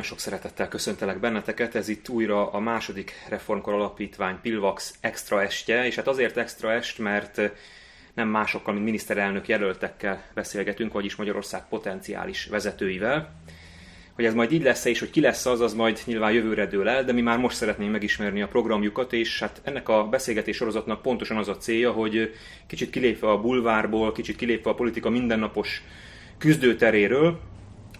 Nagyon sok szeretettel köszöntelek benneteket. Ez itt újra a második Reformkor Alapítvány Pilvax extra estje, és hát azért extra est, mert nem másokkal, mint miniszterelnök jelöltekkel beszélgetünk, vagyis Magyarország potenciális vezetőivel. Hogy ez majd így lesz és hogy ki lesz az, az majd nyilván jövőre dől el, de mi már most szeretnénk megismerni a programjukat, és hát ennek a beszélgetés sorozatnak pontosan az a célja, hogy kicsit kilépve a bulvárból, kicsit kilépve a politika mindennapos küzdőteréről,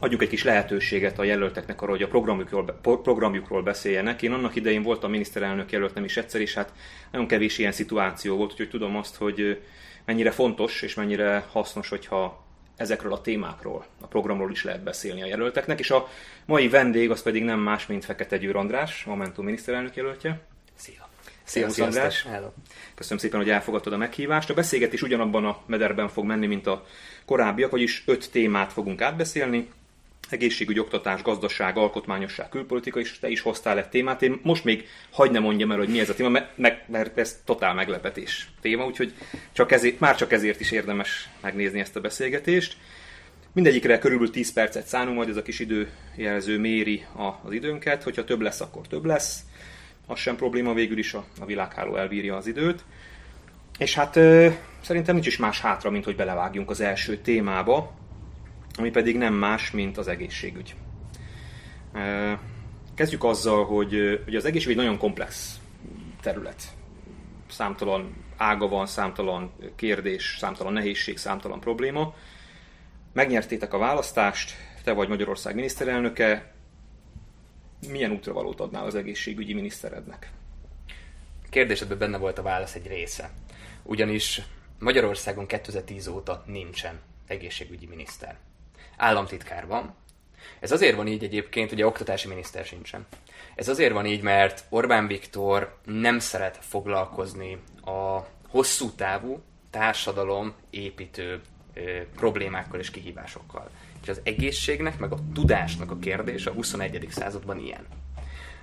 adjuk egy kis lehetőséget a jelölteknek arra, hogy a programjukról, programjukról beszéljenek. Én annak idején voltam miniszterelnök jelölt nem is egyszer, és hát nagyon kevés ilyen szituáció volt, úgyhogy tudom azt, hogy mennyire fontos és mennyire hasznos, hogyha ezekről a témákról, a programról is lehet beszélni a jelölteknek, és a mai vendég az pedig nem más, mint Fekete Győr András, Momentum miniszterelnök jelöltje. Szia! Szia, Szia András! Hello. Köszönöm szépen, hogy elfogadtad a meghívást. A beszélgetés ugyanabban a mederben fog menni, mint a korábbiak, vagyis öt témát fogunk átbeszélni egészségügy, oktatás, gazdaság, alkotmányosság, külpolitika, és te is hoztál egy témát. Én most még hagyd ne mondjam el, hogy mi ez a téma, mert, mert ez totál meglepetés téma, úgyhogy csak ezért, már csak ezért is érdemes megnézni ezt a beszélgetést. Mindegyikre körülbelül 10 percet szánunk, majd ez a kis időjelző méri az időnket, hogyha több lesz, akkor több lesz. Az sem probléma, végül is a, a világháló elbírja az időt. És hát ö, szerintem nincs is más hátra, mint hogy belevágjunk az első témába, ami pedig nem más, mint az egészségügy. Kezdjük azzal, hogy, hogy az egészségügy nagyon komplex terület. Számtalan ága van, számtalan kérdés, számtalan nehézség, számtalan probléma. Megnyertétek a választást, te vagy Magyarország miniszterelnöke. Milyen útravalót adnál az egészségügyi miniszterednek? Kérdésedben benne volt a válasz egy része. Ugyanis Magyarországon 2010 óta nincsen egészségügyi miniszter államtitkár van. Ez azért van így egyébként, ugye oktatási miniszter sincsen. Ez azért van így, mert Orbán Viktor nem szeret foglalkozni a hosszú távú társadalom építő ö, problémákkal és kihívásokkal. És az egészségnek, meg a tudásnak a kérdés a 21. században ilyen.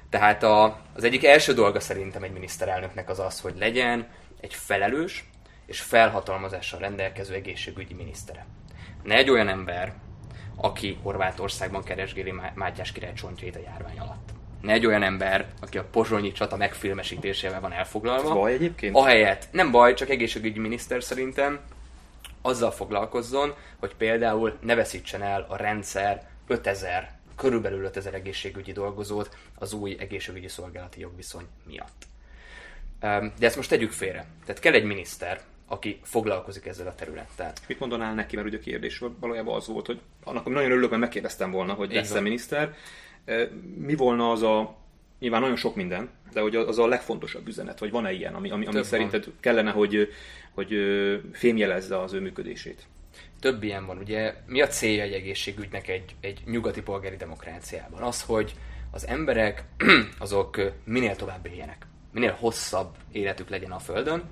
Tehát a, az egyik első dolga szerintem egy miniszterelnöknek az az, hogy legyen egy felelős és felhatalmazással rendelkező egészségügyi minisztere. Ne egy olyan ember, aki Horvátországban keresgéli Mátyás király csontjait a járvány alatt. Ne egy olyan ember, aki a pozsonyi csata megfilmesítésével van elfoglalva. Baj egyébként? Ahelyett, nem baj, csak egészségügyi miniszter szerintem azzal foglalkozzon, hogy például ne veszítsen el a rendszer 5000, körülbelül 5000 egészségügyi dolgozót az új egészségügyi szolgálati jogviszony miatt. De ezt most tegyük félre. Tehát kell egy miniszter, aki foglalkozik ezzel a területtel. Mit mondanál neki, mert ugye a kérdés valójában az volt, hogy annak nagyon örülök, mert megkérdeztem volna, hogy lesz-e miniszter. Mi volna az a, nyilván nagyon sok minden, de hogy az a legfontosabb üzenet, vagy van-e ilyen, ami, ami, ami szerinted kellene, hogy, hogy fémjelezze az ő működését? Több ilyen van. Ugye mi a célja egy egészségügynek egy, egy nyugati polgári demokráciában? Az, hogy az emberek azok minél tovább éljenek, minél hosszabb életük legyen a Földön,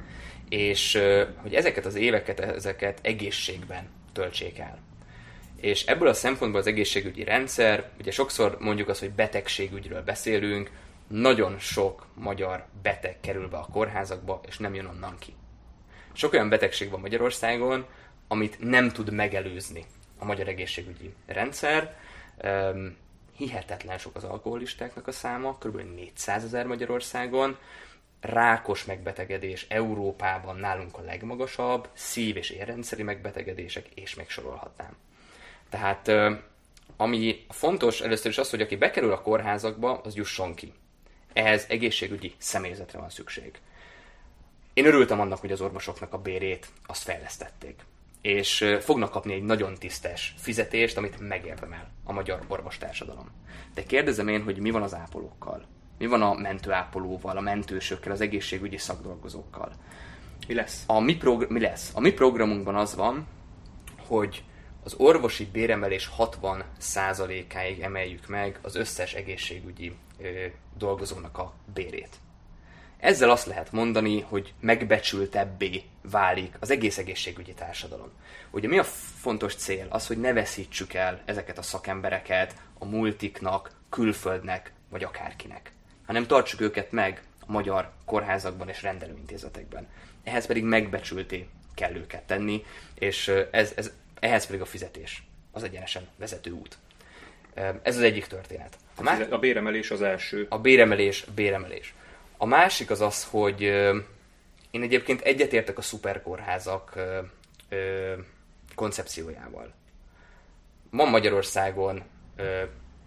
és hogy ezeket az éveket, ezeket egészségben töltsék el. És ebből a szempontból az egészségügyi rendszer, ugye sokszor mondjuk azt, hogy betegségügyről beszélünk, nagyon sok magyar beteg kerül be a kórházakba, és nem jön onnan ki. Sok olyan betegség van Magyarországon, amit nem tud megelőzni a magyar egészségügyi rendszer. Hihetetlen sok az alkoholistáknak a száma, kb. 400 ezer Magyarországon rákos megbetegedés Európában nálunk a legmagasabb, szív- és érrendszeri megbetegedések, és megsorolhatnám. Tehát ami fontos először is az, hogy aki bekerül a kórházakba, az jusson ki. Ehhez egészségügyi személyzetre van szükség. Én örültem annak, hogy az orvosoknak a bérét azt fejlesztették. És fognak kapni egy nagyon tisztes fizetést, amit megérdemel a magyar orvostársadalom. De kérdezem én, hogy mi van az ápolókkal? Mi van a mentőápolóval, a mentősökkel, az egészségügyi szakdolgozókkal? Mi lesz? A mi, progr- mi lesz? A mi programunkban az van, hogy az orvosi béremelés 60%-áig emeljük meg az összes egészségügyi ö, dolgozónak a bérét. Ezzel azt lehet mondani, hogy megbecsültebbé válik az egész egészségügyi társadalom. Ugye mi a fontos cél? Az, hogy ne veszítsük el ezeket a szakembereket a multiknak, külföldnek, vagy akárkinek hanem tartsuk őket meg a magyar kórházakban és rendelőintézetekben. Ehhez pedig megbecsülté kell őket tenni, és ez, ez, ehhez pedig a fizetés az egyenesen vezető út. Ez az egyik történet. A, má... a béremelés az első. A béremelés, béremelés. A másik az az, hogy én egyébként egyetértek a szuperkórházak koncepciójával. Van Magyarországon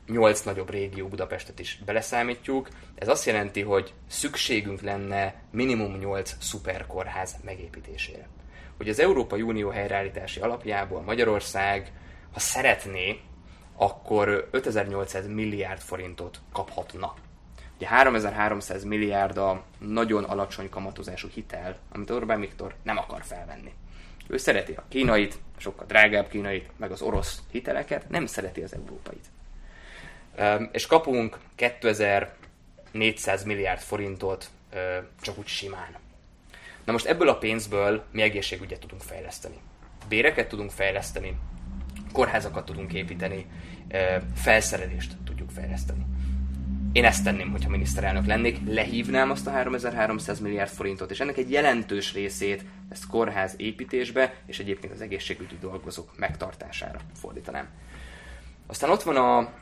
nyolc nagyobb régió, Budapestet is beleszámítjuk. Ez azt jelenti, hogy szükségünk lenne minimum 8 szuperkórház megépítésére. Hogy az Európai Unió helyreállítási alapjából Magyarország, ha szeretné, akkor 5800 milliárd forintot kaphatna. Ugye 3300 milliárd a nagyon alacsony kamatozású hitel, amit Orbán Viktor nem akar felvenni. Ő szereti a kínait, sokkal drágább kínait, meg az orosz hiteleket, nem szereti az európait. És kapunk 2400 milliárd forintot csak úgy simán. Na most ebből a pénzből mi egészségügyet tudunk fejleszteni. Béreket tudunk fejleszteni, kórházakat tudunk építeni, felszerelést tudjuk fejleszteni. Én ezt tenném, hogyha miniszterelnök lennék, lehívnám azt a 3300 milliárd forintot, és ennek egy jelentős részét ezt kórház építésbe, és egyébként az egészségügyi dolgozók megtartására fordítanám. Aztán ott van a,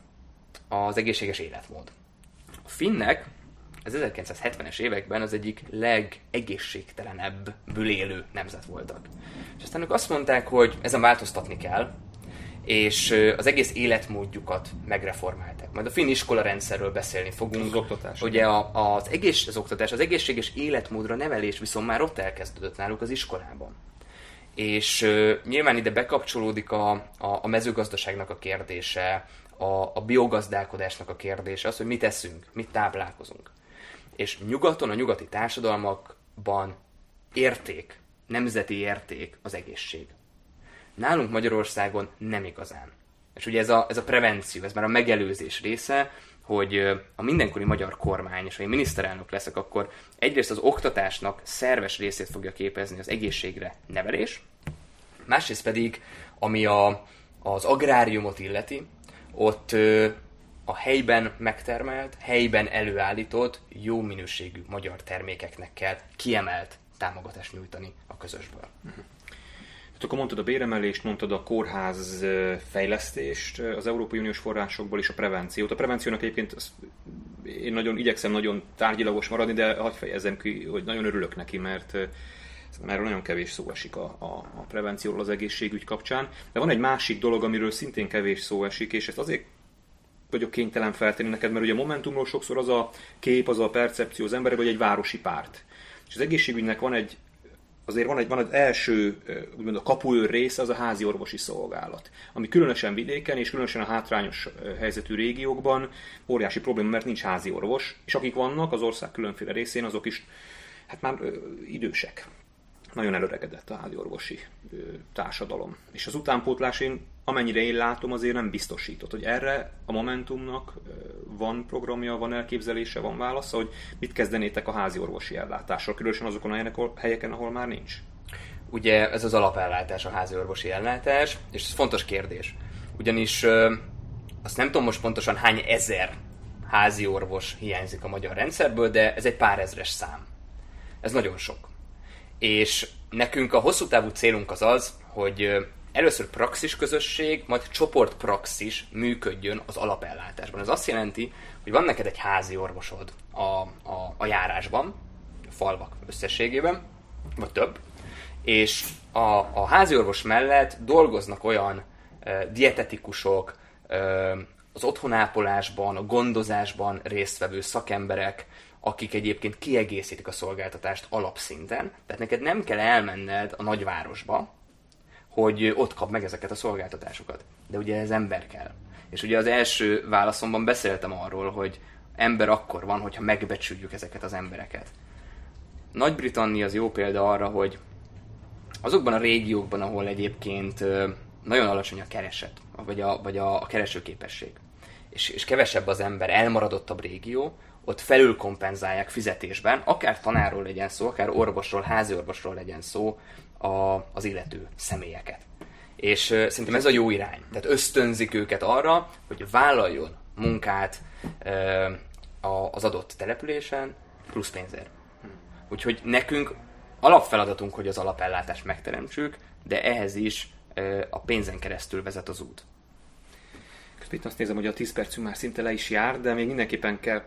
az egészséges életmód. A finnek az 1970-es években az egyik legegészségtelenebb élő nemzet voltak. És aztán ők azt mondták, hogy ezen változtatni kell, és az egész életmódjukat megreformálták. Majd a finn iskola rendszerről beszélni fogunk. Az oktatás. Ugye a, az, egész, az oktatás, az egészséges életmódra nevelés viszont már ott elkezdődött náluk az iskolában. És uh, nyilván ide bekapcsolódik a, a, a mezőgazdaságnak a kérdése, a, a biogazdálkodásnak a kérdése, az, hogy mit eszünk, mit táplálkozunk. És nyugaton, a nyugati társadalmakban érték, nemzeti érték az egészség. Nálunk Magyarországon nem igazán. És ugye ez a, ez a prevenció, ez már a megelőzés része, hogy a mindenkori magyar kormány, és ha én miniszterelnök leszek, akkor egyrészt az oktatásnak szerves részét fogja képezni az egészségre nevelés, másrészt pedig, ami a, az agráriumot illeti, ott a helyben megtermelt, helyben előállított, jó minőségű magyar termékeknek kell kiemelt támogatást nyújtani a közösből. Uh-huh. Akkor mondtad a béremelést, mondtad a kórház fejlesztést az Európai Uniós forrásokból és a prevenciót. A prevenciónak egyébként én nagyon igyekszem nagyon tárgyilagos maradni, de hagyj fejezzem ki, hogy nagyon örülök neki, mert erről nagyon kevés szó esik a, a, a prevencióról az egészségügy kapcsán. De van egy másik dolog, amiről szintén kevés szó esik, és ezt azért vagyok kénytelen feltenni neked, mert ugye a Momentumról sokszor az a kép, az a percepció az emberek, hogy egy városi párt. És az egészségügynek van egy azért van egy van az első, úgymond a kapuőr része, az a házi orvosi szolgálat, ami különösen vidéken és különösen a hátrányos helyzetű régiókban óriási probléma, mert nincs házi orvos, és akik vannak az ország különféle részén, azok is hát már idősek. Nagyon előregedett a házi orvosi társadalom. És az utánpótlás én amennyire én látom, azért nem biztosított, hogy erre a Momentumnak van programja, van elképzelése, van válasza, hogy mit kezdenétek a házi orvosi ellátással, különösen azokon a helyeken, ahol már nincs? Ugye ez az alapellátás, a házi orvosi ellátás, és ez fontos kérdés. Ugyanis azt nem tudom most pontosan hány ezer házi orvos hiányzik a magyar rendszerből, de ez egy pár ezres szám. Ez nagyon sok. És nekünk a hosszú távú célunk az az, hogy először praxis közösség, majd csoportpraxis működjön az alapellátásban. Ez azt jelenti, hogy van neked egy házi orvosod a, a, a járásban, a falvak összességében, vagy több, és a, a házi orvos mellett dolgoznak olyan e, dietetikusok, e, az otthonápolásban, a gondozásban résztvevő szakemberek, akik egyébként kiegészítik a szolgáltatást alapszinten. Tehát neked nem kell elmenned a nagyvárosba, hogy ott kap meg ezeket a szolgáltatásokat. De ugye ez ember kell. És ugye az első válaszomban beszéltem arról, hogy ember akkor van, hogyha megbecsüljük ezeket az embereket. Nagy-Britannia az jó példa arra, hogy azokban a régiókban, ahol egyébként nagyon alacsony a kereset, vagy a, vagy a, a keresőképesség, és, és kevesebb az ember, elmaradottabb régió, ott felülkompenzálják fizetésben, akár tanárról legyen szó, akár orvosról, háziorvosról legyen szó, a, az illető személyeket. És uh, szerintem ez a jó irány. Tehát ösztönzik őket arra, hogy vállaljon munkát uh, az adott településen plusz pénzért. Úgyhogy nekünk alapfeladatunk, hogy az alapellátást megteremtsük, de ehhez is a pénzen keresztül vezet az út. Itt azt nézem, hogy a 10 percünk már szinte le is jár, de még mindenképpen kell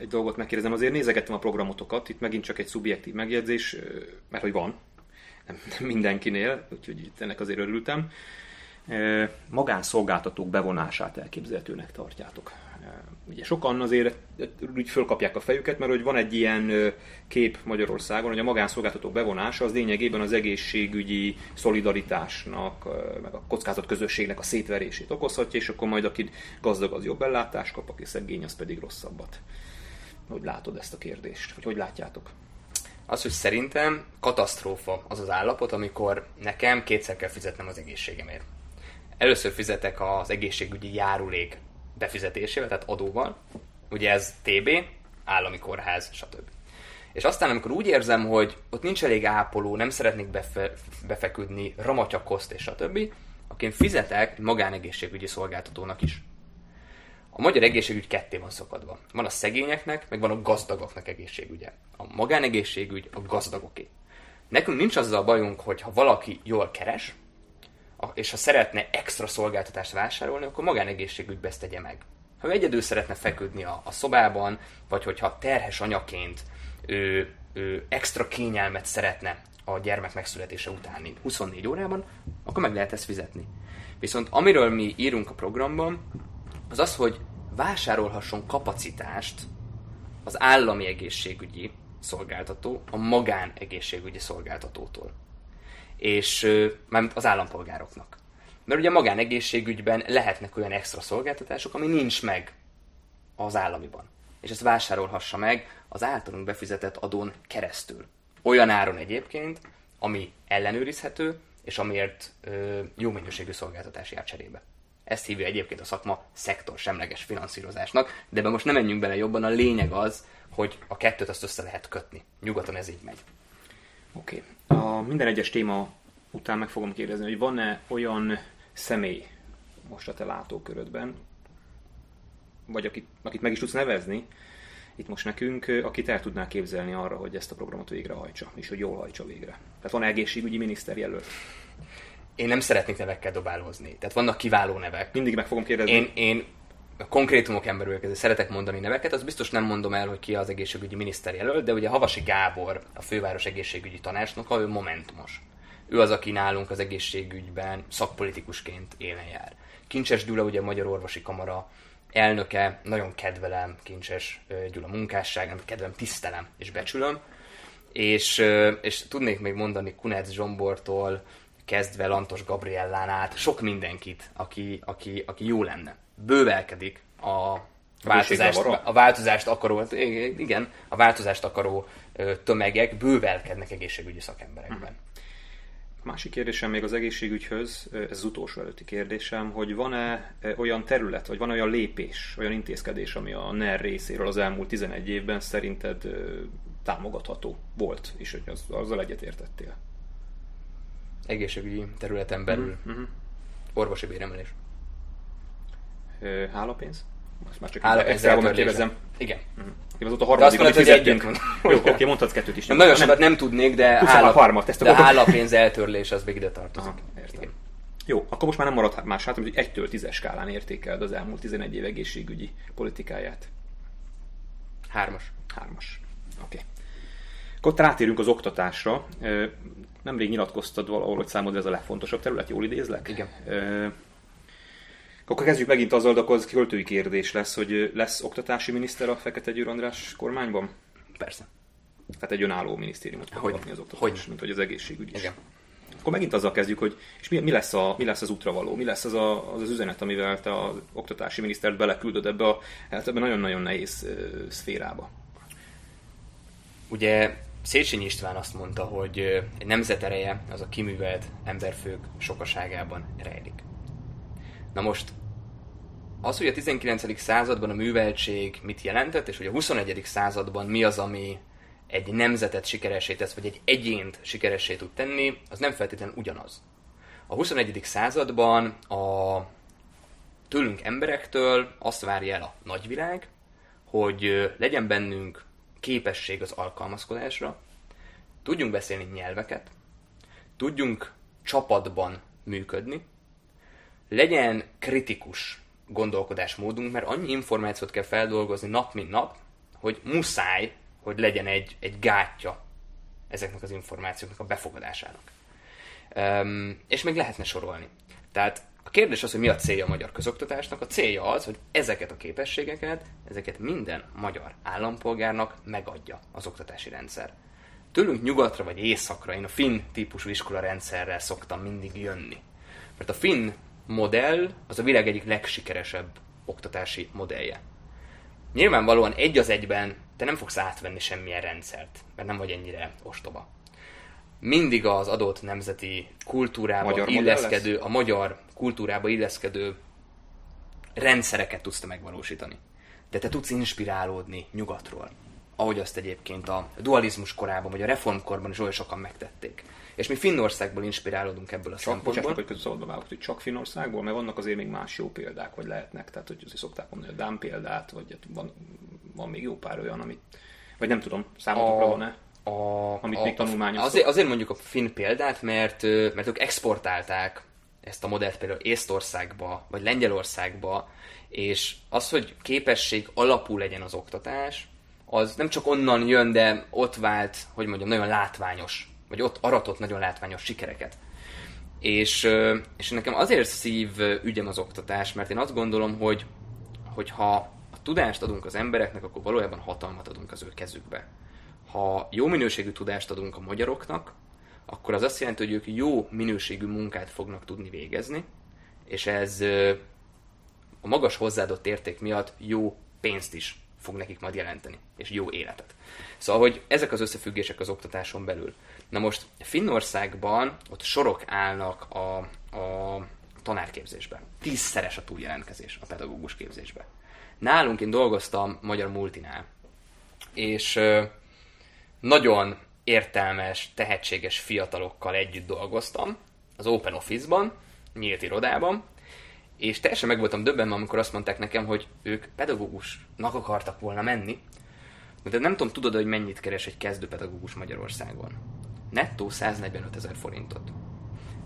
egy dolgot megkérdezem. Azért nézegettem a programotokat, itt megint csak egy szubjektív megjegyzés, mert hogy van, nem, nem mindenkinél, úgyhogy itt ennek azért örültem. Magánszolgáltatók bevonását elképzelhetőnek tartjátok. Ugye sokan azért úgy fölkapják a fejüket, mert hogy van egy ilyen kép Magyarországon, hogy a magánszolgáltatók bevonása az lényegében az egészségügyi szolidaritásnak, meg a kockázat közösségnek a szétverését okozhatja, és akkor majd aki gazdag az jobb ellátást kap, aki szegény az pedig rosszabbat. Hogy látod ezt a kérdést? Vagy hogy látjátok? Az, hogy szerintem katasztrófa az az állapot, amikor nekem kétszer kell fizetnem az egészségemért. Először fizetek az egészségügyi járulék befizetésével, tehát adóval. Ugye ez TB, állami kórház, stb. És aztán, amikor úgy érzem, hogy ott nincs elég ápoló, nem szeretnék befe- befeküdni, ramatya koszt és stb., akkor én fizetek magánegészségügyi szolgáltatónak is. A magyar egészségügy ketté van szakadva. Van a szegényeknek, meg van a gazdagoknak egészségügye. A magánegészségügy a gazdagoké. Nekünk nincs azzal bajunk, hogy ha valaki jól keres, és ha szeretne extra szolgáltatást vásárolni, akkor magánegészségügybe ezt tegye meg. Ha ő egyedül szeretne feküdni a, a szobában, vagy hogyha terhes anyaként ő, ő extra kényelmet szeretne a gyermek megszületése utáni 24 órában, akkor meg lehet ezt fizetni. Viszont amiről mi írunk a programban, az az, hogy vásárolhasson kapacitást az állami egészségügyi szolgáltató a magán egészségügyi szolgáltatótól és mármint az állampolgároknak. Mert ugye a magánegészségügyben lehetnek olyan extra szolgáltatások, ami nincs meg az államiban. És ezt vásárolhassa meg az általunk befizetett adón keresztül. Olyan áron egyébként, ami ellenőrizhető, és amiért ö, jó minőségű szolgáltatás jár cserébe. Ezt hívja egyébként a szakma szektor semleges finanszírozásnak, de ebben most nem menjünk bele jobban, a lényeg az, hogy a kettőt azt össze lehet kötni. Nyugaton ez így megy. Oké. Okay. A minden egyes téma után meg fogom kérdezni, hogy van-e olyan személy most a te látókörödben, vagy akit, akit meg is tudsz nevezni, itt most nekünk, akit el tudná képzelni arra, hogy ezt a programot végrehajtsa, és hogy jól hajtsa végre. Tehát van egészségügyi miniszter jelölt. Én nem szeretnék nevekkel dobálózni. Tehát vannak kiváló nevek. Mindig meg fogom kérdezni. Én, én konkrétumok emberül szeretek mondani neveket, az biztos nem mondom el, hogy ki az egészségügyi miniszter jelölt, de ugye Havasi Gábor, a főváros egészségügyi tanácsnoka, ő momentumos. Ő az, aki nálunk az egészségügyben szakpolitikusként élen jár. Kincses Gyula, ugye a Magyar Orvosi Kamara elnöke, nagyon kedvelem Kincses Gyula munkásságát, kedvelem, tisztelem és becsülöm. És, és tudnék még mondani Kunec Zsombortól, kezdve Lantos Gabriellán át, sok mindenkit, aki, aki, aki jó lenne bővelkedik a változást, a változást akaró, igen, a változást akaró tömegek bővelkednek egészségügyi szakemberekben. Uh-huh. A másik kérdésem még az egészségügyhöz, ez az utolsó előtti kérdésem, hogy van-e olyan terület, vagy van olyan lépés, olyan intézkedés, ami a NER részéről az elmúlt 11 évben szerinted támogatható volt, és hogy az, azzal egyetértettél? Egészségügyi területen belül uh-huh. orvosi béremelés hálapénz? Most már csak hálapénz eltörlésem. Igen. Uh-huh. Azóta a harmadik, hogy fizettünk. Jó, oké, okay, mondhatsz kettőt is. Nem, nagyon sokat nem tudnék, de, hálap, harmat, ezt de hálapénz eltörlés az még ide tartozik. Aha, értem. Igen. Jó, akkor most már nem maradt más hátra, hogy 1-től 10 skálán értékeld az elmúlt 11 év egészségügyi politikáját. Hármas. Hármas. Oké. Okay. Akkor rátérünk az oktatásra. Nemrég nyilatkoztad valahol, hogy számodra ez a legfontosabb terület, jól idézlek? Igen. Akkor kezdjük megint azzal, de akkor az költői kérdés lesz, hogy lesz oktatási miniszter a Fekete Győr András kormányban? Persze. Tehát egy önálló minisztériumot fog kapni az oktatás, hogy? mint hogy az egészségügy is. Igen. Akkor megint azzal kezdjük, hogy és mi, mi, lesz, a, mi lesz az útravaló, mi lesz az, a, az az üzenet, amivel te az oktatási minisztert beleküldöd ebbe a hát ebbe nagyon-nagyon nehéz szférába. Ugye Széchenyi István azt mondta, hogy egy nemzet ereje az a kiművelt emberfők sokaságában rejlik. Na most az, hogy a 19. században a műveltség mit jelentett, és hogy a 21. században mi az, ami egy nemzetet sikeresé tesz, vagy egy egyént sikeresé tud tenni, az nem feltétlenül ugyanaz. A 21. században a tőlünk emberektől azt várja el a nagyvilág, hogy legyen bennünk képesség az alkalmazkodásra, tudjunk beszélni nyelveket, tudjunk csapatban működni, legyen kritikus gondolkodásmódunk, mert annyi információt kell feldolgozni nap mint nap, hogy muszáj, hogy legyen egy, egy gátja ezeknek az információknak a befogadásának. Um, és még lehetne sorolni. Tehát a kérdés az, hogy mi a célja a magyar közoktatásnak. A célja az, hogy ezeket a képességeket, ezeket minden magyar állampolgárnak megadja az oktatási rendszer. Tőlünk nyugatra vagy északra én a finn típusú iskola rendszerrel szoktam mindig jönni. Mert a finn modell az a világ egyik legsikeresebb oktatási modellje. Nyilvánvalóan egy az egyben te nem fogsz átvenni semmilyen rendszert, mert nem vagy ennyire ostoba. Mindig az adott nemzeti kultúrába magyar illeszkedő, a magyar kultúrába illeszkedő rendszereket tudsz te megvalósítani. De te tudsz inspirálódni nyugatról, ahogy azt egyébként a dualizmus korában, vagy a reformkorban is oly sokan megtették. És mi Finnországból inspirálódunk ebből a csak, szempontból. Csak, hogy közben vágok, hogy csak Finnországból, mert vannak azért még más jó példák, vagy lehetnek. Tehát, hogy azért szokták mondani a Dán példát, vagy hát van, van még jó pár olyan, amit, vagy nem tudom, számotokra van-e? A, amit a, még tanulmányoztok? Azért, azért mondjuk a finn példát, mert, mert ők exportálták ezt a modellt például Észtországba, vagy Lengyelországba, és az, hogy képesség alapú legyen az oktatás, az nem csak onnan jön, de ott vált, hogy mondjam, nagyon látványos vagy ott aratott nagyon látványos sikereket. És, és nekem azért szív ügyem az oktatás, mert én azt gondolom, hogy, hogy ha a tudást adunk az embereknek, akkor valójában hatalmat adunk az ő kezükbe. Ha jó minőségű tudást adunk a magyaroknak, akkor az azt jelenti, hogy ők jó minőségű munkát fognak tudni végezni, és ez a magas hozzáadott érték miatt jó pénzt is fog nekik majd jelenteni, és jó életet. Szóval, hogy ezek az összefüggések az oktatáson belül. Na most Finnországban ott sorok állnak a, a tanárképzésben. Tízszeres a túljelentkezés a pedagógus képzésbe. Nálunk én dolgoztam magyar multinál, és nagyon értelmes, tehetséges fiatalokkal együtt dolgoztam az Open Office-ban, nyílt irodában, és teljesen meg voltam döbbenve, amikor azt mondták nekem, hogy ők pedagógusnak akartak volna menni, de nem tudom, tudod, hogy mennyit keres egy kezdőpedagógus Magyarországon? Nettó 145 ezer forintot.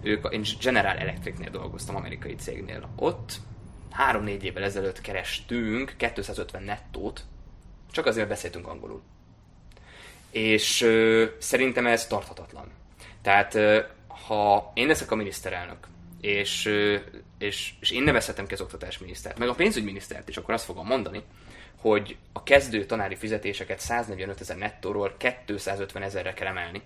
Ők, én General Electricnél dolgoztam, amerikai cégnél. Ott három-négy évvel ezelőtt kerestünk 250 nettót, csak azért beszéltünk angolul. És ö, szerintem ez tarthatatlan. Tehát ö, ha én leszek a miniszterelnök, és, és, és én nevezhetem ki az oktatásminisztert, meg a pénzügyminisztert is, akkor azt fogom mondani, hogy a kezdő tanári fizetéseket 145 ezer nettóról 250 ezerre kell emelni.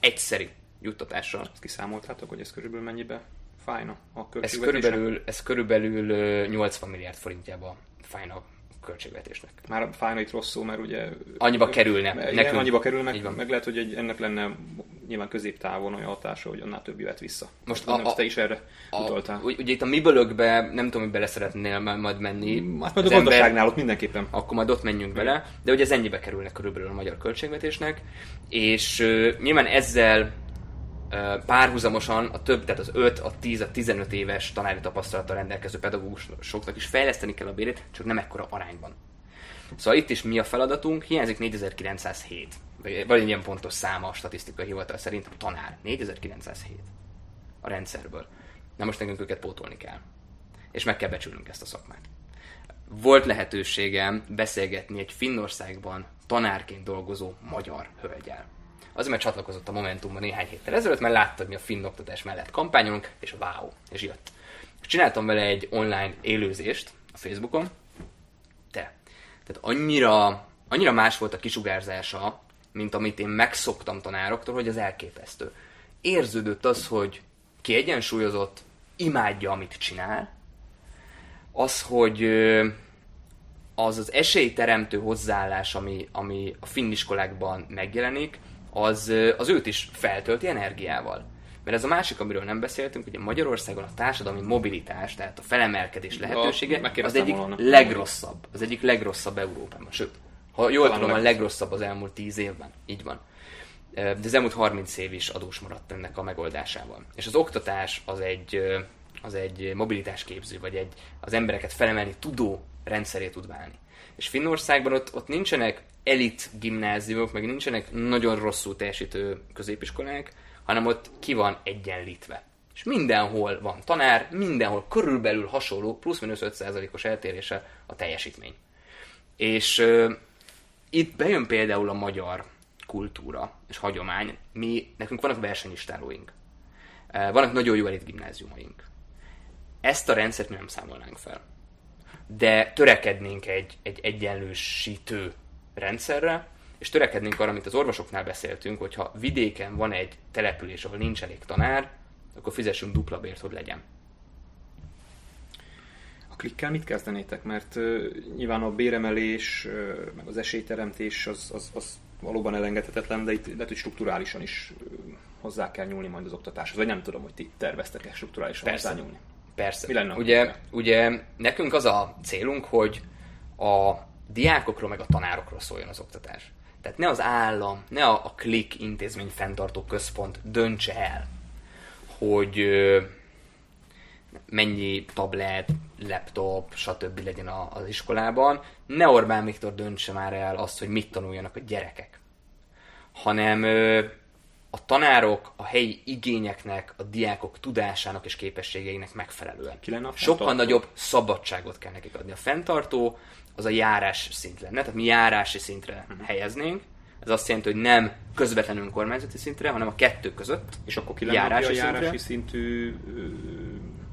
Egyszeri juttatással. Ezt kiszámoltátok, hogy ez körülbelül mennyibe fájna a ez körülbelül, ez körülbelül 80 milliárd forintjába fájna költségvetésnek. Már fájna itt rosszul, mert ugye... Annyiba kerülne. Igen, nekünk. annyiba kerül, meg, meg lehet, hogy egy, ennek lenne nyilván középtávon olyan hatása, hogy annál több jöhet vissza. Most a, a, te is erre a, utaltál. Ugye itt a mi bölökbe nem tudom, hogy bele szeretnél majd menni. Mm, hát majd a gazdaságnál ott mindenképpen. Akkor majd ott menjünk bele, de ugye ez ennyibe kerülne körülbelül a magyar költségvetésnek, és uh, nyilván ezzel párhuzamosan a több, tehát az 5, a 10, a 15 éves tanári tapasztalattal rendelkező pedagógusoknak is fejleszteni kell a bérét, csak nem ekkora arányban. Szóval itt is mi a feladatunk? Hiányzik 4907 vagy egy ilyen pontos száma a statisztikai hivatal szerint a tanár. 4907 a rendszerből. Na most nekünk őket pótolni kell. És meg kell becsülnünk ezt a szakmát. Volt lehetőségem beszélgetni egy Finnországban tanárként dolgozó magyar hölgyel. Azért, mert csatlakozott a Momentumban néhány héttel ezelőtt, mert látta, hogy mi a finn oktatás mellett kampányolunk, és wow, és jött. Csináltam vele egy online élőzést a Facebookon, te. Tehát annyira, annyira más volt a kisugárzása mint amit én megszoktam tanároktól, hogy az elképesztő. Érződött az, hogy kiegyensúlyozott, imádja, amit csinál, az, hogy az az esélyteremtő hozzáállás, ami, ami a finn iskolákban megjelenik, az, az őt is feltölti energiával. Mert ez a másik, amiről nem beszéltünk, hogy Magyarországon a társadalmi mobilitás, tehát a felemelkedés lehetősége, az egyik volna. legrosszabb, az egyik legrosszabb Európában. Sőt, ha jól tudom, a legrosszabb az elmúlt 10 évben. Így van. De az elmúlt 30 év is adós maradt ennek a megoldásával. És az oktatás az egy, az egy mobilitásképző, vagy egy az embereket felemelni tudó rendszeré tud válni. És Finnországban ott, ott nincsenek elit gimnáziumok, meg nincsenek nagyon rosszul teljesítő középiskolák, hanem ott ki van egyenlítve. És mindenhol van tanár, mindenhol körülbelül hasonló, plusz-minusz 5%-os eltérése a teljesítmény. És uh, itt bejön például a magyar kultúra és hagyomány. Mi, nekünk vannak versenyistálóink. Vannak nagyon jó elit gimnáziumaink. Ezt a rendszert mi nem számolnánk fel. De törekednénk egy, egy egyenlősítő rendszerre, és törekednénk arra, amit az orvosoknál beszéltünk, hogyha vidéken van egy település, ahol nincs elég tanár, akkor fizessünk dupla bért, hogy legyen. A klikkel mit kezdenétek? Mert uh, nyilván a béremelés, uh, meg az esélyteremtés az, az, az valóban elengedhetetlen, de itt lehet, hogy strukturálisan is uh, hozzá kell nyúlni majd az oktatáshoz. Vagy nem tudom, hogy ti terveztek-e strukturálisan Persze. hozzá nyúlni. Persze. Mi lenne ugye, ugye nekünk az a célunk, hogy a diákokról meg a tanárokról szóljon az oktatás. Tehát ne az állam, ne a, a klik intézmény fenntartó központ döntse el, hogy mennyi tablet, laptop, stb. legyen a, az iskolában. Ne Orbán Viktor döntse már el azt, hogy mit tanuljanak a gyerekek. Hanem a tanárok a helyi igényeknek, a diákok tudásának és képességeinek megfelelően. Ki lenne Sokkal nagyobb szabadságot kell nekik adni. A fenntartó az a járás szint lenne, tehát mi járási szintre Mhm. helyeznénk. Ez azt jelenti, hogy nem közvetlenül önkormányzati szintre, hanem a kettő között. És akkor ki lenne, járási a járási szintre. szintű ö,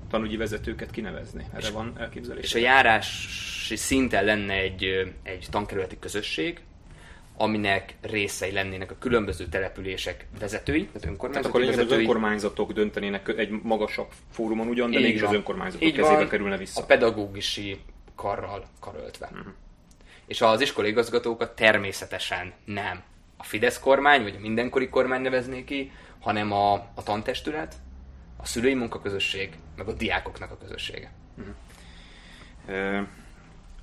tanúgyi vezetőket kinevezni? Erre van elképzelés? És a járási szinten lenne egy, egy tankerületi közösség, aminek részei lennének a különböző települések vezetői, tehát Tehát önkormányzati akkor lényegében az vezetői. önkormányzatok döntenének egy magasabb fórumon ugyan, de Így mégis az önkormányzatok Így kezébe van, kerülne vissza. A pedagógusi karral karöltve. Uh-huh. És az iskolai igazgatókat természetesen nem a Fidesz kormány, vagy a mindenkori kormány nevezné ki, hanem a, a tantestület, a szülői munkaközösség, meg a diákoknak a közössége. Ö,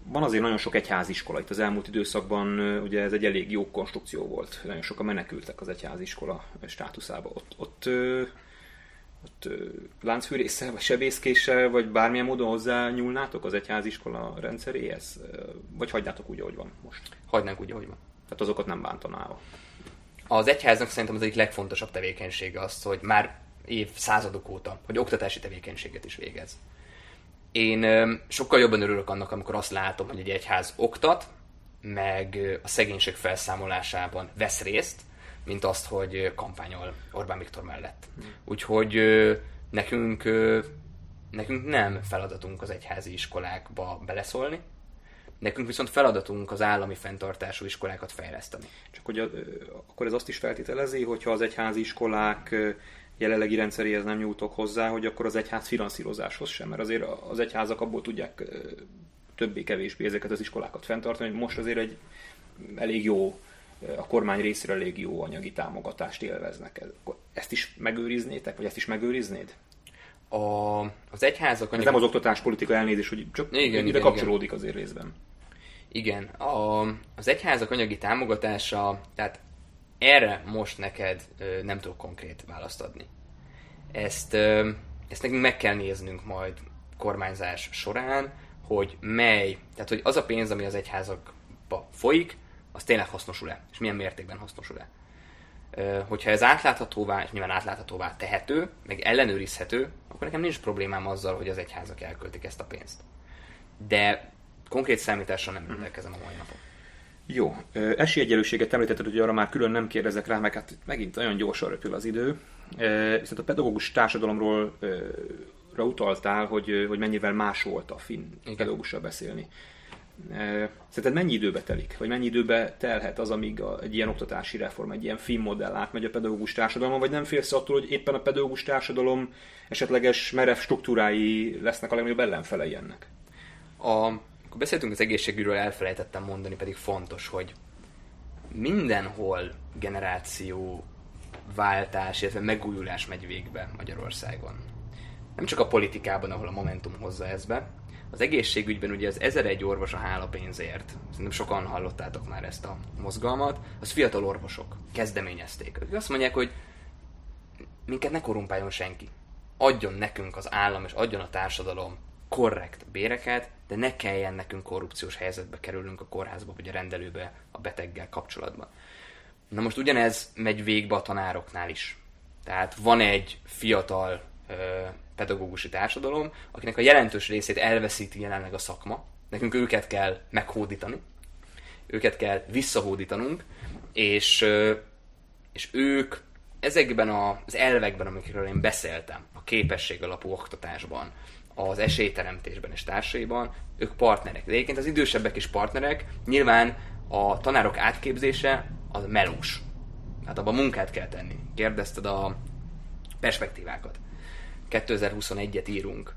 Van azért nagyon sok egyháziskola itt az elmúlt időszakban, ugye ez egy elég jó konstrukció volt. Nagyon sokan menekültek az egyháziskola státuszába. Ott, ott, ott láncfűrésszel, vagy sebészkéssel, vagy bármilyen módon hozzá nyúlnátok az egyháziskola rendszeréhez? Vagy hagynátok úgy, ahogy van most? Hagynánk úgy, ahogy van. Tehát azokat nem bántanál. Az egyháznak szerintem az egyik legfontosabb tevékenysége az, hogy már év századok óta, hogy oktatási tevékenységet is végez. Én sokkal jobban örülök annak, amikor azt látom, hogy egy egyház oktat, meg a szegénység felszámolásában vesz részt, mint azt, hogy kampányol Orbán Viktor mellett. Úgyhogy nekünk, nekünk nem feladatunk az egyházi iskolákba beleszólni, nekünk viszont feladatunk az állami fenntartású iskolákat fejleszteni. Csak hogy akkor ez azt is feltételezi, hogyha az egyházi iskolák jelenlegi rendszeréhez nem nyújtok hozzá, hogy akkor az egyház finanszírozáshoz sem, mert azért az egyházak abból tudják többé-kevésbé ezeket az iskolákat fenntartani, hogy most azért egy elég jó, a kormány részéről elég jó anyagi támogatást élveznek. Ezt is megőriznétek, vagy ezt is megőriznéd? A, az egyházak Ez nem az oktatáspolitika elnézés, hogy csak Igen, ide igen, kapcsolódik azért részben. Igen, a, az egyházak anyagi támogatása, tehát erre most neked ö, nem tudok konkrét választ adni. Ezt, ö, ezt nekünk meg kell néznünk majd kormányzás során, hogy mely, tehát hogy az a pénz, ami az egyházakba folyik, az tényleg hasznosul-e, és milyen mértékben hasznosul-e. Ö, Hogyha ez átláthatóvá, és nyilván átláthatóvá tehető, meg ellenőrizhető, akkor nekem nincs problémám azzal, hogy az egyházak elköltik ezt a pénzt. De konkrét számítással nem rendelkezem a mai napon. Jó, esélyegyelőséget említetted, hogy arra már külön nem kérdezek rá, meg hát itt megint nagyon gyorsan röpül az idő. Viszont a pedagógus társadalomról ra utaltál, hogy, hogy mennyivel más volt a finn Igen. pedagógussal beszélni. Szerinted mennyi időbe telik, vagy mennyi időbe telhet az, amíg a, egy ilyen oktatási reform, egy ilyen finn modell átmegy a pedagógus társadalomon, vagy nem félsz attól, hogy éppen a pedagógus társadalom esetleges merev struktúrái lesznek a legnagyobb ellenfelei ennek? A, akkor beszéltünk az egészségügyről, elfelejtettem mondani, pedig fontos, hogy mindenhol generáció váltás, illetve megújulás megy végbe Magyarországon. Nem csak a politikában, ahol a Momentum hozza ezt be, az egészségügyben ugye az 1001 orvos a hálapénzért, szerintem sokan hallottátok már ezt a mozgalmat, az fiatal orvosok kezdeményezték. Ők azt mondják, hogy minket ne korrumpáljon senki. Adjon nekünk az állam és adjon a társadalom korrekt béreket, de ne kelljen nekünk korrupciós helyzetbe kerülnünk a kórházba vagy a rendelőbe a beteggel kapcsolatban. Na most ugyanez megy végbe a tanároknál is. Tehát van egy fiatal pedagógusi társadalom, akinek a jelentős részét elveszíti jelenleg a szakma. Nekünk őket kell meghódítani, őket kell visszahódítanunk, és, és ők ezekben az elvekben, amikről én beszéltem, a képesség alapú oktatásban, az esélyteremtésben és társaiban, ők partnerek. De egyébként az idősebbek is partnerek, nyilván a tanárok átképzése az melós. Hát abban munkát kell tenni. Kérdezted a perspektívákat. 2021-et írunk.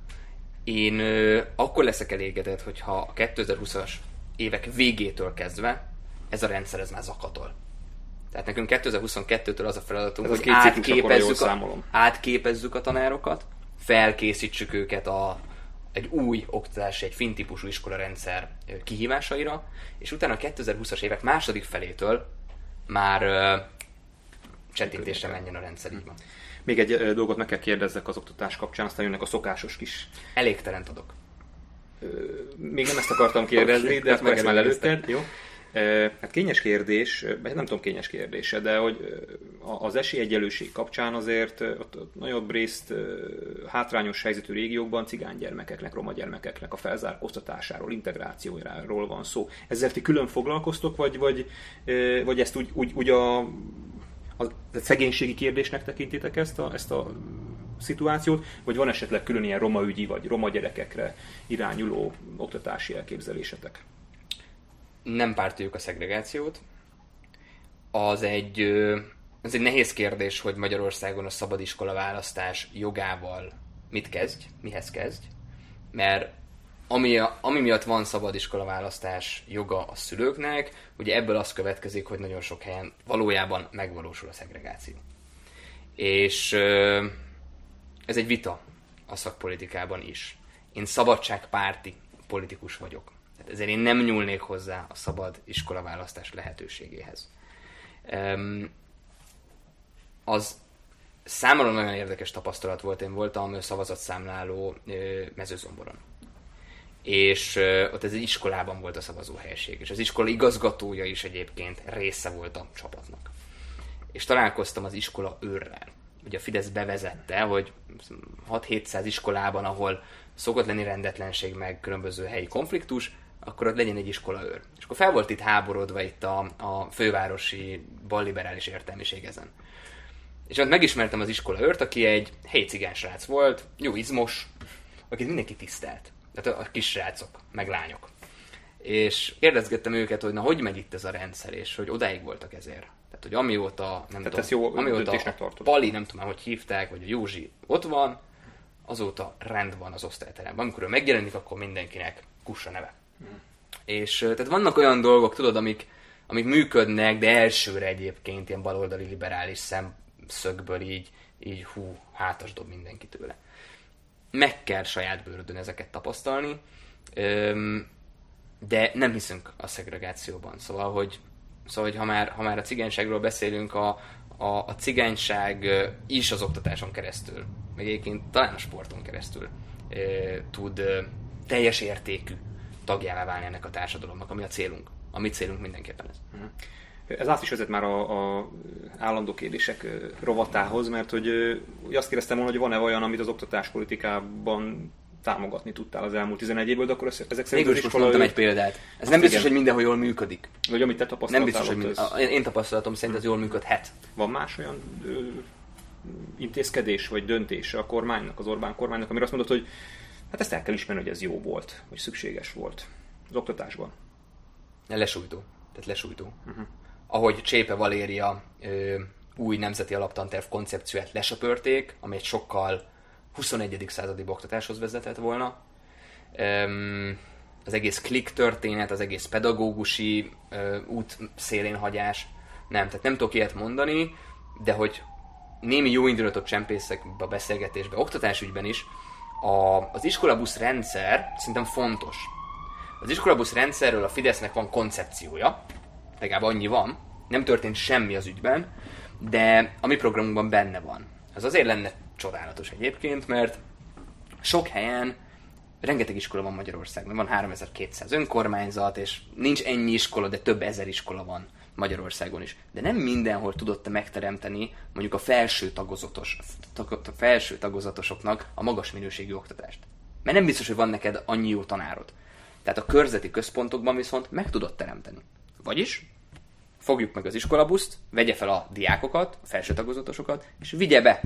Én ö, akkor leszek elégedett, hogyha a 2020-as évek végétől kezdve ez a rendszer ez már zakatol. Tehát nekünk 2022-től az a feladatunk, ez hogy átképezzük a, átképezzük a tanárokat, felkészítsük őket a, egy új oktatási, egy fin típusú iskolarendszer kihívásaira, és utána a 2020-as évek második felétől már uh, csetintésre menjen a rendszer, így van. Még egy dolgot meg kell kérdezzek az oktatás kapcsán, aztán jönnek a szokásos kis... Elégtelent adok. Még nem ezt akartam kérdezni, de ezt már előtted. Jó? Hát kényes kérdés, nem tudom kényes kérdése, de hogy az esélyegyelőség kapcsán azért ott, ott nagyobb részt hátrányos helyzetű régiókban gyermekeknek, roma gyermekeknek a felzárkóztatásáról, integrációjáról van szó. Ezzel ti külön foglalkoztok, vagy, vagy, vagy ezt úgy, úgy, úgy a, a szegénységi kérdésnek tekintitek ezt a, ezt a szituációt, vagy van esetleg külön ilyen roma ügyi, vagy roma gyerekekre irányuló oktatási elképzelésetek? Nem pártoljuk a szegregációt. Az egy, ez egy nehéz kérdés, hogy Magyarországon a szabadiskola választás jogával mit kezdj, mihez kezdj, mert ami, ami miatt van szabadiskola választás joga a szülőknek, ugye ebből az következik, hogy nagyon sok helyen valójában megvalósul a szegregáció. És ez egy vita a szakpolitikában is. Én szabadságpárti politikus vagyok. Tehát ezért én nem nyúlnék hozzá a szabad iskolaválasztás lehetőségéhez. Az számomra nagyon érdekes tapasztalat volt. Én voltam szavazatszámláló mezőzomboron. És ott ez egy iskolában volt a szavazóhelység, és az iskola igazgatója is egyébként része volt a csapatnak. És találkoztam az iskola őrrel. Ugye a Fidesz bevezette, hogy 6-700 iskolában, ahol szokott lenni rendetlenség, meg különböző helyi konfliktus, akkor ott legyen egy iskola őr. És akkor fel volt itt háborodva itt a, a fővárosi balliberális értelmiség ezen. És ott megismertem az iskola őrt, aki egy helyi cigány srác volt, jó izmos, akit mindenki tisztelt. Tehát a kis srácok, meg lányok. És kérdezgettem őket, hogy na hogy megy itt ez a rendszer, és hogy odáig voltak ezért. Tehát, hogy amióta, nem Tehát tudom, jó amióta a Pali, nem tudom, hogy hívták, vagy a Józsi ott van, azóta rend van az osztályteremben. Amikor ő megjelenik, akkor mindenkinek kussa neve. És tehát vannak olyan dolgok, tudod, amik, amik működnek, de elsőre egyébként ilyen baloldali liberális szemszögből így, így hú, hátas dob mindenki tőle. Meg kell saját bőrödön ezeket tapasztalni, de nem hiszünk a szegregációban. Szóval, hogy, szóval, hogy ha, már, ha már a cigányságról beszélünk, a, a, a cigányság is az oktatáson keresztül, meg egyébként talán a sporton keresztül tud teljes értékű tagjává válni ennek a társadalomnak, ami a célunk. A mi célunk mindenképpen ez. Uh-huh. Ez át is vezet már a, a állandó kérdések rovatához, mert hogy, hogy azt kérdeztem volna, hogy van-e olyan, amit az oktatáspolitikában támogatni tudtál az elmúlt 11 évből, de akkor ezek szerint Mégis most mondtam ő... egy példát. Ez nem biztos, igen. hogy mindenhol jól működik. Vagy amit te tapasztaltál. Nem biztos, hogy mind... ez... én tapasztalatom szerint ez jól működhet. Van más olyan ö, intézkedés vagy döntés a kormánynak, az Orbán kormánynak, amire azt mondod, hogy Hát ezt el kell ismerni, hogy ez jó volt, hogy szükséges volt az oktatásban. Lesújtó. Tehát lesújtó. Uh-huh. Ahogy Csépe Valéria ö, új nemzeti alaptanterv koncepcióját lesöpörték, ami egy sokkal 21. századi oktatáshoz vezetett volna. Öm, az egész klik történet, az egész pedagógusi ö, út szélén hagyás, nem, tehát nem tudok ilyet mondani, de hogy némi jó indulatot csempészek a beszélgetésbe, oktatásügyben is, a, az iskolabusz rendszer szerintem fontos. Az iskolabusz rendszerről a Fidesznek van koncepciója, legalább annyi van, nem történt semmi az ügyben, de a mi programunkban benne van. Az azért lenne csodálatos egyébként, mert sok helyen rengeteg iskola van Magyarországon, van 3200 önkormányzat, és nincs ennyi iskola, de több ezer iskola van Magyarországon is. De nem mindenhol tudott megteremteni mondjuk a felső tagozatos, a felső tagozatosoknak a magas minőségű oktatást. Mert nem biztos, hogy van neked annyi jó tanárod. Tehát a körzeti központokban viszont meg tudott teremteni. Vagyis fogjuk meg az iskolabuszt, vegye fel a diákokat, a felső tagozatosokat, és vigye be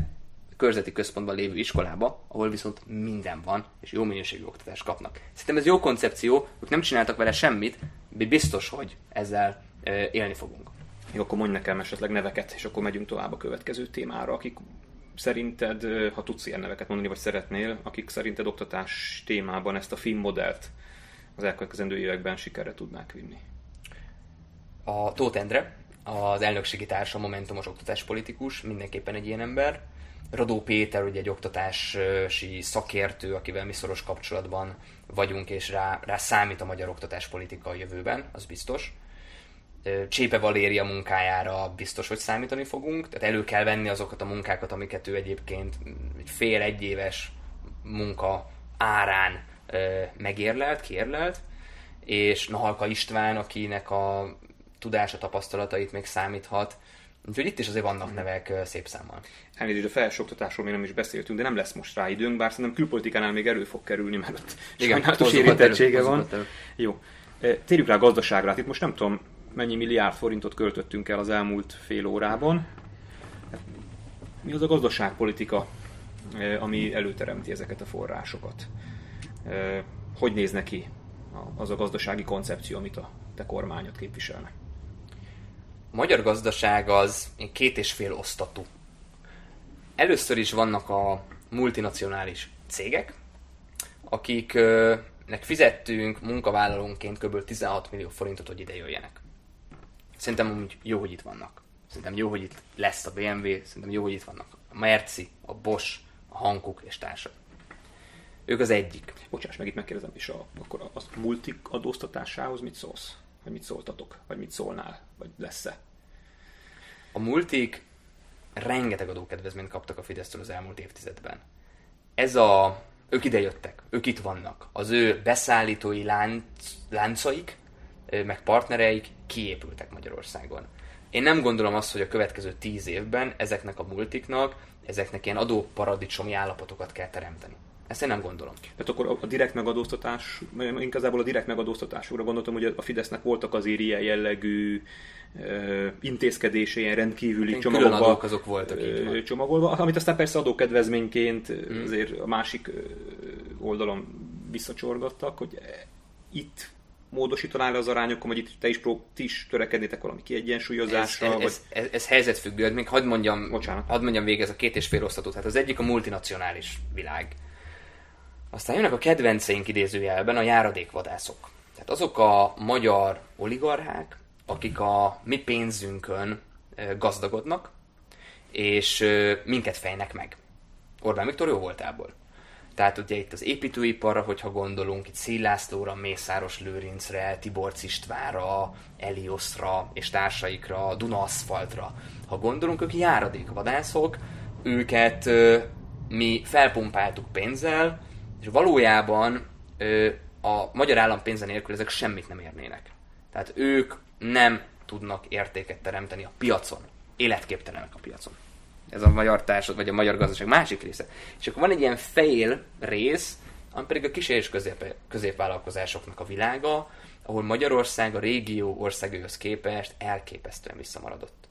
a körzeti központban lévő iskolába, ahol viszont minden van, és jó minőségű oktatást kapnak. Szerintem ez jó koncepció, ők nem csináltak vele semmit, de biztos, hogy ezzel élni fogunk. Jó, akkor mondj nekem esetleg neveket, és akkor megyünk tovább a következő témára, akik szerinted, ha tudsz ilyen neveket mondani, vagy szeretnél, akik szerinted oktatás témában ezt a film modellt az elkövetkezendő években sikerre tudnák vinni? A Tóth Endre, az elnökségi társa, Momentumos oktatáspolitikus, mindenképpen egy ilyen ember. Radó Péter, ugye egy oktatási szakértő, akivel mi szoros kapcsolatban vagyunk, és rá, rá számít a magyar oktatáspolitika a jövőben, az biztos. Csépe Valéria munkájára biztos, hogy számítani fogunk, tehát elő kell venni azokat a munkákat, amiket ő egyébként egy fél egyéves munka árán megérlelt, kérlelt, és Nahalka István, akinek a tudása, tapasztalatait még számíthat. Úgyhogy itt is azért vannak nevek szép számmal. Elnézést, a felsőoktatásról még nem is beszéltünk, de nem lesz most rá időnk, bár szerintem külpolitikánál még elő fog kerülni, mert ott sajnálatos érintettsége van. Elő. Jó. Térjük rá a gazdaságra. Hát itt most nem tudom, mennyi milliárd forintot költöttünk el az elmúlt fél órában. Mi az a gazdaságpolitika, ami előteremti ezeket a forrásokat? Hogy néz neki az a gazdasági koncepció, amit a te kormányot képviselne? A magyar gazdaság az két és fél osztatú. Először is vannak a multinacionális cégek, akiknek fizettünk munkavállalónként kb. 16 millió forintot, hogy ide jöjjenek. Szerintem úgy jó, hogy itt vannak. Szerintem jó, hogy itt lesz a BMW, szerintem jó, hogy itt vannak a Merci, a Bosch, a Hankuk és társak. Ők az egyik. Bocsáss meg, itt megkérdezem, és a, akkor a, a multik adóztatásához mit szólsz? Vagy mit szóltatok? Vagy mit szólnál? Vagy lesz-e? A multik rengeteg adókedvezményt kaptak a Fidesztől az elmúlt évtizedben. Ez a... Ők jöttek, ők itt vannak. Az ő beszállítói lánc, láncaik, meg partnereik kiépültek Magyarországon. Én nem gondolom azt, hogy a következő tíz évben ezeknek a multiknak, ezeknek ilyen adóparadicsomi állapotokat kell teremteni. Ezt én nem gondolom. Tehát akkor a direkt megadóztatás, igazából a direkt megadóztatásúra gondoltam, hogy a Fidesznek voltak azért ilyen jellegű intézkedése, ilyen rendkívüli Én csomagolva, azok voltak csomagolva, amit aztán persze adókedvezményként hmm. azért a másik oldalon visszacsorgattak, hogy itt módosítanál az arányokon, vagy itt te is, prób, ti is törekednétek valami kiegyensúlyozásra? Ez, vagy... ez, ez, ez helyzetfüggő, még hadd mondjam, Bocsánat. hadd mondjam végig ez a két és fél osztató. Hát az egyik a multinacionális világ. Aztán jönnek a kedvenceink idézőjelben a járadékvadászok. Tehát azok a magyar oligarchák, akik a mi pénzünkön gazdagodnak, és minket fejnek meg. Orbán Viktor jó voltából. Tehát ugye itt az építőiparra, hogyha gondolunk, itt Szillászlóra, Mészáros Lőrincre, Tibor Istvánra, Elioszra és társaikra, Duna Aszfaltra. Ha gondolunk, ők járadékvadászok, őket ö, mi felpumpáltuk pénzzel, és valójában ö, a magyar állam pénze nélkül ezek semmit nem érnének. Tehát ők nem tudnak értéket teremteni a piacon. Életképtelenek a piacon. Ez a magyar társad, vagy a magyar gazdaság másik része. És akkor van egy ilyen fail rész, ami pedig a kis és közép, középvállalkozásoknak a világa, ahol Magyarország a régió országaihoz képest elképesztően visszamaradott.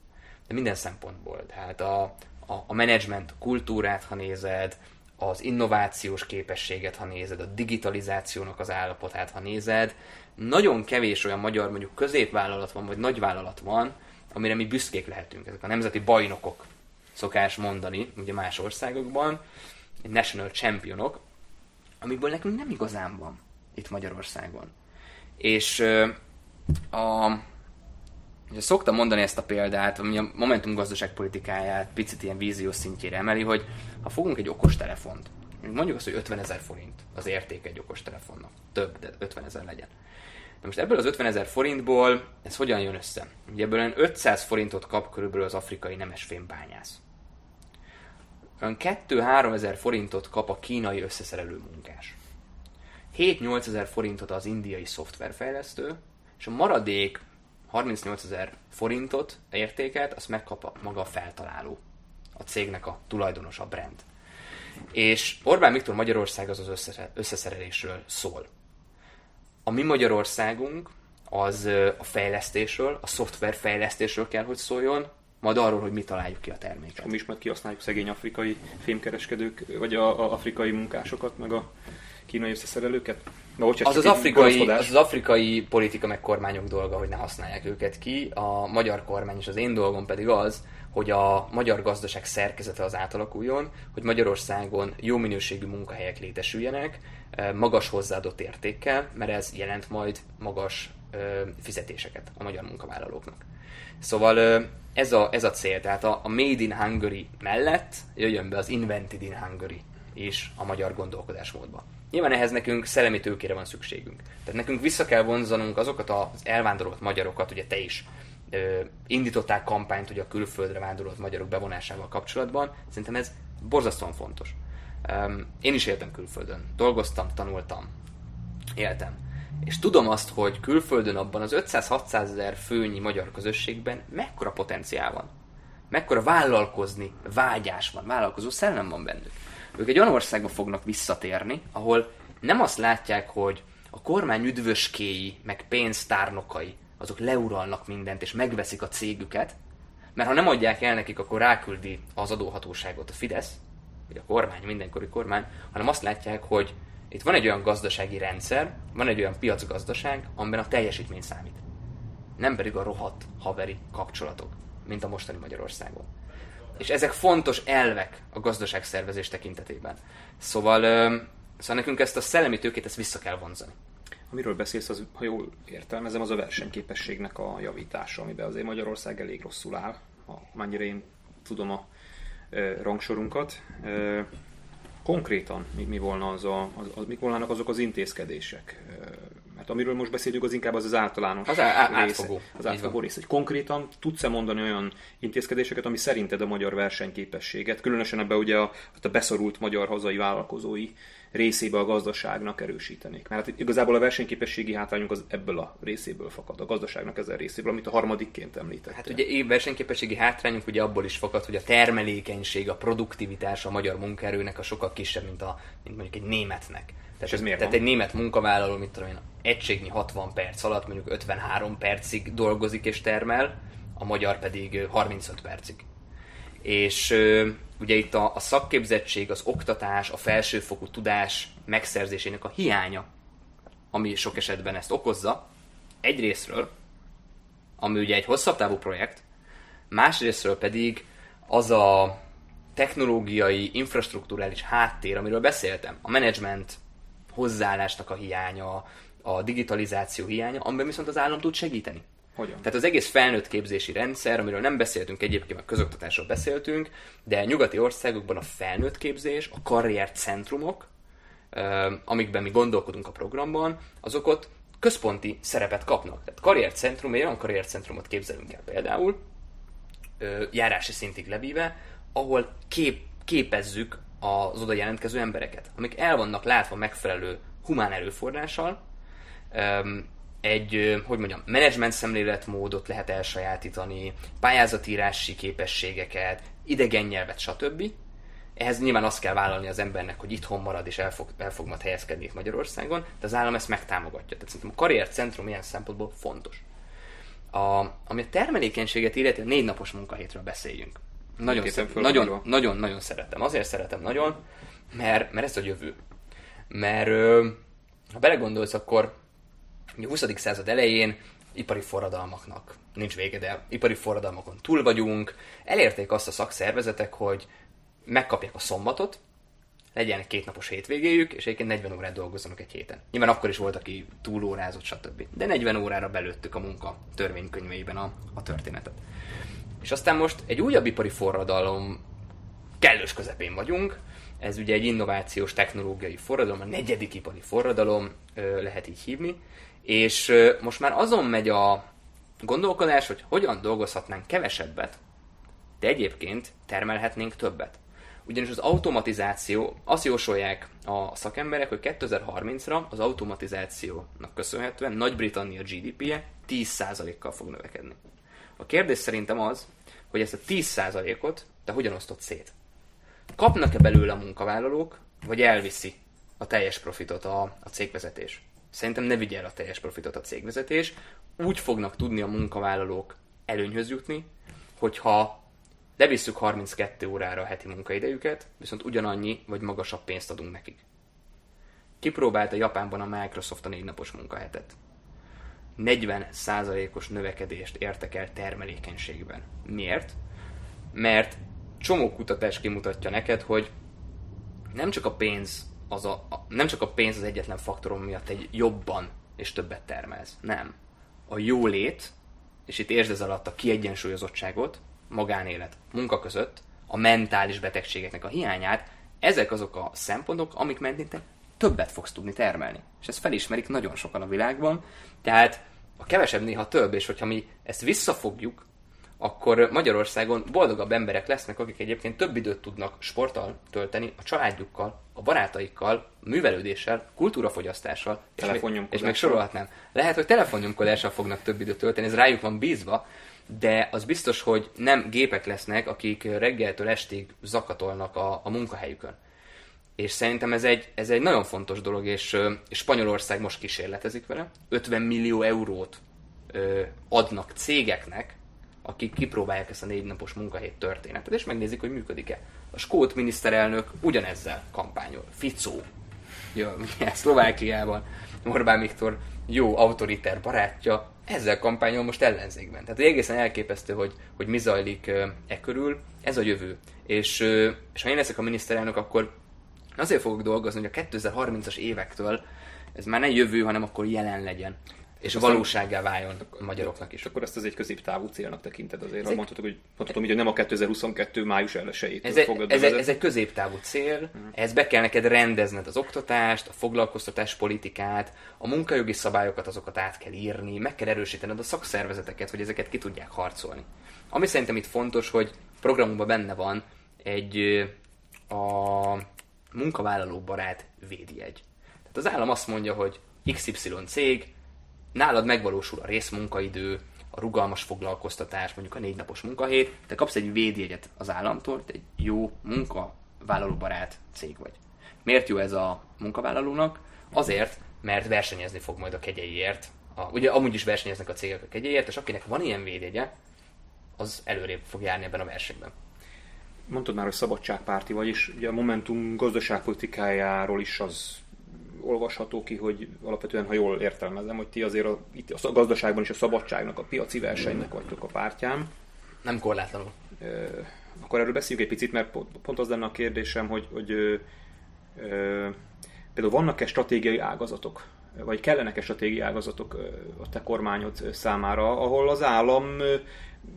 De minden szempontból. Tehát a, a, a menedzsment kultúrát, ha nézed, az innovációs képességet, ha nézed, a digitalizációnak az állapotát, ha nézed, nagyon kevés olyan magyar mondjuk középvállalat van, vagy nagyvállalat van, amire mi büszkék lehetünk. Ezek a nemzeti bajnokok szokás mondani, ugye más országokban, national championok, amiből nekünk nem igazán van itt Magyarországon. És a, ugye szoktam mondani ezt a példát, ami a Momentum gazdaságpolitikáját picit ilyen víziós szintjére emeli, hogy ha fogunk egy okos telefont, mondjuk azt, hogy 50 ezer forint az érték egy okos telefonnak, több, de 50 ezer legyen. De most ebből az 50 ezer forintból ez hogyan jön össze? Ugye ebből 500 forintot kap körülbelül az afrikai nemesfém bányász. Olyan 2-3 ezer forintot kap a kínai összeszerelő munkás. 7-8 ezer forintot az indiai szoftverfejlesztő, és a maradék 38 ezer forintot értéket, azt megkap maga a feltaláló, a cégnek a tulajdonosa, a brand. És Orbán Viktor Magyarország az az összeszerelésről szól. A mi Magyarországunk az a fejlesztésről, a szoftver fejlesztésről kell, hogy szóljon, majd arról, hogy mi találjuk ki a terméket. És mi is majd kihasználjuk szegény afrikai fémkereskedők, vagy a, a afrikai munkásokat, meg a kínai összeszerelőket? Na, az, az, afrikai, az az afrikai politika meg kormányok dolga, hogy ne használják őket ki. A magyar kormány és az én dolgom pedig az, hogy a magyar gazdaság szerkezete az átalakuljon, hogy Magyarországon jó minőségű munkahelyek létesüljenek, magas hozzáadott értékkel, mert ez jelent majd magas fizetéseket a magyar munkavállalóknak. Szóval ez a, ez a cél, tehát a, a Made in Hungary mellett jöjjön be az Invented in Hungary és a magyar gondolkodásmódba. Nyilván ehhez nekünk szellemi tőkére van szükségünk. Tehát nekünk vissza kell vonzanunk azokat az elvándorolt magyarokat, ugye te is ö, indították kampányt ugye a külföldre vándorolt magyarok bevonásával kapcsolatban. Szerintem ez borzasztóan fontos. Um, én is éltem külföldön. Dolgoztam, tanultam, éltem. És tudom azt, hogy külföldön abban az 500-600 ezer főnyi magyar közösségben mekkora potenciál van. Mekkora vállalkozni, vágyás van, vállalkozó szellem van bennük. Ők egy olyan országba fognak visszatérni, ahol nem azt látják, hogy a kormány üdvöskéi, meg pénztárnokai, azok leuralnak mindent, és megveszik a cégüket, mert ha nem adják el nekik, akkor ráküldi az adóhatóságot a Fidesz, vagy a kormány, mindenkori kormány, hanem azt látják, hogy itt van egy olyan gazdasági rendszer, van egy olyan piacgazdaság, amiben a teljesítmény számít. Nem pedig a rohadt haveri kapcsolatok, mint a mostani Magyarországon. És ezek fontos elvek a gazdaságszervezés tekintetében. Szóval, szóval nekünk ezt a szellemi tőkét ezt vissza kell vonzani. Amiről beszélsz, az, ha jól értelmezem, az a versenyképességnek a javítása, amiben azért Magyarország elég rosszul áll, ha mennyire én tudom a rangsorunkat. Konkrétan mi, mi volna az a, az, az, mik volnának azok az intézkedések? Mert amiről most beszélünk, az inkább az az általános az á, átfogó. része. Az átfogó rész. Hogy konkrétan tudsz-e mondani olyan intézkedéseket, ami szerinted a magyar versenyképességet, különösen ebbe ugye a, a beszorult magyar hazai vállalkozói részébe a gazdaságnak erősítenék. Mert hát igazából a versenyképességi hátrányunk az ebből a részéből fakad, a gazdaságnak ezen részéből, amit a harmadikként említett. Hát ugye versenyképességi hátrányunk ugye abból is fakad, hogy a termelékenység, a produktivitás a magyar munkaerőnek a sokkal kisebb, mint, a, mint mondjuk egy németnek. Tehát, ez miért tehát van? egy német munkavállaló, mit tudom én, egységnyi 60 perc alatt mondjuk 53 percig dolgozik és termel, a magyar pedig 35 percig. És ugye itt a, a szakképzettség, az oktatás, a felsőfokú tudás megszerzésének a hiánya, ami sok esetben ezt okozza, egyrésztről, ami ugye egy hosszabb távú projekt, másrésztről pedig az a technológiai, infrastruktúrális háttér, amiről beszéltem, a menedzsment hozzáállásnak a hiánya, a digitalizáció hiánya, amiben viszont az állam tud segíteni. Hogyan? Tehát az egész felnőtt képzési rendszer, amiről nem beszéltünk egyébként, mert közoktatásról beszéltünk, de nyugati országokban a felnőtt képzés, a karriercentrumok, amikben mi gondolkodunk a programban, azok ott központi szerepet kapnak. Tehát karriercentrum, egy olyan karriercentrumot képzelünk el például, járási szintig levíve, ahol kép, képezzük az oda jelentkező embereket, amik el vannak látva megfelelő humán erőforrással, egy, hogy mondjam, menedzsment szemléletmódot lehet elsajátítani, pályázatírási képességeket, idegen nyelvet, stb. Ehhez nyilván azt kell vállalni az embernek, hogy itthon marad és el fog, el fog majd helyezkedni itt Magyarországon, de az állam ezt megtámogatja. Tehát szerintem a karriercentrum ilyen szempontból fontos. A, ami a termelékenységet illeti, a négy napos munkahétről beszéljünk. Nagyon, szem, nagyon, nagyon, nagyon szeretem. Azért szeretem nagyon, mert, mert ez a jövő. Mert ha belegondolsz, akkor a 20. század elején ipari forradalmaknak nincs vége, de ipari forradalmakon túl vagyunk. Elérték azt a szakszervezetek, hogy megkapják a szombatot, legyen két napos hétvégéjük, és egyébként 40 órát dolgozzanak egy héten. Nyilván akkor is volt, aki túlórázott, stb. De 40 órára belőttük a munka törvénykönyveiben a, a történetet. És aztán most egy újabb ipari forradalom kellős közepén vagyunk, ez ugye egy innovációs technológiai forradalom, a negyedik ipari forradalom lehet így hívni, és most már azon megy a gondolkodás, hogy hogyan dolgozhatnánk kevesebbet, de egyébként termelhetnénk többet. Ugyanis az automatizáció, azt jósolják a szakemberek, hogy 2030-ra az automatizációnak köszönhetően Nagy-Britannia GDP-je 10%-kal fog növekedni. A kérdés szerintem az, hogy ezt a 10%-ot te hogyan osztott szét? Kapnak-e belőle a munkavállalók, vagy elviszi a teljes profitot a, a cégvezetés? Szerintem ne vigye el a teljes profitot a cégvezetés. Úgy fognak tudni a munkavállalók előnyhöz jutni, hogyha levisszük 32 órára a heti munkaidejüket, viszont ugyanannyi vagy magasabb pénzt adunk nekik. Kipróbálta Japánban a Microsoft a négy napos munkahetet. 40%-os növekedést értek el termelékenységben. Miért? Mert csomó kutatás kimutatja neked, hogy nem csak a pénz az, a, a, nem csak a pénz az egyetlen faktorom miatt egy jobban és többet termelsz. Nem. A jólét, és itt értsd ez alatt a kiegyensúlyozottságot, magánélet, munka között, a mentális betegségeknek a hiányát, ezek azok a szempontok, amik mentén te többet fogsz tudni termelni. És ezt felismerik nagyon sokan a világban, tehát a kevesebb néha több, és hogyha mi ezt visszafogjuk, akkor Magyarországon boldogabb emberek lesznek, akik egyébként több időt tudnak sporttal tölteni, a családjukkal, a barátaikkal, művelődéssel, kultúrafogyasztással, és még, és még sorolhatnám. Lehet, hogy telefonnyomkodással fognak több időt tölteni, ez rájuk van bízva, de az biztos, hogy nem gépek lesznek, akik reggeltől estig zakatolnak a, a munkahelyükön. És szerintem ez egy, ez egy nagyon fontos dolog, és, és Spanyolország most kísérletezik vele. 50 millió eurót ö, adnak cégeknek, akik kipróbálják ezt a négy napos munkahét történetet, és megnézik, hogy működik-e. A skót miniszterelnök ugyanezzel kampányol. Ficó. Ja, Szlovákiában Orbán Viktor jó autoriter barátja, ezzel kampányol most ellenzékben. Tehát egészen elképesztő, hogy, hogy mi zajlik e körül. Ez a jövő. És, és ha én leszek a miniszterelnök, akkor azért fogok dolgozni, hogy a 2030-as évektől ez már ne jövő, hanem akkor jelen legyen és a valósággá váljon a magyaroknak is. Akkor ezt az egy középtávú célnak tekinted azért, ez mondhatok, hogy, mondhatom hogy nem a 2022 május 1 ez, fogod ez, ez egy középtávú cél, uh-huh. ehhez be kell neked rendezned az oktatást, a foglalkoztatás politikát, a munkajogi szabályokat, azokat át kell írni, meg kell erősítened a szakszervezeteket, hogy ezeket ki tudják harcolni. Ami szerintem itt fontos, hogy programunkban benne van egy a munkavállaló barát védjegy. Tehát az állam azt mondja, hogy XY cég nálad megvalósul a részmunkaidő, a rugalmas foglalkoztatás, mondjuk a négy napos munkahét, te kapsz egy védjegyet az államtól, te egy jó munkavállalóbarát cég vagy. Miért jó ez a munkavállalónak? Azért, mert versenyezni fog majd a kegyeiért. A, ugye amúgy is versenyeznek a cégek a kegyeiért, és akinek van ilyen védjegye, az előrébb fog járni ebben a versenyben. Mondtad már, hogy szabadságpárti vagy, és ugye a Momentum gazdaságpolitikájáról is az olvasható ki, hogy alapvetően, ha jól értelmezem, hogy ti azért a, itt a gazdaságban is a szabadságnak, a piaci versenynek vagytok a pártján. Nem korlátlanul. E, akkor erről beszéljünk egy picit, mert pont, pont az lenne a kérdésem, hogy, hogy ö, ö, például vannak-e stratégiai ágazatok, vagy kellenek-e stratégiai ágazatok a te kormányod számára, ahol az állam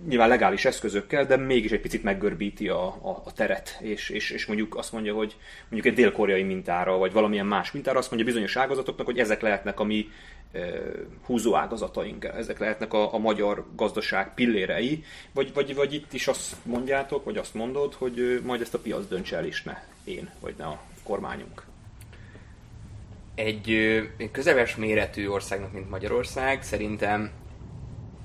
nyilván legális eszközökkel, de mégis egy picit meggörbíti a, a, a teret, és, és, és mondjuk azt mondja, hogy mondjuk egy dél-koreai mintára, vagy valamilyen más mintára azt mondja bizonyos ágazatoknak, hogy ezek lehetnek a mi e, húzó ágazataink, ezek lehetnek a, a magyar gazdaság pillérei, vagy, vagy, vagy itt is azt mondjátok, vagy azt mondod, hogy majd ezt a piac döntse el is, ne én, vagy ne a kormányunk. Egy közeves méretű országnak, mint Magyarország, szerintem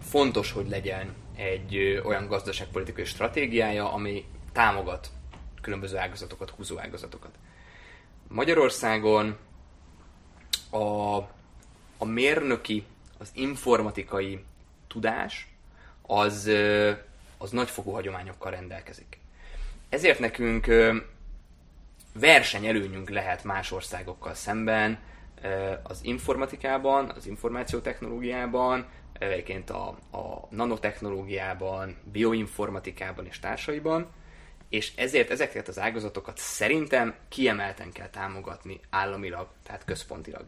fontos, hogy legyen egy olyan gazdaságpolitikai stratégiája, ami támogat különböző ágazatokat, húzó ágazatokat. Magyarországon a, a mérnöki, az informatikai tudás az, az nagyfokú hagyományokkal rendelkezik. Ezért nekünk versenyelőnyünk lehet más országokkal szemben az informatikában, az információtechnológiában, egyébként a, a nanotechnológiában, bioinformatikában és társaiban, és ezért ezeket az ágazatokat szerintem kiemelten kell támogatni államilag, tehát központilag.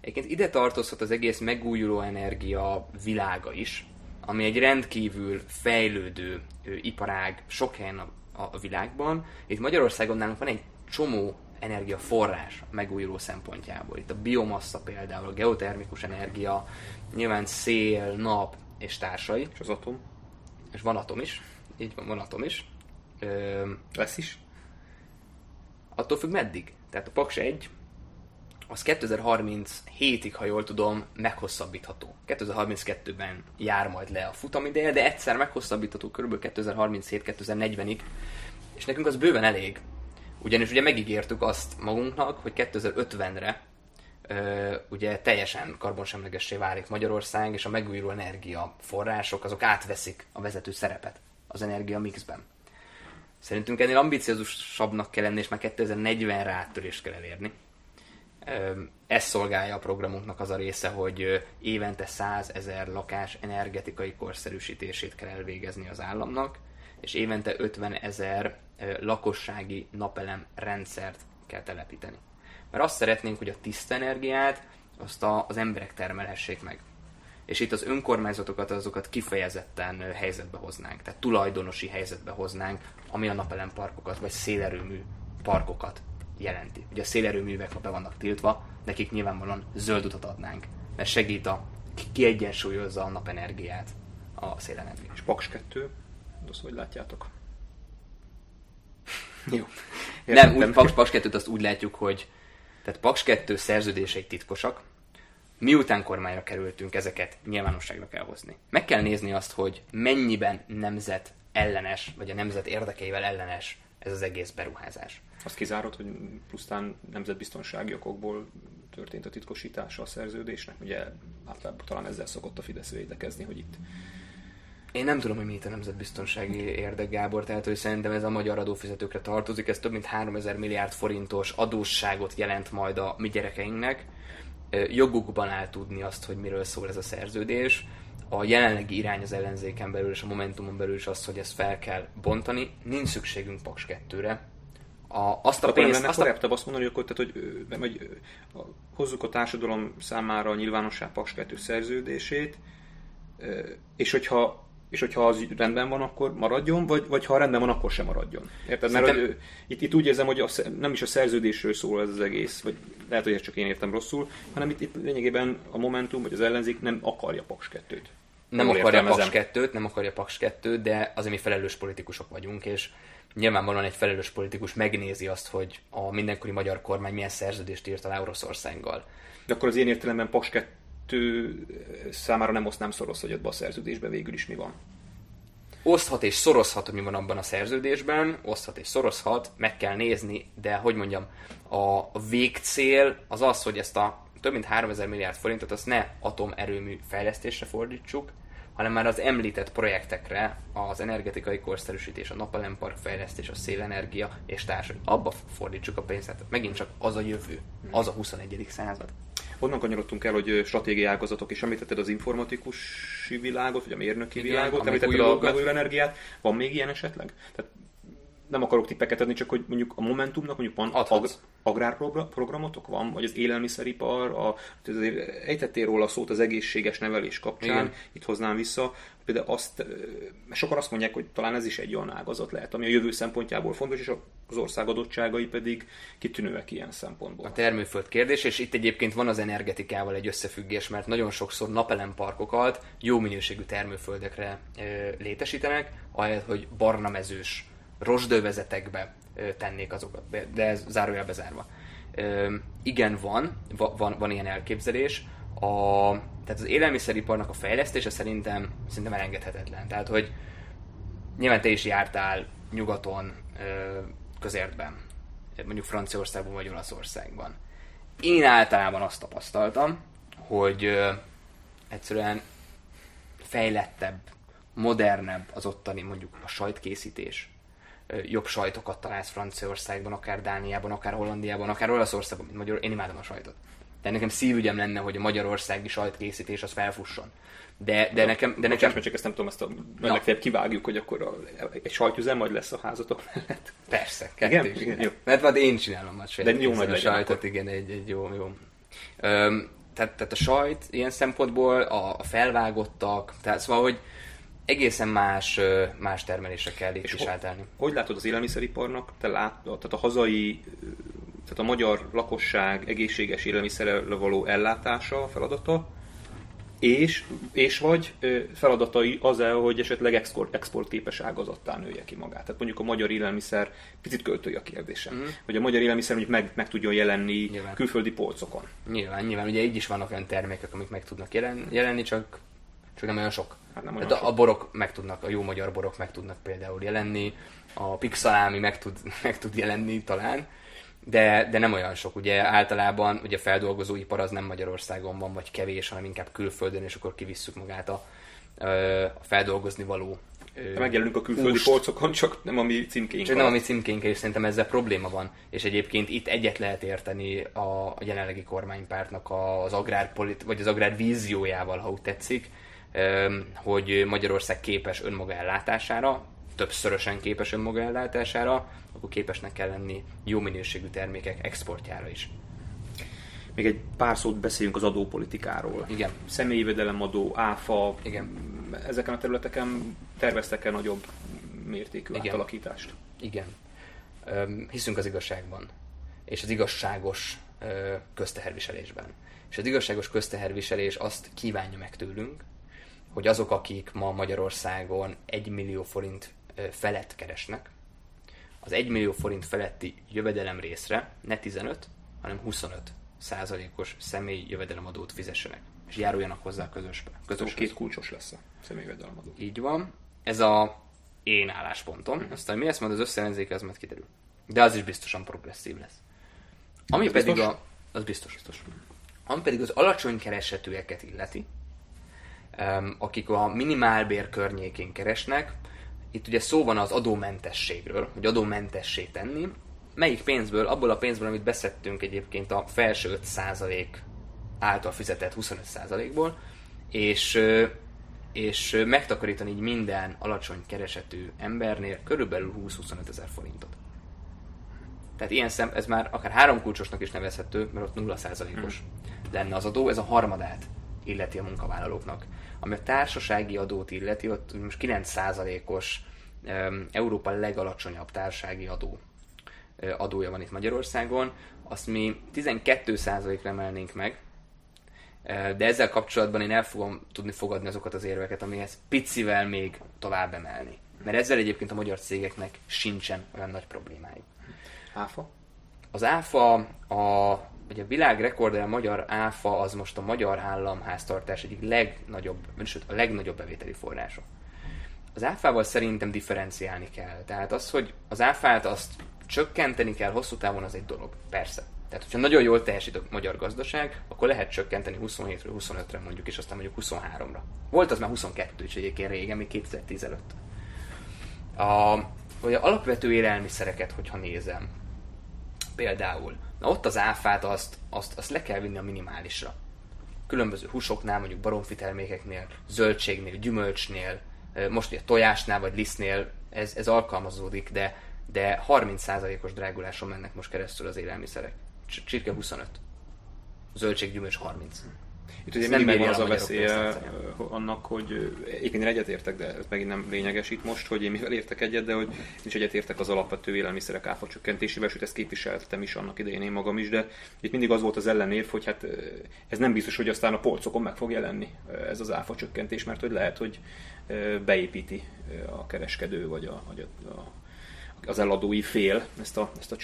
Egyébként ide tartozhat az egész megújuló energia világa is, ami egy rendkívül fejlődő iparág sok helyen a, a világban. Itt Magyarországon nálunk van egy csomó energiaforrás megújuló szempontjából. Itt a biomassa például, a geotermikus energia, nyilván szél, nap és társai. És az atom. És van atom is. Így van, van atom is. Ö, Lesz is. attól függ meddig. Tehát a Paks 1 az 2037-ig, ha jól tudom, meghosszabbítható. 2032-ben jár majd le a futamideje, de egyszer meghosszabbítható kb. 2037-2040-ig, és nekünk az bőven elég. Ugyanis ugye megígértük azt magunknak, hogy 2050-re ö, ugye teljesen karbonsemlegessé válik Magyarország, és a megújuló energia források azok átveszik a vezető szerepet az energia mixben. Szerintünk ennél ambiciózusabbnak kell lenni, és már 2040-re áttörést kell elérni. Ez szolgálja a programunknak az a része, hogy évente 100 ezer lakás energetikai korszerűsítését kell elvégezni az államnak, és évente 50 ezer lakossági napelem rendszert kell telepíteni. Mert azt szeretnénk, hogy a tiszta energiát azt a, az emberek termelhessék meg. És itt az önkormányzatokat, azokat kifejezetten helyzetbe hoznánk, tehát tulajdonosi helyzetbe hoznánk, ami a napelemparkokat vagy szélerőmű parkokat jelenti. Ugye a szélerőművek, ha be vannak tiltva, nekik nyilvánvalóan zöld utat adnánk, mert segít a kiegyensúlyozza a napenergiát a szélenergia. És Paks 2, azt hogy látjátok? Jó. Nem, úgy, Paks, Paks 2 azt úgy látjuk, hogy tehát Paks 2 szerződései titkosak, miután kormányra kerültünk, ezeket nyilvánosságra kell hozni. Meg kell nézni azt, hogy mennyiben nemzet ellenes, vagy a nemzet érdekeivel ellenes ez az egész beruházás. Azt kizárod, hogy pusztán nemzetbiztonsági okokból történt a titkosítása a szerződésnek? Ugye általában talán ezzel szokott a Fidesz védekezni, hogy itt én nem tudom, hogy mi itt a nemzetbiztonsági érdek, Gábor, tehát hogy szerintem ez a magyar adófizetőkre tartozik, ez több mint 3000 milliárd forintos adósságot jelent majd a mi gyerekeinknek. Jogukban áll tudni azt, hogy miről szól ez a szerződés. A jelenlegi irány az ellenzéken belül és a Momentumon belül is az, hogy ezt fel kell bontani. Nincs szükségünk Paks 2-re a, azt a pénzt... Azt a... azt mondani, hogy, tehát, hogy, hogy hozzuk a társadalom számára a nyilvánosság Paks 2 szerződését, és hogyha és hogyha az rendben van, akkor maradjon, vagy, vagy ha rendben van, akkor sem maradjon. Érted? Mert Szerintem... hogy, itt, itt úgy érzem, hogy a, nem is a szerződésről szól ez az egész, vagy lehet, hogy ezt csak én értem rosszul, hanem itt, itt lényegében a Momentum vagy az ellenzék nem akarja Paks 2-t. Nem akarja Paks 2-t, nem akarja Paks 2 de azért mi felelős politikusok vagyunk, és nyilvánvalóan egy felelős politikus megnézi azt, hogy a mindenkori magyar kormány milyen szerződést írt alá Oroszországgal. De akkor az én értelemben Paks 2 számára nem oszt, nem hogy a szerződésbe végül is mi van. Oszthat és szorozhat, mi van abban a szerződésben, oszthat és szorozhat, meg kell nézni, de hogy mondjam, a végcél az az, hogy ezt a több mint 3000 milliárd forintot azt ne atomerőmű fejlesztésre fordítsuk, hanem már az említett projektekre, az energetikai korszerűsítés, a napelempark fejlesztés, a szélenergia és társai, abba fordítsuk a pénzt. Megint csak az a jövő, az a 21. század. Honnan kanyarodtunk el, hogy stratégiai ágazatok, és említetted az informatikusi világot, vagy a mérnöki Igen, világot, említetted a megújuló energiát. Van még ilyen esetleg? Tehát nem akarok tippeket adni, csak hogy mondjuk a Momentumnak mondjuk van ag- agrárprogramotok van, vagy az élelmiszeripar, a, ejtettél róla szót az egészséges nevelés kapcsán, Igen. itt hoznám vissza, például azt, sokan azt mondják, hogy talán ez is egy olyan ágazat lehet, ami a jövő szempontjából fontos, és az ország adottságai pedig kitűnőek ilyen szempontból. A termőföld kérdés, és itt egyébként van az energetikával egy összefüggés, mert nagyon sokszor napelemparkokat jó minőségű termőföldekre létesítenek, ahelyett, hogy barna mezős rosdővezetekbe tennék azokat, de ez zárójel bezárva. Igen, van, van, van ilyen elképzelés. A, tehát az élelmiszeriparnak a fejlesztése szerintem, szerintem elengedhetetlen. Tehát, hogy nyilván te is jártál nyugaton, közértben, mondjuk Franciaországban vagy Olaszországban. Én általában azt tapasztaltam, hogy egyszerűen fejlettebb, modernebb az ottani mondjuk a sajtkészítés, jobb sajtokat találsz Franciaországban, akár Dániában, akár Hollandiában, akár Olaszországban, mint magyar. Én imádom a sajtot. De nekem szívügyem lenne, hogy a magyarországi sajtkészítés az felfusson. De, de nekem... De nekem... csak ezt nem tudom, ezt a no. legfeljebb kivágjuk, hogy akkor a, egy sajtüzem majd lesz a házatok mellett. Persze, kettő igen? igen. Jó. Mert vad én csinálom a sajtot. De jó nagy a sajtot, akkor. igen, egy, egy jó, jó. Öm, tehát, tehát a sajt ilyen szempontból, a, a felvágottak, tehát szóval, hogy egészen más, más termelésre kell itt is átállni. Hogy látod az élelmiszeriparnak? Te lát, tehát a hazai, tehát a magyar lakosság egészséges élelmiszerrel való ellátása feladata, és, és vagy feladatai az el, hogy esetleg export, exportképes ágazattá nője ki magát. Tehát mondjuk a magyar élelmiszer, picit költői a kérdésem, uh-huh. hogy a magyar élelmiszer mondjuk meg, meg tudjon jelenni nyilván. külföldi polcokon. Nyilván, nyilván. Ugye így is vannak olyan termékek, amik meg tudnak jelen, jelenni, csak, csak nem olyan sok. Hát nem olyan sok. A borok meg tudnak, a jó magyar borok meg tudnak például jelenni, a pixalámi meg tud, meg tud jelenni talán, de, de nem olyan sok. Ugye általában ugye a feldolgozóipar az nem Magyarországon van, vagy kevés, hanem inkább külföldön, és akkor kivisszük magát a, a feldolgozni való de megjelenünk a külföldi Úst. polcokon, csak nem a mi címkénk. Csak nem a mi címkénk, és szerintem ezzel probléma van. És egyébként itt egyet lehet érteni a jelenlegi kormánypártnak az agrárpolit, vagy az agrár víziójával, ha úgy tetszik, hogy Magyarország képes önmaga ellátására, többszörösen képes önmaga ellátására, akkor képesnek kell lenni jó minőségű termékek exportjára is. Még egy pár szót beszéljünk az adópolitikáról. Igen. Személyi adó, áfa, Igen. ezeken a területeken terveztek-e nagyobb mértékű Igen. átalakítást? Igen. Hiszünk az igazságban, és az igazságos közteherviselésben. És az igazságos közteherviselés azt kívánja meg tőlünk, hogy azok, akik ma Magyarországon 1 millió forint felett keresnek, az 1 millió forint feletti jövedelem részre ne 15, hanem 25 százalékos személyi jövedelemadót fizessenek, és járuljanak hozzá a közösbe. Közös két kulcsos lesz a személyi jövedelemadó. Így van. Ez a én álláspontom. Hmm. Aztán mi ezt majd az összeellenzék, ez majd kiderül. De az is biztosan progresszív lesz. Ami az pedig biztos? a... Az biztos. biztos. Ami pedig az alacsony keresetűeket illeti, akik a minimálbér környékén keresnek, itt ugye szó van az adómentességről, hogy adómentessé tenni. Melyik pénzből? Abból a pénzből, amit beszettünk egyébként a felső 5% által fizetett 25%-ból, és, és megtakarítani így minden alacsony keresetű embernél körülbelül 20-25 ezer forintot. Tehát ilyen szem, ez már akár három kulcsosnak is nevezhető, mert ott 0%-os hmm. lenne az adó, ez a harmadát illeti a munkavállalóknak. Ami a társasági adót illeti, ott most 9%-os Európa legalacsonyabb társasági adó adója van itt Magyarországon, azt mi 12%-ra emelnénk meg, de ezzel kapcsolatban én el fogom tudni fogadni azokat az érveket, amihez picivel még tovább emelni. Mert ezzel egyébként a magyar cégeknek sincsen olyan nagy problémájuk. Áfa? Az áfa, a hogy a világ rekorder a magyar áfa az most a magyar államháztartás egyik legnagyobb, sőt a legnagyobb bevételi forrása. Az áfával szerintem differenciálni kell. Tehát az, hogy az áfát azt csökkenteni kell hosszú távon, az egy dolog. Persze. Tehát, hogyha nagyon jól teljesít a magyar gazdaság, akkor lehet csökkenteni 27-ről 25-re mondjuk, és aztán mondjuk 23-ra. Volt az már 22 is egyébként régen, még 2010 előtt. A, vagy a alapvető élelmiszereket, hogyha nézem, például Na ott az áfát azt, azt, azt le kell vinni a minimálisra. Különböző húsoknál, mondjuk baromfi termékeknél, zöldségnél, gyümölcsnél, most a tojásnál vagy lisztnél ez, ez alkalmazódik, de, de 30%-os dráguláson mennek most keresztül az élelmiszerek. Csirke 25. Zöldség, gyümölcs 30. Itt ugye mindig van az a veszélye annak, hogy egyébként én egyetértek, de ez megint nem lényeges itt most, hogy én mivel értek egyet, de hogy nincs egyetértek az alapvető élelmiszerek áfa csökkentésével, sőt ezt képviseltem is annak idején én magam is, de itt mindig az volt az ellenérv, hogy hát ez nem biztos, hogy aztán a polcokon meg fog jelenni ez az áfa csökkentés, mert hogy lehet, hogy beépíti a kereskedő vagy, a, vagy a, a, az eladói fél ezt a, ezt a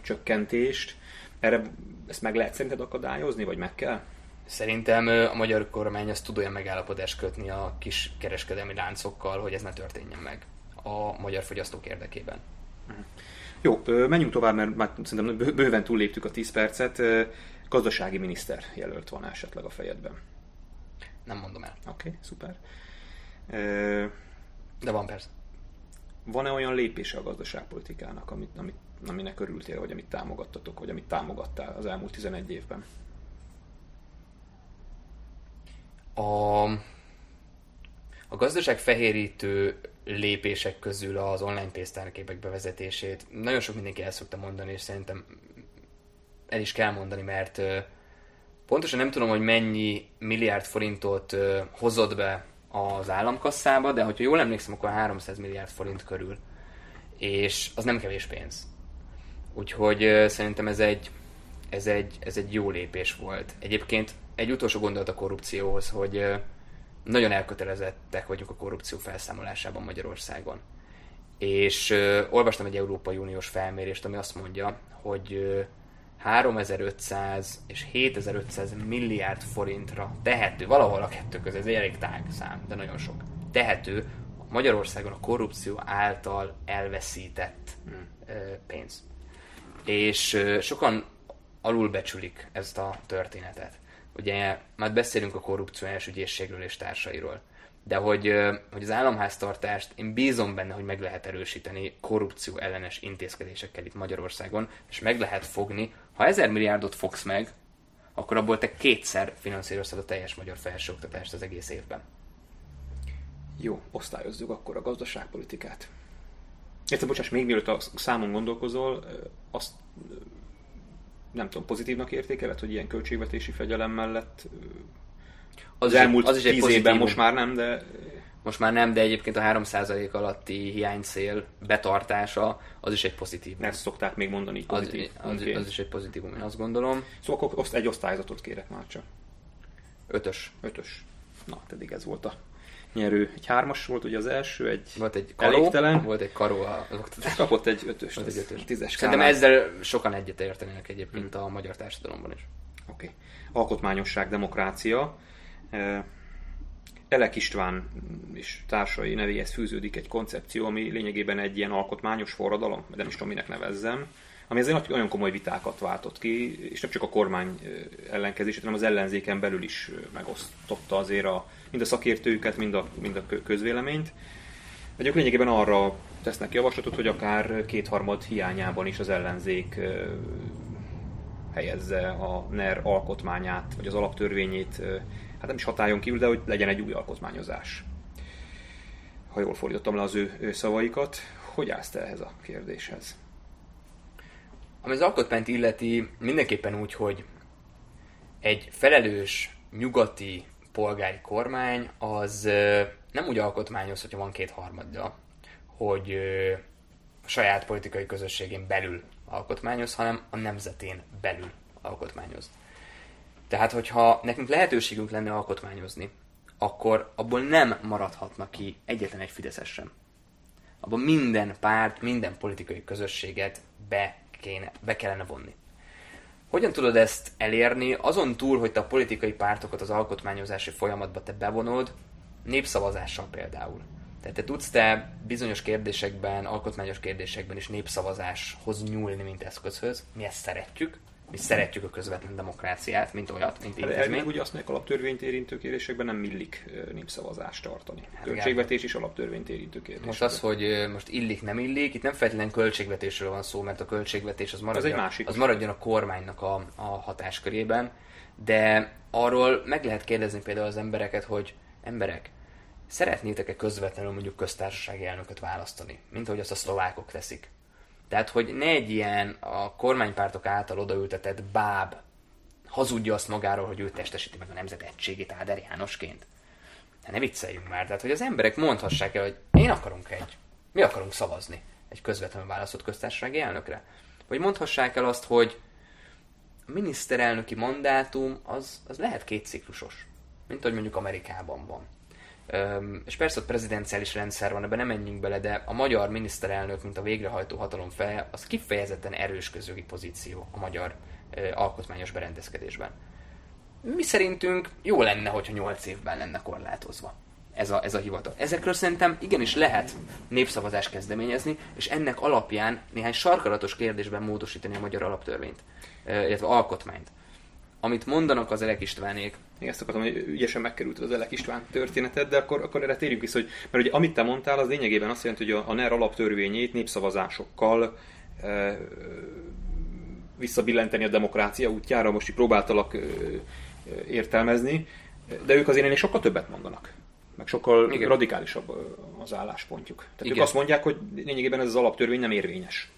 csökkentést. Erre ezt meg lehet szerinted akadályozni, vagy meg kell? Szerintem a magyar kormány azt tud olyan megállapodást kötni a kis kereskedelmi láncokkal, hogy ez ne történjen meg a magyar fogyasztók érdekében. Mhm. Jó, menjünk tovább, mert már szerintem bőven túlléptük a 10 percet. Gazdasági miniszter jelölt van esetleg a fejedben? Nem mondom el. Oké, okay, szuper. De van persze. Van-e olyan lépése a gazdaságpolitikának, amit, amit, aminek örültél, vagy amit támogattatok, vagy amit támogattál az elmúlt 11 évben? A, a gazdaság fehérítő lépések közül az online pénztárképek bevezetését nagyon sok mindenki el szokta mondani, és szerintem el is kell mondani, mert pontosan nem tudom, hogy mennyi milliárd forintot hozott be az államkasszába, de hogyha jól emlékszem, akkor 300 milliárd forint körül. És az nem kevés pénz. Úgyhogy szerintem ez egy ez egy, ez egy jó lépés volt. Egyébként egy utolsó gondolat a korrupcióhoz, hogy nagyon elkötelezettek vagyunk a korrupció felszámolásában Magyarországon. És olvastam egy Európai Uniós felmérést, ami azt mondja, hogy uh, 3500 és 7500 milliárd forintra tehető, valahol a kettő között, ez egy elég tág szám, de nagyon sok, tehető Magyarországon a korrupció által elveszített hmm. pénz. És sokan alulbecsülik ezt a történetet. Ugye már beszélünk a korrupció ügyészségről és társairól, de hogy, hogy az államháztartást én bízom benne, hogy meg lehet erősíteni korrupció ellenes intézkedésekkel itt Magyarországon, és meg lehet fogni, ha ezer milliárdot fogsz meg, akkor abból te kétszer finanszíroztad a teljes magyar felsőoktatást az egész évben. Jó, osztályozzuk akkor a gazdaságpolitikát. Egyszer, bocsáss, még mielőtt a számon gondolkozol, azt nem tudom, pozitívnak értékeled, hogy ilyen költségvetési fegyelem mellett az, az elmúlt az is egy tíz évben most már nem, de... Most már nem, de egyébként a 3% alatti hiánycél betartása az is egy pozitív. Ezt szokták még mondani pozitív. Az, az, az is egy pozitívum, én azt gondolom. Szóval akkor egy osztályzatot kérek már csak. Ötös. Ötös. Na, pedig ez volt a nyerő. Egy hármas volt ugye az első, egy Volt egy karó, elégtelen. volt egy karó az oktatás. Kapott egy ötös, volt egy ötös. tízes Szerintem ezzel sokan egyet értenének egyébként hmm. a magyar társadalomban is. Oké. Okay. Alkotmányosság, demokrácia. Elek István és társai nevéhez fűződik egy koncepció, ami lényegében egy ilyen alkotmányos forradalom, de nem is tudom, minek nevezzem, ami azért nagyon komoly vitákat váltott ki, és nem csak a kormány ellenkezését, hanem az ellenzéken belül is megosztotta azért a, mind a szakértőket, mind a, mind a közvéleményt. Vagyok lényegében arra tesznek javaslatot, hogy akár kétharmad hiányában is az ellenzék helyezze a NER alkotmányát, vagy az alaptörvényét, hát nem is hatályon kívül, de hogy legyen egy új alkotmányozás. Ha jól fordítottam le az ő, szavaikat, hogy állsz te ehhez a kérdéshez? Ami az alkotmányt illeti, mindenképpen úgy, hogy egy felelős, nyugati polgári kormány az nem úgy alkotmányoz, hogyha van két harmadja, hogy a saját politikai közösségén belül alkotmányoz, hanem a nemzetén belül alkotmányoz. Tehát, hogyha nekünk lehetőségünk lenne alkotmányozni, akkor abból nem maradhatna ki egyetlen egy Fideszes sem. Abban minden párt, minden politikai közösséget be, kéne, be kellene vonni. Hogyan tudod ezt elérni? Azon túl, hogy te a politikai pártokat az alkotmányozási folyamatba te bevonod, népszavazással például. Tehát te tudsz te bizonyos kérdésekben, alkotmányos kérdésekben is népszavazáshoz nyúlni, mint eszközhöz. Mi ezt szeretjük, mi szeretjük a közvetlen demokráciát, mint olyat, mint hát intézmény. Ugye azt mondják, alaptörvényt érintő kérdésekben nem illik népszavazást tartani. Hát Költségvetés is alaptörvényt érintő kérdés. Most az, hogy most illik, nem illik, itt nem feltétlenül költségvetésről van szó, mert a költségvetés az maradjon, az, másik az maradjon a kormánynak a, a hatáskörében, de arról meg lehet kérdezni például az embereket, hogy emberek, szeretnétek-e közvetlenül mondjuk köztársasági elnököt választani, mint ahogy azt a szlovákok teszik? Tehát, hogy ne egy ilyen a kormánypártok által odaültetett báb hazudja azt magáról, hogy ő testesíti meg a nemzet egységét Áder Jánosként. Hát ne vicceljünk már. Tehát, hogy az emberek mondhassák el, hogy én akarunk egy, mi akarunk szavazni egy közvetlenül választott köztársasági elnökre. Vagy mondhassák el azt, hogy a miniszterelnöki mandátum az, az lehet kétciklusos, mint ahogy mondjuk Amerikában van és persze ott prezidenciális rendszer van, ebben nem menjünk bele, de a magyar miniszterelnök, mint a végrehajtó hatalom feje, az kifejezetten erős közögi pozíció a magyar alkotmányos berendezkedésben. Mi szerintünk jó lenne, hogyha 8 évben lenne korlátozva ez a, ez a hivatal. Ezekről szerintem igenis lehet népszavazást kezdeményezni, és ennek alapján néhány sarkalatos kérdésben módosítani a magyar alaptörvényt, illetve alkotmányt amit mondanak az Elek Istvánék. Igen, ezt akartam, hogy ügyesen megkerült az Elek István történetet, de akkor, akkor erre térjünk vissza, hogy, mert ugye amit te mondtál, az lényegében azt jelenti, hogy a, a NER alaptörvényét népszavazásokkal e, visszabillenteni a demokrácia útjára, most így próbáltalak e, értelmezni, de ők azért ennél sokkal többet mondanak meg sokkal Igen. radikálisabb az álláspontjuk. Tehát Igen. ők azt mondják, hogy lényegében ez az alaptörvény nem érvényes.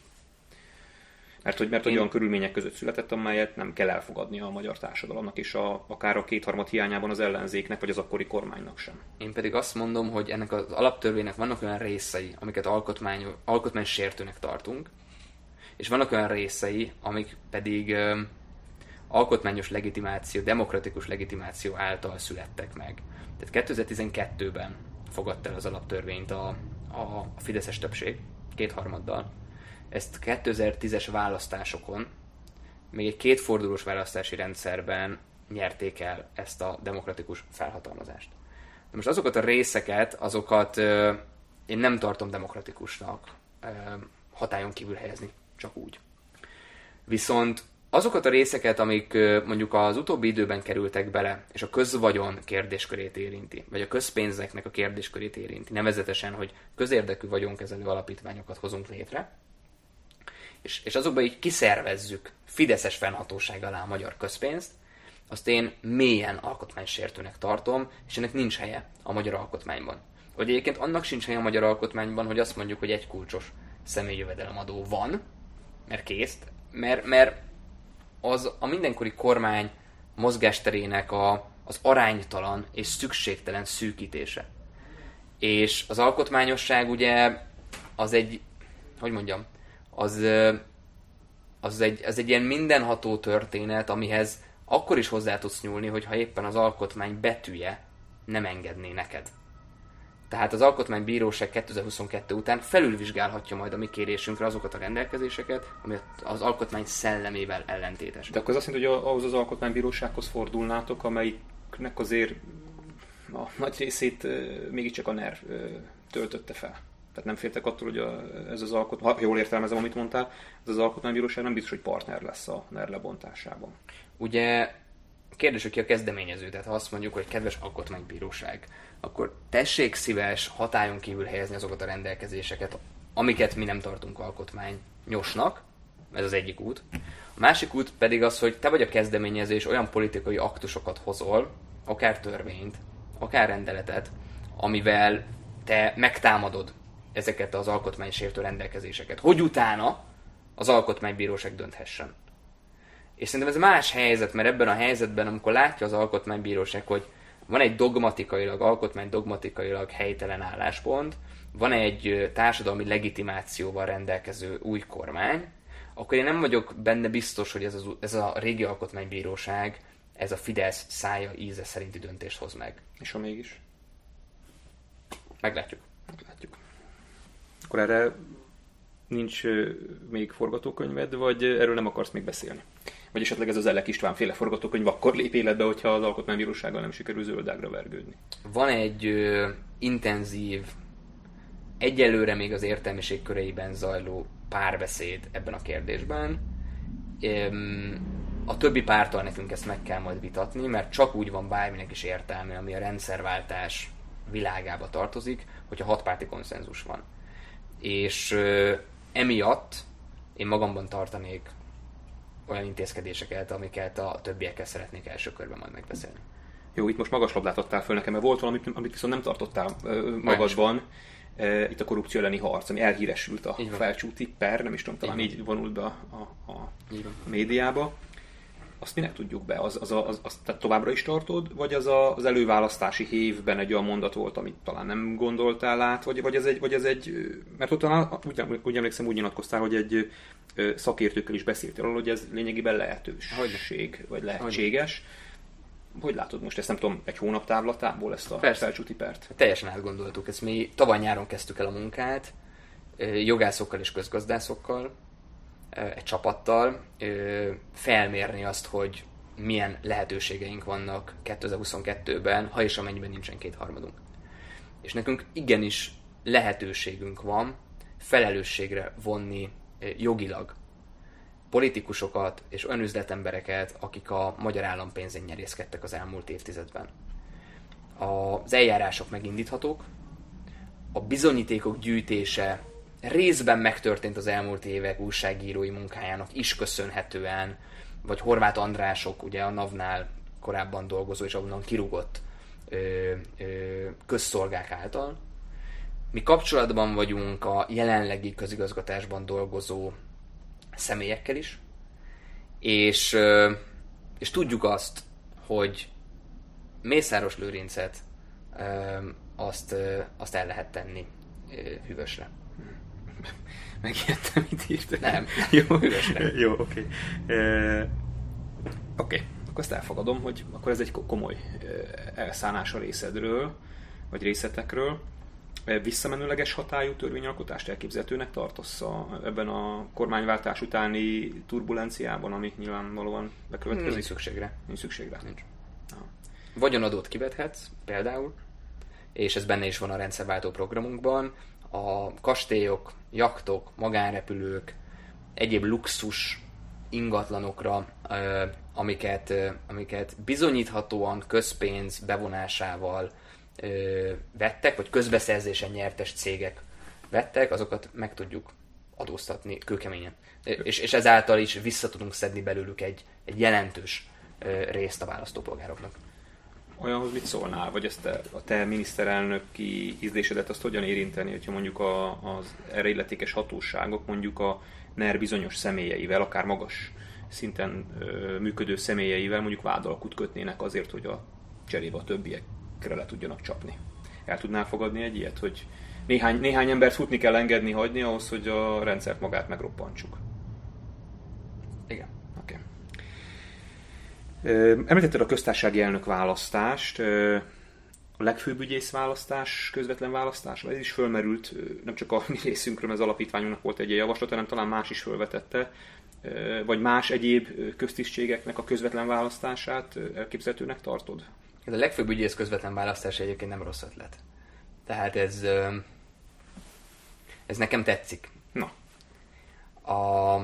Mert hogy, mert hogy olyan körülmények között született, amelyet nem kell elfogadni a magyar társadalomnak, és a, akár a kétharmad hiányában az ellenzéknek, vagy az akkori kormánynak sem. Én pedig azt mondom, hogy ennek az alaptörvénynek vannak olyan részei, amiket alkotmány, alkotmány sértőnek tartunk, és vannak olyan részei, amik pedig alkotmányos legitimáció, demokratikus legitimáció által születtek meg. Tehát 2012-ben fogadta el az alaptörvényt a, a Fideszes többség, kétharmaddal. Ezt 2010-es választásokon, még egy kétfordulós választási rendszerben nyerték el ezt a demokratikus felhatalmazást. De most azokat a részeket, azokat ö, én nem tartom demokratikusnak ö, hatályon kívül helyezni, csak úgy. Viszont azokat a részeket, amik mondjuk az utóbbi időben kerültek bele, és a közvagyon kérdéskörét érinti, vagy a közpénzeknek a kérdéskörét érinti, nevezetesen, hogy közérdekű vagyonkezelő alapítványokat hozunk létre, és, és azokban így kiszervezzük Fideszes fennhatóság alá a magyar közpénzt, azt én mélyen alkotmánysértőnek tartom, és ennek nincs helye a magyar alkotmányban. Hogy egyébként annak sincs helye a magyar alkotmányban, hogy azt mondjuk, hogy egy kulcsos személyjövedelemadó van, mert kész, mert, mert az a mindenkori kormány mozgásterének a, az aránytalan és szükségtelen szűkítése. És az alkotmányosság ugye az egy, hogy mondjam, az, az, egy, az egy ilyen mindenható történet, amihez akkor is hozzá tudsz nyúlni, hogyha éppen az alkotmány betűje nem engedné neked. Tehát az Alkotmánybíróság 2022 után felülvizsgálhatja majd a mi kérésünkre azokat a rendelkezéseket, ami az alkotmány szellemével ellentétes. De akkor az azt jelenti, hogy ahhoz az Alkotmánybírósághoz fordulnátok, amelyiknek azért a nagy részét mégiscsak a NER töltötte fel. Tehát nem féltek attól, hogy a, ez az alkotmány, ha jól értelmezem, amit mondtál, ez az alkotmánybíróság nem biztos, hogy partner lesz a NER lebontásában. Ugye kérdés, hogy a kezdeményező, tehát ha azt mondjuk, hogy kedves alkotmánybíróság, akkor tessék szíves hatályon kívül helyezni azokat a rendelkezéseket, amiket mi nem tartunk alkotmányosnak, ez az egyik út. A másik út pedig az, hogy te vagy a kezdeményező, és olyan politikai aktusokat hozol, akár törvényt, akár rendeletet, amivel te megtámadod ezeket az alkotmánysértő rendelkezéseket, hogy utána az alkotmánybíróság dönthessen. És szerintem ez más helyzet, mert ebben a helyzetben, amikor látja az alkotmánybíróság, hogy van egy dogmatikailag, alkotmány dogmatikailag helytelen álláspont, van egy társadalmi legitimációval rendelkező új kormány, akkor én nem vagyok benne biztos, hogy ez, az, ez a régi alkotmánybíróság, ez a Fidesz szája íze szerinti döntést hoz meg. És ha mégis? Meglátjuk. Meglátjuk. Akkor erre nincs még forgatókönyved, vagy erről nem akarsz még beszélni? Vagy esetleg ez az Elek István féle forgatókönyv akkor lép életbe, hogyha az alkotmánybírósággal nem sikerül zöldágra vergődni. Van egy ö, intenzív, egyelőre még az értelmiség köreiben zajló párbeszéd ebben a kérdésben. A többi pártól nekünk ezt meg kell majd vitatni, mert csak úgy van bárminek is értelme, ami a rendszerváltás világába tartozik, hogyha hatpárti konszenzus van. És emiatt én magamban tartanék olyan intézkedéseket, amiket a többiekkel szeretnék első körben majd megbeszélni. Jó, itt most magas labdát adtál föl nekem, mert volt valami, amit viszont nem tartottál magadban. Itt a korrupció elleni harc, ami elhíresült a felcsúti per, nem is tudom, talán így, így vonult be a, a, a médiába azt minek tudjuk be? Az, az, az, az tehát továbbra is tartod, vagy az a, az előválasztási hévben egy olyan mondat volt, amit talán nem gondoltál át, vagy, vagy, ez, egy, vagy ez egy, mert ott talán úgy, úgy emlékszem, úgy nyilatkoztál, hogy egy szakértőkkel is beszéltél arról, hogy ez lényegében lehetőség, vagy lehetséges. Hogy? hogy látod most ezt, nem tudom, egy hónap távlatából ezt a Persze. felcsúti pert? Teljesen átgondoltuk. Ezt mi tavaly nyáron kezdtük el a munkát, jogászokkal és közgazdászokkal, egy csapattal felmérni azt, hogy milyen lehetőségeink vannak 2022-ben, ha és amennyiben nincsen kétharmadunk. És nekünk igenis lehetőségünk van felelősségre vonni jogilag politikusokat és olyan üzletembereket, akik a magyar állam pénzén nyerészkedtek az elmúlt évtizedben. Az eljárások megindíthatók, a bizonyítékok gyűjtése részben megtörtént az elmúlt évek újságírói munkájának is köszönhetően, vagy Horváth Andrások, ugye a NAV-nál korábban dolgozó és abban kirúgott ö, ö, közszolgák által. Mi kapcsolatban vagyunk a jelenlegi közigazgatásban dolgozó személyekkel is, és, ö, és tudjuk azt, hogy Mészáros Lőrincet ö, azt, ö, azt el lehet tenni ö, hűvösre. Megijedtem, mit írtál. Nem. Jó, Jó, oké. Okay. okay. akkor ezt elfogadom, hogy akkor ez egy komoly elszánás a részedről, vagy részletekről. Visszamenőleges hatályú törvényalkotást elképzelhetőnek tartasz a, ebben a kormányváltás utáni turbulenciában, ami nyilvánvalóan bekövetkezik? Nincs szükségre. Nincs szükségre. Nincs. Vagyonadót kivethetsz, például, és ez benne is van a rendszerváltó programunkban, a kastélyok, jaktok, magánrepülők, egyéb luxus ingatlanokra, amiket, amiket bizonyíthatóan közpénz bevonásával vettek, vagy közbeszerzésen nyertes cégek vettek, azokat meg tudjuk adóztatni kőkeményen. És, és ezáltal is vissza tudunk szedni belőlük egy, egy jelentős részt a választópolgároknak. Olyanhoz mit szólnál, vagy ezt a te miniszterelnöki ízlésedet azt hogyan érinteni, hogyha mondjuk a, az erre illetékes hatóságok mondjuk a NER bizonyos személyeivel, akár magas szinten ö, működő személyeivel mondjuk vádalkut kötnének azért, hogy a cserébe a többiekre le tudjanak csapni. El tudnál fogadni egy ilyet, hogy néhány, néhány embert futni kell engedni, hagyni ahhoz, hogy a rendszert magát megroppantsuk? Igen. Oké. Okay. Említetted a köztársasági elnök választást a legfőbb ügyész választás, közvetlen választás, ez is fölmerült, nem csak a mi részünkről, mert az alapítványunknak volt egy javaslat, hanem talán más is fölvetette, vagy más egyéb köztisztségeknek a közvetlen választását elképzelhetőnek tartod? Ez a legfőbb ügyész közvetlen választás egyébként nem rossz ötlet. Tehát ez, ez nekem tetszik. Na. A,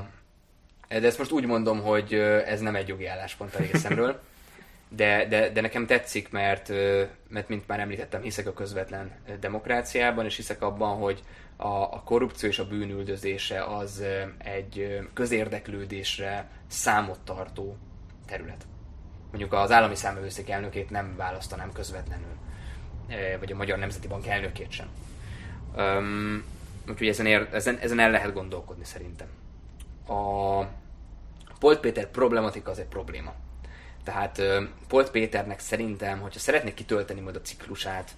de ezt most úgy mondom, hogy ez nem egy jogi álláspont a részemről. de, de, de nekem tetszik, mert, mert mint már említettem, hiszek a közvetlen demokráciában, és hiszek abban, hogy a, a korrupció és a bűnüldözése az egy közérdeklődésre számot tartó terület. Mondjuk az állami számövőszék elnökét nem választanám közvetlenül, vagy a Magyar Nemzeti Bank elnökét sem. Um, úgyhogy ezen, ér, ezen, ezen el lehet gondolkodni szerintem. A Polt Péter problematika az egy probléma tehát Polt Péternek szerintem, hogyha szeretnék kitölteni majd a ciklusát,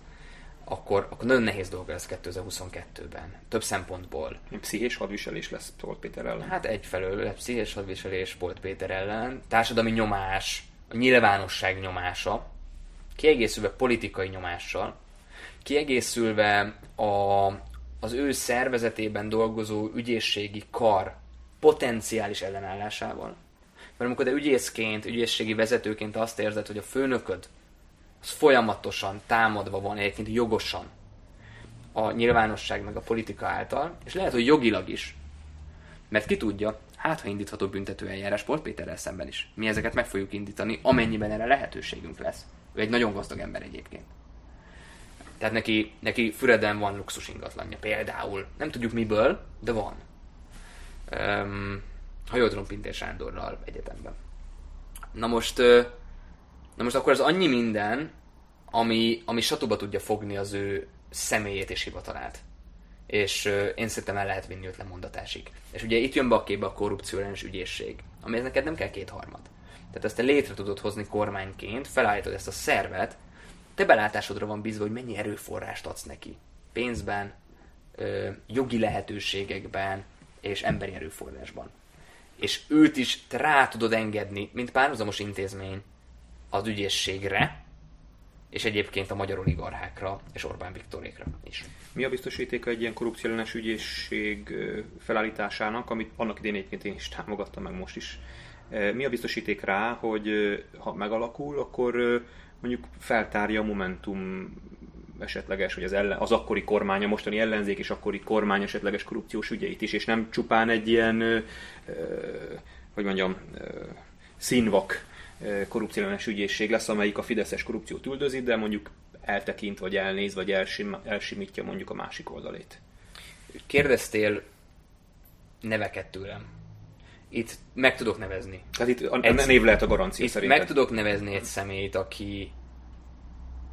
akkor, akkor nagyon nehéz dolga lesz 2022-ben. Több szempontból. Pszichés hadviselés lesz Polt Péter ellen? Hát egyfelől pszichés hadviselés Polt Péter ellen, társadalmi nyomás, a nyilvánosság nyomása, kiegészülve politikai nyomással, kiegészülve a, az ő szervezetében dolgozó ügyészségi kar potenciális ellenállásával. Mert amikor te ügyészként, ügyészségi vezetőként azt érzed, hogy a főnököd az folyamatosan támadva van egyébként jogosan a nyilvánosság meg a politika által, és lehet, hogy jogilag is. Mert ki tudja, hát ha indítható büntető eljárás Port Péterrel szemben is. Mi ezeket meg fogjuk indítani, amennyiben erre lehetőségünk lesz. Ő egy nagyon gazdag ember egyébként. Tehát neki, neki Füreden van luxus ingatlanja, például. Nem tudjuk miből, de van. Um, ha jól tudom, Pintér Sándorral egyetemben. Na most, na most akkor az annyi minden, ami, ami satuba tudja fogni az ő személyét és hivatalát. És én szerintem el lehet vinni őt lemondatásig. És ugye itt jön be a képbe a korrupció ellenes ügyészség, ami neked nem kell kétharmad. Tehát ezt te létre tudod hozni kormányként, felállítod ezt a szervet, te belátásodra van bízva, hogy mennyi erőforrást adsz neki. Pénzben, jogi lehetőségekben és emberi erőforrásban és őt is rá tudod engedni, mint párhuzamos intézmény az ügyészségre, és egyébként a magyar oligarchákra és Orbán Viktorékra is. Mi a biztosítéka egy ilyen korrupcióellenes ügyészség felállításának, amit annak idén egyébként én is támogattam, meg most is. Mi a biztosíték rá, hogy ha megalakul, akkor mondjuk feltárja a Momentum esetleges, vagy az, ellen, az akkori kormány, a mostani ellenzék és akkori kormány esetleges korrupciós ügyeit is, és nem csupán egy ilyen, ö, hogy mondjam, ö, színvak korrupciós ügyészség lesz, amelyik a Fideszes korrupciót üldözi, de mondjuk eltekint, vagy elnéz, vagy elsim, elsimítja mondjuk a másik oldalét. Kérdeztél neveket tőlem. Itt meg tudok nevezni. Tehát itt a, egy, név lehet a garancia itt szerintem. meg tudok nevezni egy személyt, aki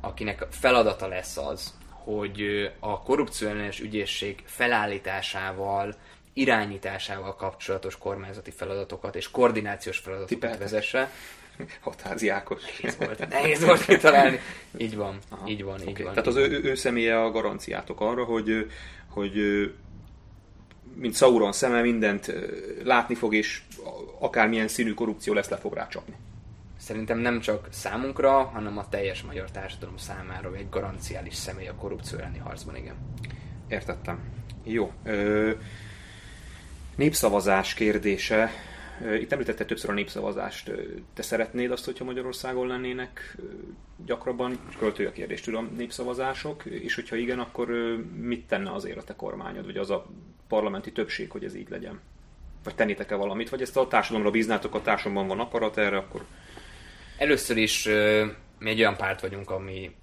akinek feladata lesz az, hogy a korrupcióellenes ügyészség felállításával, irányításával kapcsolatos kormányzati feladatokat és koordinációs feladatokat Tipeltek. vezesse. Hatházi Ákos. Nehéz volt, nehéz volt kitalálni. Így van, Aha. így van, így okay. van. Tehát az ő, ő személye a garanciátok arra, hogy, hogy mint Sauron szeme mindent látni fog, és akármilyen színű korrupció lesz, le fog rá csapni. Szerintem nem csak számunkra, hanem a teljes magyar társadalom számára egy garanciális személy a korrupció elleni harcban, igen. Értettem. Jó. Ö, népszavazás kérdése. Itt említette többször a népszavazást. Te szeretnéd azt, hogyha Magyarországon lennének gyakrabban, költői a kérdés, tudom, népszavazások, és hogyha igen, akkor mit tenne azért a te kormányod, vagy az a parlamenti többség, hogy ez így legyen? Vagy tennétek-e valamit, vagy ezt a társadalomra bíznátok, a társadalomban van akarat erre, akkor... Először is mi egy olyan párt vagyunk, ami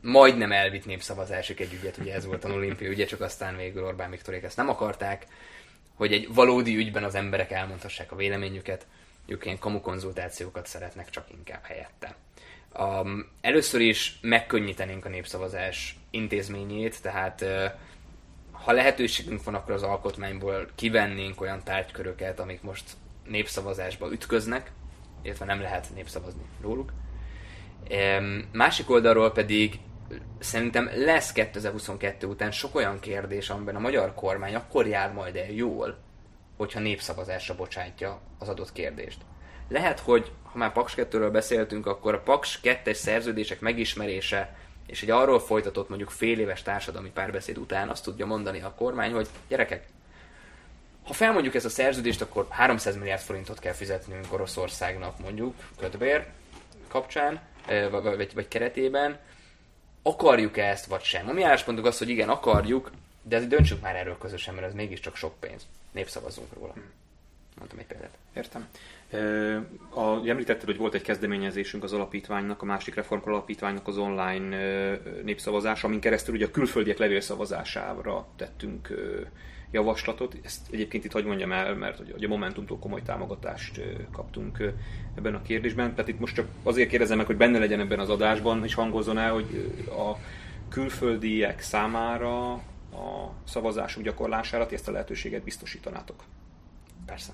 majdnem elvitt népszavazásig egy ügyet, ugye ez volt a olimpia ügye, csak aztán végül Orbán Viktorék ezt nem akarták, hogy egy valódi ügyben az emberek elmondhassák a véleményüket, ők ilyen kamu konzultációkat szeretnek csak inkább helyette. Um, először is megkönnyítenénk a népszavazás intézményét, tehát ha lehetőségünk van, akkor az alkotmányból kivennénk olyan tárgyköröket, amik most népszavazásba ütköznek, illetve nem lehet népszavazni róluk. Másik oldalról pedig szerintem lesz 2022 után sok olyan kérdés, amiben a magyar kormány akkor jár majd el jól, hogyha népszavazásra bocsátja az adott kérdést. Lehet, hogy ha már Paks 2-ről beszéltünk, akkor a Paks 2-es szerződések megismerése és egy arról folytatott mondjuk fél éves társadalmi párbeszéd után azt tudja mondani a kormány, hogy gyerekek, ha felmondjuk ezt a szerződést, akkor 300 milliárd forintot kell fizetnünk Oroszországnak mondjuk kötbér kapcsán, vagy, vagy, vagy keretében, akarjuk-e ezt, vagy sem. A mi álláspontunk az, hogy igen, akarjuk, de azért döntsük már erről közösen, mert ez mégiscsak sok pénz. Népszavazunk róla. Hm. Mondtam egy példát. Értem. A, említetted, hogy volt egy kezdeményezésünk az alapítványnak, a másik reformkor alapítványnak az online népszavazás, amin keresztül ugye a külföldiek levélszavazására tettünk javaslatot. Ezt egyébként itt hogy mondjam el, mert hogy a Momentumtól komoly támogatást kaptunk ebben a kérdésben. Tehát itt most csak azért kérdezem meg, hogy benne legyen ebben az adásban, és hangozzon el, hogy a külföldiek számára a szavazásuk gyakorlására ti ezt a lehetőséget biztosítanátok. Persze.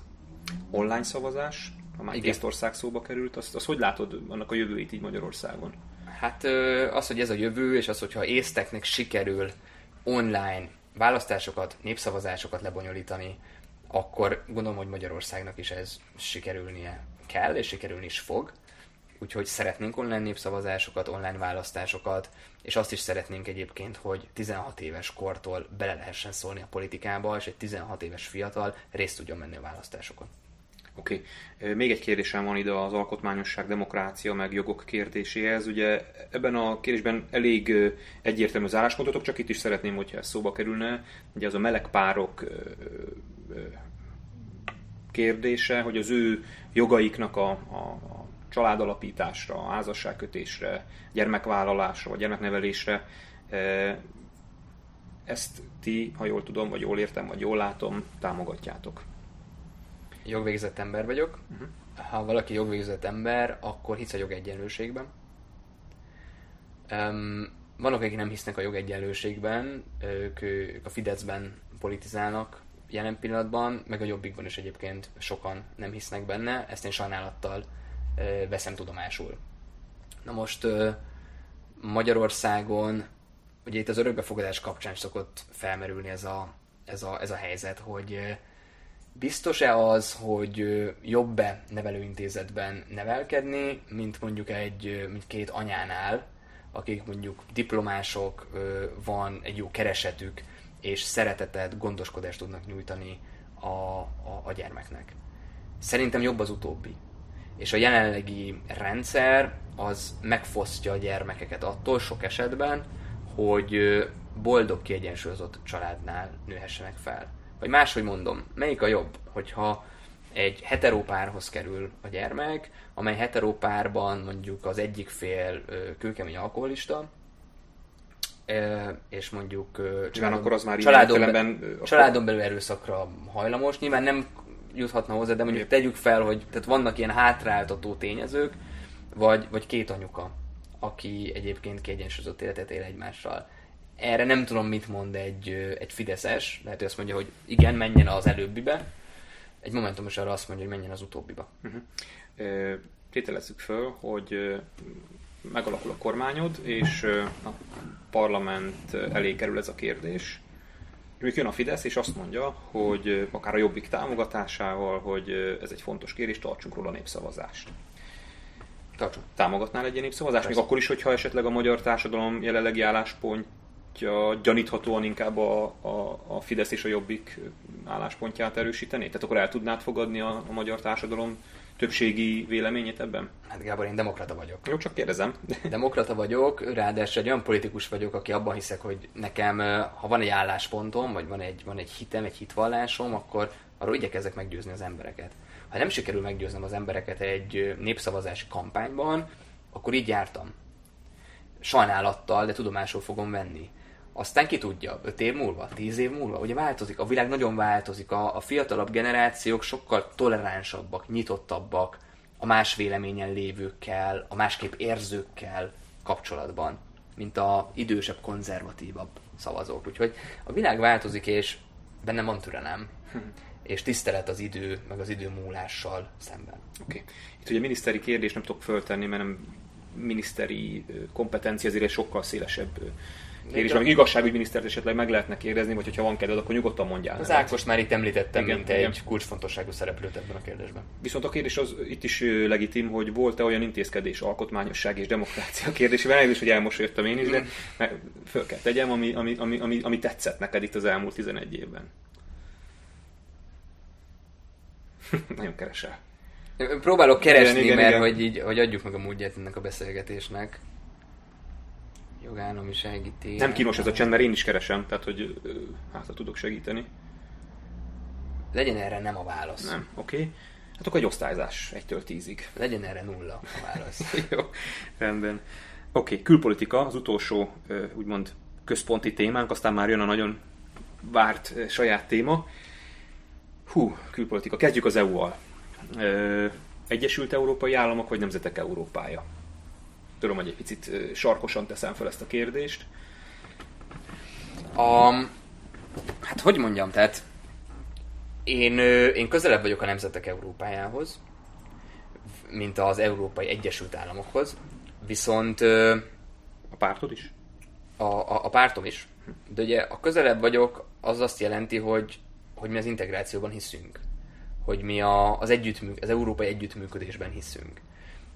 Online szavazás, ha már Észtország szóba került, azt, azt hogy látod annak a jövőit így Magyarországon? Hát az, hogy ez a jövő, és az, hogyha észteknek sikerül online választásokat, népszavazásokat lebonyolítani, akkor gondolom, hogy Magyarországnak is ez sikerülnie kell, és sikerülni is fog. Úgyhogy szeretnénk online népszavazásokat, online választásokat, és azt is szeretnénk egyébként, hogy 16 éves kortól bele lehessen szólni a politikába, és egy 16 éves fiatal részt tudjon menni a választásokon. Oké. Okay. Még egy kérdésem van ide az alkotmányosság, demokrácia, meg jogok kérdéséhez. Ugye ebben a kérdésben elég egyértelmű az álláspontotok, csak itt is szeretném, hogyha ez szóba kerülne. Ugye az a meleg párok kérdése, hogy az ő jogaiknak a, a, a családalapításra, a házasságkötésre, gyermekvállalásra, vagy gyermeknevelésre ezt ti, ha jól tudom, vagy jól értem, vagy jól látom, támogatjátok jogvégzett ember vagyok. Uh-huh. Ha valaki jogvégzett ember, akkor hisz a jogegyenlőségben. Um, vannak, akik nem hisznek a jogegyenlőségben, ők, ők a Fideszben politizálnak jelen pillanatban, meg a Jobbikban is egyébként sokan nem hisznek benne, ezt én sajnálattal uh, veszem tudomásul. Na most uh, Magyarországon, ugye itt az örökbefogadás kapcsán szokott felmerülni ez a, ez a, ez a helyzet, hogy uh, Biztos-e az, hogy jobb-e nevelőintézetben nevelkedni, mint mondjuk egy, mint két anyánál, akik mondjuk diplomások, van egy jó keresetük, és szeretetet, gondoskodást tudnak nyújtani a, a, a gyermeknek. Szerintem jobb az utóbbi. És a jelenlegi rendszer az megfosztja a gyermekeket attól sok esetben, hogy boldog, kiegyensúlyozott családnál nőhessenek fel vagy máshogy mondom, melyik a jobb, hogyha egy heterópárhoz kerül a gyermek, amely heterópárban mondjuk az egyik fél kőkemény alkoholista, és mondjuk családon, akkor az már családon, be, családon belül erőszakra hajlamos. Nyilván nem juthatna hozzá, de mondjuk tegyük fel, hogy tehát vannak ilyen hátráltató tényezők, vagy, vagy két anyuka, aki egyébként kiegyensúlyozott életet él egymással erre nem tudom, mit mond egy, egy Fideszes, lehet, hogy azt mondja, hogy igen, menjen az előbbibe, egy Momentumos arra azt mondja, hogy menjen az utóbbiba. Uh-huh. Tételezzük föl, hogy megalakul a kormányod, és a parlament elé kerül ez a kérdés. Még jön a Fidesz, és azt mondja, hogy akár a Jobbik támogatásával, hogy ez egy fontos kérdés, tartsunk róla népszavazást. Tartsuk. Támogatnál egy ilyen népszavazást? Még akkor is, hogyha esetleg a magyar társadalom jelenlegi álláspontja gyaníthatóan inkább a, a, a Fidesz és a Jobbik álláspontját erősítené? Tehát akkor el tudnád fogadni a, a magyar társadalom többségi véleményét ebben? Hát Gábor, én demokrata vagyok. Jó, csak kérdezem. Demokrata vagyok, ráadásul egy olyan politikus vagyok, aki abban hiszek, hogy nekem, ha van egy álláspontom, vagy van egy, van egy hitem, egy hitvallásom, akkor arról igyekezek meggyőzni az embereket. Ha nem sikerül meggyőznem az embereket egy népszavazási kampányban, akkor így jártam. Sajnálattal, de tudomásul fogom venni. Aztán ki tudja, 5 év múlva, 10 év múlva, ugye változik, a világ nagyon változik, a, a fiatalabb generációk sokkal toleránsabbak, nyitottabbak a más véleményen lévőkkel, a másképp érzőkkel kapcsolatban, mint a idősebb, konzervatívabb szavazók. Úgyhogy a világ változik, és bennem van türelem, és tisztelet az idő, meg az idő múlással szemben. Oké. Okay. Itt ugye miniszteri kérdés nem tudok föltenni, mert nem miniszteri kompetencia, ezért egy sokkal szélesebb kérdés, amíg igazságügyminisztert esetleg meg lehetne kérdezni, vagy ha van kedved, akkor nyugodtan mondjál. Az Ákos már itt említettem, igen, mint igen. egy kulcsfontosságú szereplőt ebben a kérdésben. Viszont a kérdés az itt is legitim, hogy volt-e olyan intézkedés, alkotmányosság és demokrácia kérdésében, elnézést, hogy elmosolyodtam én is, de föl kell tegyem, ami, ami, ami, ami, ami tetszett neked itt az elmúlt 11 évben. Nagyon keresel. Próbálok keresni, igen, igen, mert igen. Hogy, így, hogy adjuk meg a módját ennek a beszélgetésnek. Jogállamisági tér. Nem kínos ez a csend, mert én is keresem, tehát hogy hát tudok segíteni. Legyen erre nem a válasz. Nem, oké. Okay. Hát akkor egy osztályzás, egytől tízig. Legyen erre nulla a válasz. Jó, rendben. Oké, okay, külpolitika, az utolsó úgymond központi témánk, aztán már jön a nagyon várt saját téma. Hú, külpolitika. Kezdjük az EU-val. Egyesült Európai Államok vagy Nemzetek Európája? Tudom, hogy egy picit sarkosan teszem fel ezt a kérdést. A, hát hogy mondjam, tehát én, én közelebb vagyok a Nemzetek Európájához, mint az Európai Egyesült Államokhoz, viszont... A pártod is? A, a, a pártom is. De ugye a közelebb vagyok, az azt jelenti, hogy hogy mi az integrációban hiszünk, hogy mi a, az, együttműk, az európai együttműködésben hiszünk.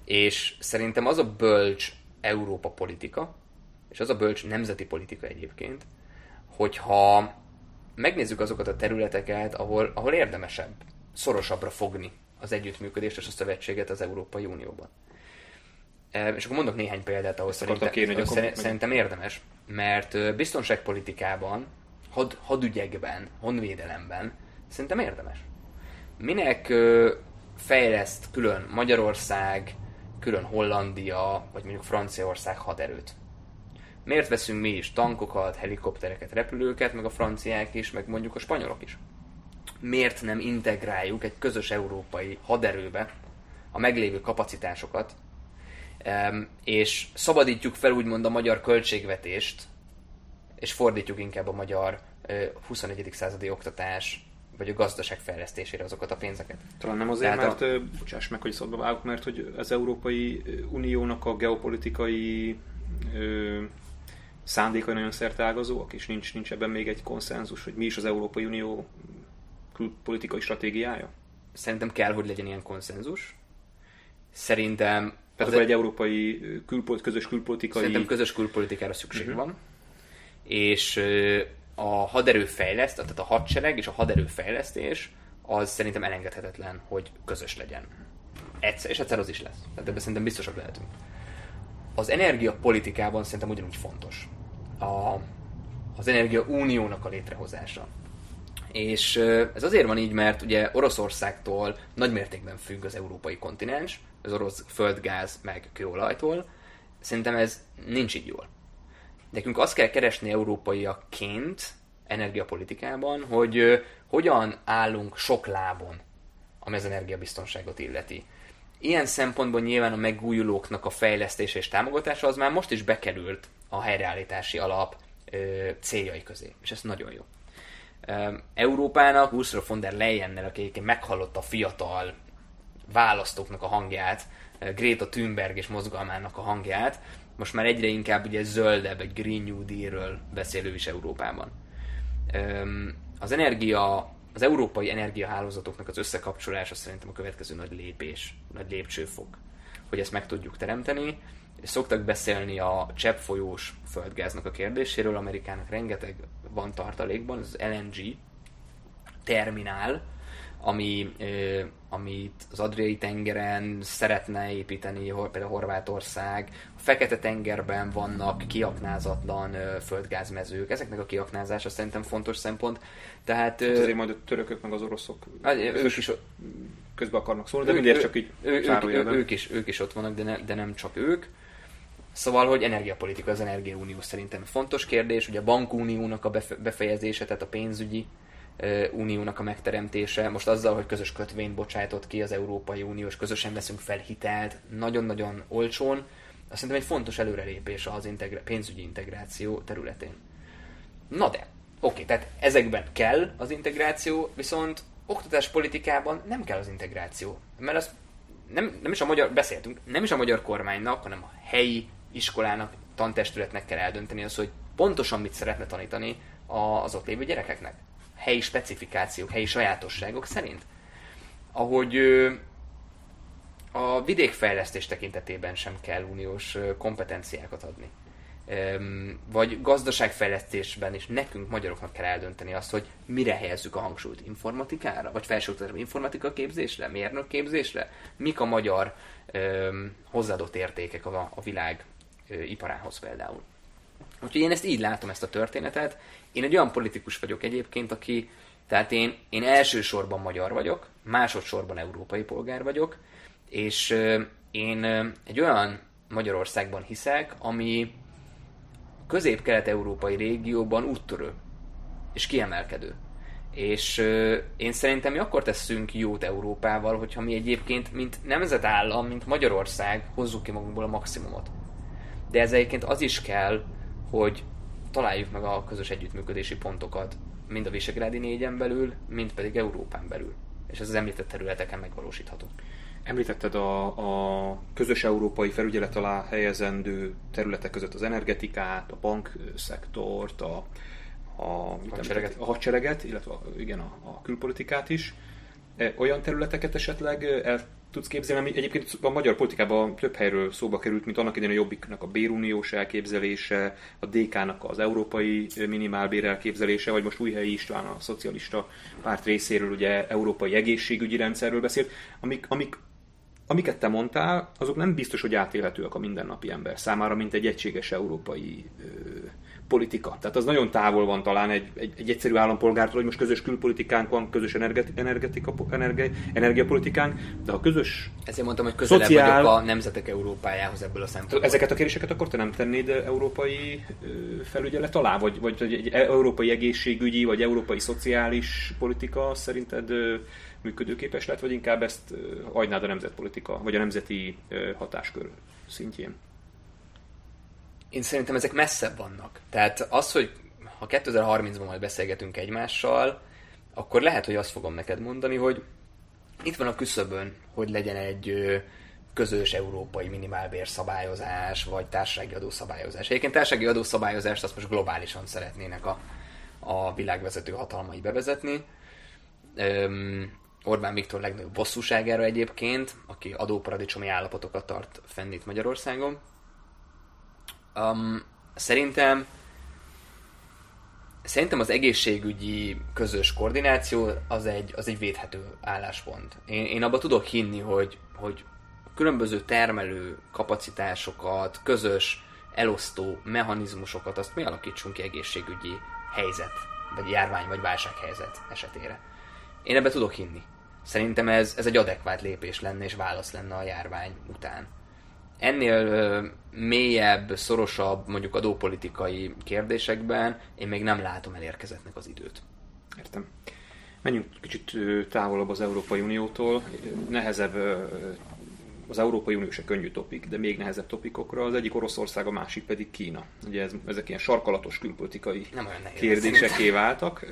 És szerintem az a bölcs Európa politika, és az a bölcs nemzeti politika egyébként, hogyha megnézzük azokat a területeket, ahol, ahol érdemesebb, szorosabbra fogni az együttműködést és a szövetséget az Európai Unióban. E, és akkor mondok néhány példát, ahol szerintem, kérni, akkor szerintem érdemes, mert biztonságpolitikában had, hadügyekben, honvédelemben szerintem érdemes. Minek fejleszt külön Magyarország, külön Hollandia, vagy mondjuk Franciaország haderőt? Miért veszünk mi is tankokat, helikoptereket, repülőket, meg a franciák is, meg mondjuk a spanyolok is? Miért nem integráljuk egy közös európai haderőbe a meglévő kapacitásokat, és szabadítjuk fel úgymond a magyar költségvetést és fordítjuk inkább a magyar 21. századi oktatás vagy a gazdaság fejlesztésére azokat a pénzeket. Talán nem azért, Tehát mert, a... bocsáss meg, hogy szabba vágok, mert hogy az Európai Uniónak a geopolitikai ö, szándékai nagyon szerteágazóak, és nincs, nincs ebben még egy konszenzus, hogy mi is az Európai Unió külpolitikai stratégiája? Szerintem kell, hogy legyen ilyen konszenzus. Szerintem... Tehát az egy európai külpolt, közös külpolitikai... Szerintem közös külpolitikára szükség uh-huh. van és a haderőfejleszt, tehát a hadsereg és a haderőfejlesztés az szerintem elengedhetetlen, hogy közös legyen. Egyszer, és egyszer az is lesz. Tehát ebben szerintem biztosak lehetünk. Az energiapolitikában szerintem ugyanúgy fontos. A, az energia uniónak a létrehozása. És ez azért van így, mert ugye Oroszországtól nagy mértékben függ az európai kontinens, az orosz földgáz meg kőolajtól. Szerintem ez nincs így jól. Nekünk azt kell keresni európaiaként energiapolitikában, hogy hogyan állunk sok lábon, ami az energiabiztonságot illeti. Ilyen szempontból nyilván a megújulóknak a fejlesztése és támogatása az már most is bekerült a helyreállítási alap uh, céljai közé, és ez nagyon jó. Uh, Európának Ursula von der Leyennel, aki egyébként meghallotta a fiatal választóknak a hangját, Greta Thunberg és mozgalmának a hangját, most már egyre inkább ugye zöldebb, egy Green New Deal-ről beszélő is Európában. Az energia, az európai energiahálózatoknak az összekapcsolása szerintem a következő nagy lépés, nagy lépcsőfok. hogy ezt meg tudjuk teremteni. És szoktak beszélni a cseppfolyós földgáznak a kérdéséről, Amerikának rengeteg van tartalékban, az LNG terminál, ami, amit az Adriai tengeren szeretne építeni, például Horvátország. A Fekete-tengerben vannak kiaknázatlan földgázmezők. Ezeknek a kiaknázása szerintem fontos szempont. Tehát, hát azért majd a törökök meg az oroszok hát, ők is közbe akarnak szólni, de mindig csak így ő, ők, ők, is, ők is ott vannak, de, ne, de nem csak ők. Szóval, hogy energiapolitika, az energiaunió szerintem fontos kérdés, ugye a bankuniónak a befejezése, tehát a pénzügyi Uniónak a megteremtése, most azzal, hogy közös kötvényt bocsájtott ki az Európai Unió, és közösen veszünk fel hitelt, nagyon-nagyon olcsón, azt szerintem egy fontos előrelépés az integra- pénzügyi integráció területén. Na de, oké, tehát ezekben kell az integráció, viszont oktatáspolitikában nem kell az integráció. Mert az nem, nem is a magyar, beszéltünk, nem is a magyar kormánynak, hanem a helyi iskolának, tantestületnek kell eldönteni az, hogy pontosan mit szeretne tanítani az ott lévő gyerekeknek helyi specifikációk, helyi sajátosságok szerint. Ahogy a vidékfejlesztés tekintetében sem kell uniós kompetenciákat adni. Vagy gazdaságfejlesztésben is nekünk, magyaroknak kell eldönteni azt, hogy mire helyezzük a hangsúlyt. Informatikára? Vagy felsőoktatásra informatika képzésre? Mérnök képzésre? Mik a magyar hozzáadott értékek a, a világ iparához például? Úgyhogy én ezt így látom, ezt a történetet. Én egy olyan politikus vagyok egyébként, aki, tehát én, én elsősorban magyar vagyok, másodszorban európai polgár vagyok, és én egy olyan Magyarországban hiszek, ami közép-kelet-európai régióban úttörő és kiemelkedő. És én szerintem mi akkor teszünk jót Európával, hogyha mi egyébként, mint nemzetállam, mint Magyarország hozzuk ki magunkból a maximumot. De ez egyébként az is kell, hogy találjuk meg a közös együttműködési pontokat, mind a Visegrádi négyen belül, mind pedig Európán belül. És ez az említett területeken megvalósítható. Említetted a, a közös európai felügyelet alá helyezendő területek között az energetikát, a bankszektort, a, a, hadsereget. a hadsereget, illetve a, igen, a, a külpolitikát is. E, olyan területeket esetleg el tudsz képzelni, ami egyébként a magyar politikában több helyről szóba került, mint annak idején a Jobbiknak a béruniós elképzelése, a DK-nak az európai minimálbér elképzelése, vagy most Újhelyi István a szocialista párt részéről ugye európai egészségügyi rendszerről beszélt, amik, amik amiket te mondtál, azok nem biztos, hogy átélhetőek a mindennapi ember számára, mint egy egységes európai ö, politika. Tehát az nagyon távol van talán egy, egy, egy egyszerű állampolgártól, hogy most közös külpolitikánk van, közös energetika, energi, energiapolitikánk, de a közös Ezért mondtam, hogy közelebb szociál... vagyok a nemzetek Európájához ebből a szempontból. Ezeket a kérdéseket akkor te nem tennéd európai felügyelet alá? Vagy, vagy egy európai egészségügyi, vagy európai szociális politika szerinted működőképes lett, vagy inkább ezt hagynád a nemzetpolitika, vagy a nemzeti hatáskör szintjén? Én szerintem ezek messzebb vannak. Tehát az, hogy ha 2030-ban majd beszélgetünk egymással, akkor lehet, hogy azt fogom neked mondani, hogy itt van a küszöbön, hogy legyen egy közös európai minimálbér szabályozás, vagy társasági adószabályozás. Egyébként társasági adószabályozást azt most globálisan szeretnének a, a világvezető hatalmai bevezetni. Öm, Orbán Viktor legnagyobb bosszúságára egyébként, aki adóparadicsomi állapotokat tart fenn itt Magyarországon. Um, szerintem szerintem az egészségügyi közös koordináció az egy, az egy védhető álláspont. Én, én abba tudok hinni, hogy, hogy különböző termelő kapacitásokat, közös elosztó mechanizmusokat, azt mi alakítsunk ki egészségügyi helyzet, vagy járvány, vagy válsághelyzet esetére. Én ebbe tudok hinni. Szerintem ez, ez egy adekvát lépés lenne, és válasz lenne a járvány után ennél mélyebb, szorosabb, mondjuk adópolitikai kérdésekben én még nem látom elérkezettnek az időt. Értem. Menjünk kicsit távolabb az Európai Uniótól. Nehezebb az Európai Unió se könnyű topik, de még nehezebb topikokra. Az egyik Oroszország, a másik pedig Kína. Ugye ez, ezek ilyen sarkalatos külpolitikai kérdéseké váltak.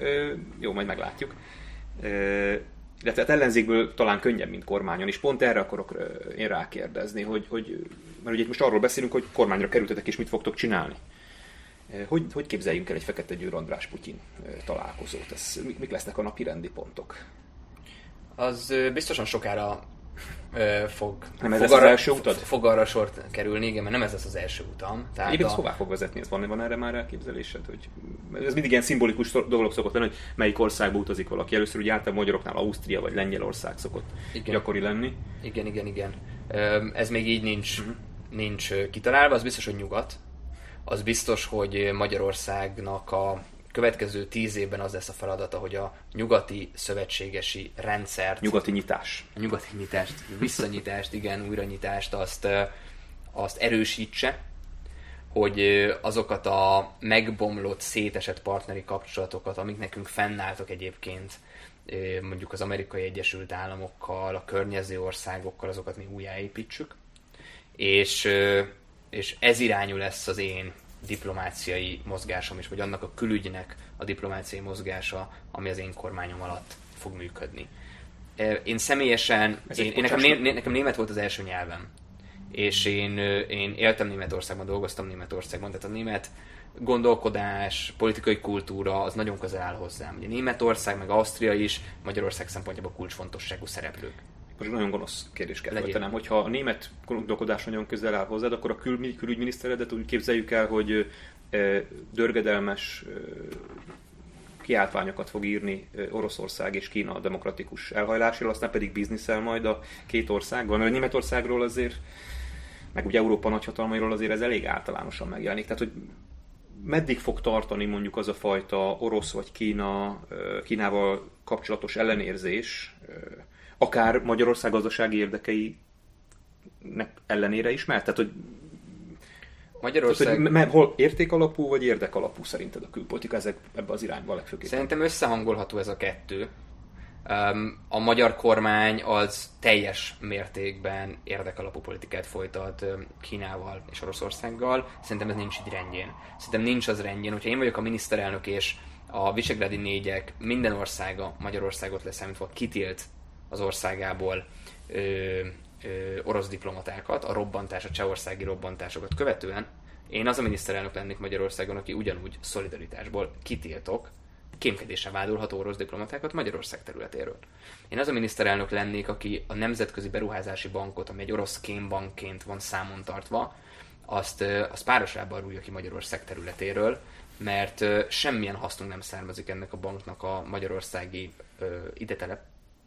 Jó, majd meglátjuk illetve hát ellenzékből talán könnyebb, mint kormányon, és pont erre akarok én rákérdezni, hogy, hogy mert ugye itt most arról beszélünk, hogy kormányra kerültetek, és mit fogtok csinálni. Hogy, hogy képzeljünk el egy Fekete Győr András Putyin találkozót? Ez, mik lesznek a napi rendi pontok? Az biztosan sokára fog, nem ez fog, lesz az arra, első utad? fog arra sort kerülni, igen, mert nem ez lesz az első utam. Tehát Egyébként a... hová fog vezetni? Ez van, van erre már elképzelésed? Hogy ez mindig ilyen szimbolikus dolog szokott lenni, hogy melyik országba utazik valaki. Először ugye általában magyaroknál Ausztria vagy Lengyelország szokott igen. gyakori lenni. Igen, igen, igen. Ez még így nincs, uh-huh. nincs kitalálva, az biztos, hogy nyugat. Az biztos, hogy Magyarországnak a következő tíz évben az lesz a feladata, hogy a nyugati szövetségesi rendszert... Nyugati nyitás. A nyugati nyitást, visszanyitást, igen, újranyitást, azt, azt erősítse, hogy azokat a megbomlott, szétesett partneri kapcsolatokat, amik nekünk fennálltak egyébként, mondjuk az amerikai Egyesült Államokkal, a környező országokkal, azokat mi újjáépítsük. És, és ez irányú lesz az én diplomáciai mozgásom is, vagy annak a külügynek a diplomáciai mozgása, ami az én kormányom alatt fog működni. Én személyesen, én, én nekem, né, nekem német volt az első nyelvem, és én, én éltem Németországban, dolgoztam Németországban, tehát a német gondolkodás, politikai kultúra az nagyon közel áll hozzám. Ugye Németország, meg Ausztria is Magyarország szempontjából kulcsfontosságú szereplők. Most nagyon gonosz kérdés kell feltenem, hogyha a német gondolkodás nagyon közel áll hozzád, akkor a kül, külügyminiszteredet úgy képzeljük el, hogy dörgedelmes kiáltványokat fog írni Oroszország és Kína a demokratikus elhajlásról, aztán pedig bizniszel majd a két országgal, mert a Németországról azért, meg ugye Európa nagyhatalmairól azért ez elég általánosan megjelenik. Tehát, hogy meddig fog tartani mondjuk az a fajta orosz vagy Kína, Kínával kapcsolatos ellenérzés, akár Magyarország gazdasági érdekei ellenére is, mert tehát, hogy Magyarország... Tehát, hogy me, hol értékalapú vagy érdekalapú szerinted a külpolitika ezek ebbe az irányba legfőképpen? Szerintem összehangolható ez a kettő. A magyar kormány az teljes mértékben érdekalapú politikát folytat Kínával és Oroszországgal. Szerintem ez nincs így rendjén. Szerintem nincs az rendjén. Hogyha én vagyok a miniszterelnök és a Visegrádi négyek minden országa Magyarországot leszámítva kitilt az országából ö, ö, orosz diplomatákat, a robbantás, a csehországi robbantásokat követően, én az a miniszterelnök lennék Magyarországon, aki ugyanúgy szolidaritásból kitiltok kémkedéssel vádolható orosz diplomatákat Magyarország területéről. Én az a miniszterelnök lennék, aki a Nemzetközi Beruházási Bankot, ami egy orosz kémbankként van számon tartva, azt, azt párosában rúgja ki Magyarország területéről, mert semmilyen hasznunk nem származik ennek a banknak a magyarországi ide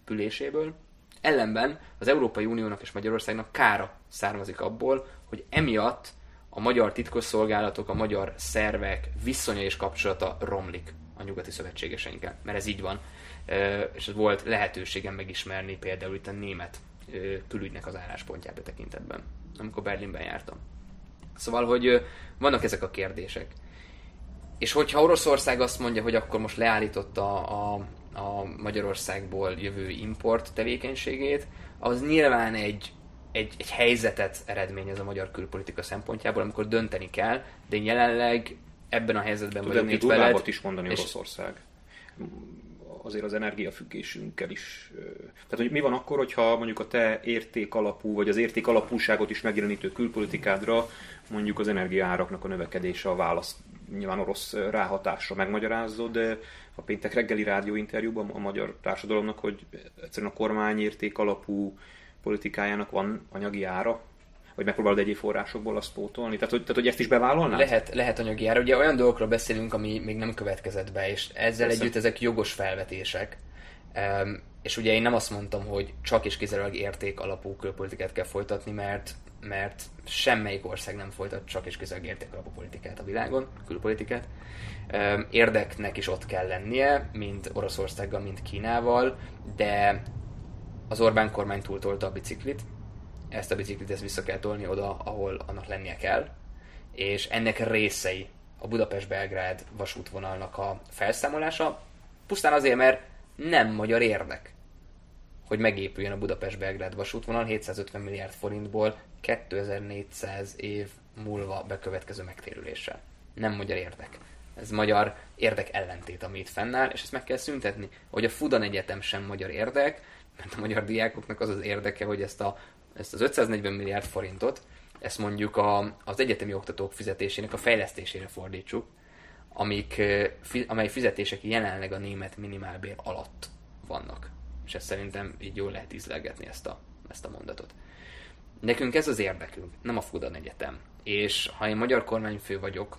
településéből. Ellenben az Európai Uniónak és Magyarországnak kára származik abból, hogy emiatt a magyar titkosszolgálatok, a magyar szervek viszonya és kapcsolata romlik a nyugati szövetségeseinkkel, mert ez így van. És volt lehetőségem megismerni például itt a német külügynek az álláspontját tekintetben, amikor Berlinben jártam. Szóval, hogy vannak ezek a kérdések. És hogyha Oroszország azt mondja, hogy akkor most leállította a, a Magyarországból jövő import tevékenységét, az nyilván egy, egy, egy helyzetet eredményez a magyar külpolitika szempontjából, amikor dönteni kell, de jelenleg ebben a helyzetben Tudod, vagyok itt veled. is mondani és... Oroszország. Azért az energiafüggésünkkel is. Tehát, hogy mi van akkor, hogyha mondjuk a te érték alapú, vagy az érték alapúságot is megjelenítő külpolitikádra mondjuk az energiaáraknak a növekedése a válasz nyilván orosz ráhatásra megmagyarázod, de a péntek reggeli rádióinterjúban a magyar társadalomnak, hogy egyszerűen a kormány érték alapú politikájának van anyagi ára, vagy megpróbálod egyéb forrásokból azt pótolni? Tehát hogy, tehát, hogy ezt is bevállalnád? Lehet, lehet anyagi ára. Ugye olyan dolgokról beszélünk, ami még nem következett be, és ezzel Persze. együtt ezek jogos felvetések. Um, és ugye én nem azt mondtam, hogy csak és kizárólag érték alapú külpolitikát kell folytatni, mert mert semmelyik ország nem folytat csak és kizárólag érték alapú politikát a világon, külpolitikát. Érdeknek is ott kell lennie, mint Oroszországgal, mint Kínával, de az Orbán kormány túltolta a biciklit, ezt a biciklit ezt vissza kell tolni oda, ahol annak lennie kell, és ennek részei a Budapest-Belgrád vasútvonalnak a felszámolása, pusztán azért, mert nem magyar érdek, hogy megépüljön a Budapest-Belgrád vasútvonal 750 milliárd forintból 2400 év múlva bekövetkező megtérüléssel. Nem magyar érdek. Ez magyar érdek ellentét, ami itt fennáll, és ezt meg kell szüntetni. Hogy a Fudan Egyetem sem magyar érdek, mert a magyar diákoknak az az érdeke, hogy ezt, a, ezt az 540 milliárd forintot, ezt mondjuk a, az egyetemi oktatók fizetésének a fejlesztésére fordítsuk, amik, amely fizetések jelenleg a német minimálbér alatt vannak. És ezt szerintem így jól lehet ízlelgetni ezt a ezt a mondatot. Nekünk ez az érdekünk, nem a Fudan Egyetem. És ha én magyar kormányfő vagyok,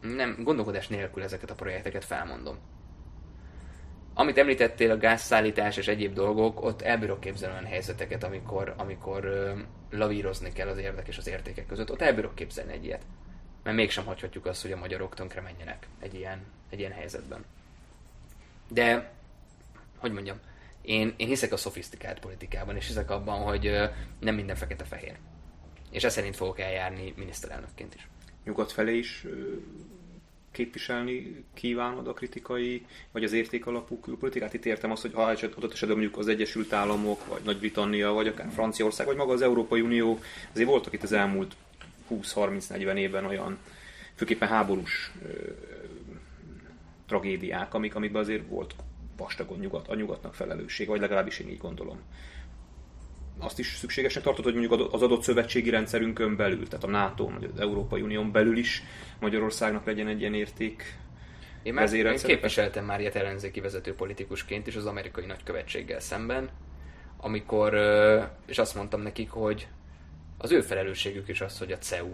nem gondolkodás nélkül ezeket a projekteket felmondom. Amit említettél, a gázszállítás és egyéb dolgok, ott elbírok képzelni olyan helyzeteket, amikor, amikor ö, lavírozni kell az érdek és az értékek között. Ott elbírok képzelni egy ilyet. Mert mégsem hagyhatjuk azt, hogy a magyarok tönkre menjenek egy ilyen, egy ilyen helyzetben. De, hogy mondjam, én, én hiszek a szofisztikált politikában, és hiszek abban, hogy ö, nem minden fekete-fehér. És ez szerint fogok eljárni miniszterelnökként is. Nyugat felé is képviselni kívánod a kritikai, vagy az értékalapú külpolitikát? Itt értem azt, hogy ha adott esetben mondjuk az Egyesült Államok, vagy Nagy-Britannia, vagy akár Franciaország, vagy maga az Európai Unió, azért voltak itt az elmúlt 20-30-40 évben olyan, főképpen háborús ö, tragédiák, amik, amikben azért volt vastagon nyugat, a nyugatnak felelősség, vagy legalábbis én így gondolom azt is szükségesnek tartod, hogy mondjuk az adott szövetségi rendszerünkön belül, tehát a NATO, vagy az Európai Unión belül is Magyarországnak legyen egy ilyen érték én már én képviseltem már ilyet ellenzéki vezető politikusként is az amerikai nagykövetséggel szemben, amikor, és azt mondtam nekik, hogy az ő felelősségük is az, hogy a CEU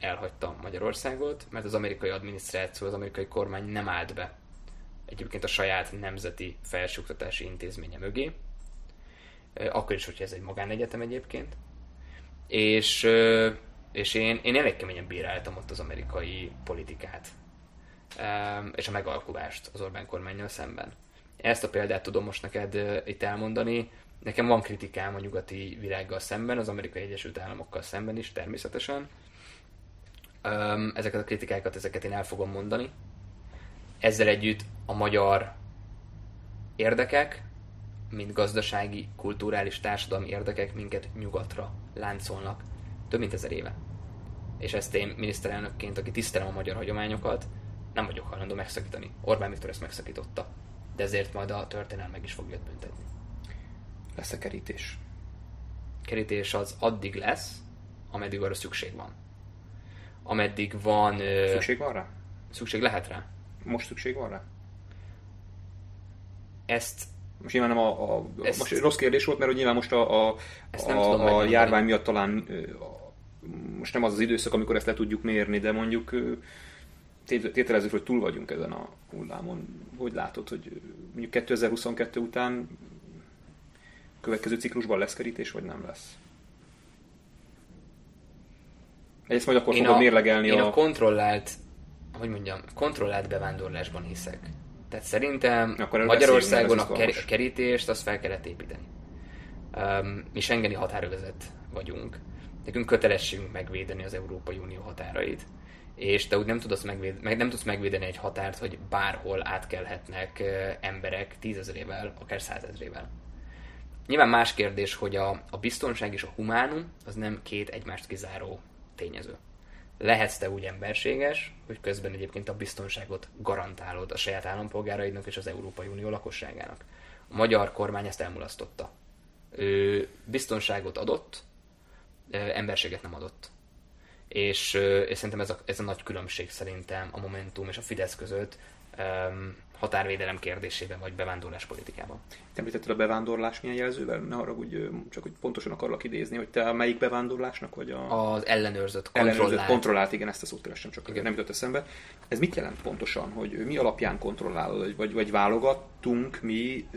elhagyta Magyarországot, mert az amerikai adminisztráció, az amerikai kormány nem állt be egyébként a saját nemzeti felsőoktatási intézménye mögé, akkor is, hogyha ez egy magánegyetem egyébként. És, és én, én elég keményen bíráltam ott az amerikai politikát, és a megalkulást az Orbán kormányjal szemben. Ezt a példát tudom most neked itt elmondani. Nekem van kritikám a nyugati világgal szemben, az amerikai Egyesült Államokkal szemben is természetesen. Ezeket a kritikákat, ezeket én el fogom mondani. Ezzel együtt a magyar érdekek, mint gazdasági, kulturális, társadalmi érdekek minket nyugatra láncolnak több mint ezer éve. És ezt én miniszterelnökként, aki tisztelem a magyar hagyományokat, nem vagyok hajlandó megszakítani. Orbán Viktor ezt megszakította. De ezért majd a történelem meg is fogja büntetni. Lesz a kerítés? Kerítés az addig lesz, ameddig arra szükség van. Ameddig van... Szükség van rá? Szükség lehet rá. Most szükség van rá? Ezt most nyilván nem a, a ezt, most rossz kérdés volt, mert hogy nyilván most a, a, a, a, a járvány miatt talán most nem az az időszak, amikor ezt le tudjuk mérni, de mondjuk tételezzük, hogy túl vagyunk ezen a hullámon. Hogy látod, hogy mondjuk 2022 után következő ciklusban lesz kerítés, vagy nem lesz? Ezt majd akkor én fogod a, mérlegelni én a... a kontrollált, hogy mondjam, kontrollált bevándorlásban hiszek. Tehát szerintem Akkor Magyarországon a ker- kerítést azt fel kellett építeni. Um, mi Schengeni határövezet vagyunk. Nekünk kötelességünk megvédeni az Európai Unió határait. És te úgy nem tudsz, megvéd, meg nem tudsz megvédeni egy határt, hogy bárhol átkelhetnek emberek tízezrével, akár százezrével. Nyilván más kérdés, hogy a, a biztonság és a humánum az nem két egymást kizáró tényező lehetsz te úgy emberséges, hogy közben egyébként a biztonságot garantálod a saját állampolgáraidnak és az Európai Unió lakosságának. A magyar kormány ezt elmulasztotta. Ő biztonságot adott, emberséget nem adott. És, és szerintem ez a, ez a nagy különbség szerintem a Momentum és a Fidesz között, határvédelem kérdésében, vagy bevándorlás politikában. Te említetted a bevándorlás milyen jelzővel? Ne haragudj, csak hogy pontosan akarlak idézni, hogy te a melyik bevándorlásnak, vagy a... Az ellenőrzött, kontrollált. Ellenőrzött, kontrollált, igen, ezt a szót keresem, csak igen. nem jutott eszembe. Ez mit jelent pontosan, hogy mi alapján kontrollálod, vagy, vagy válogattunk mi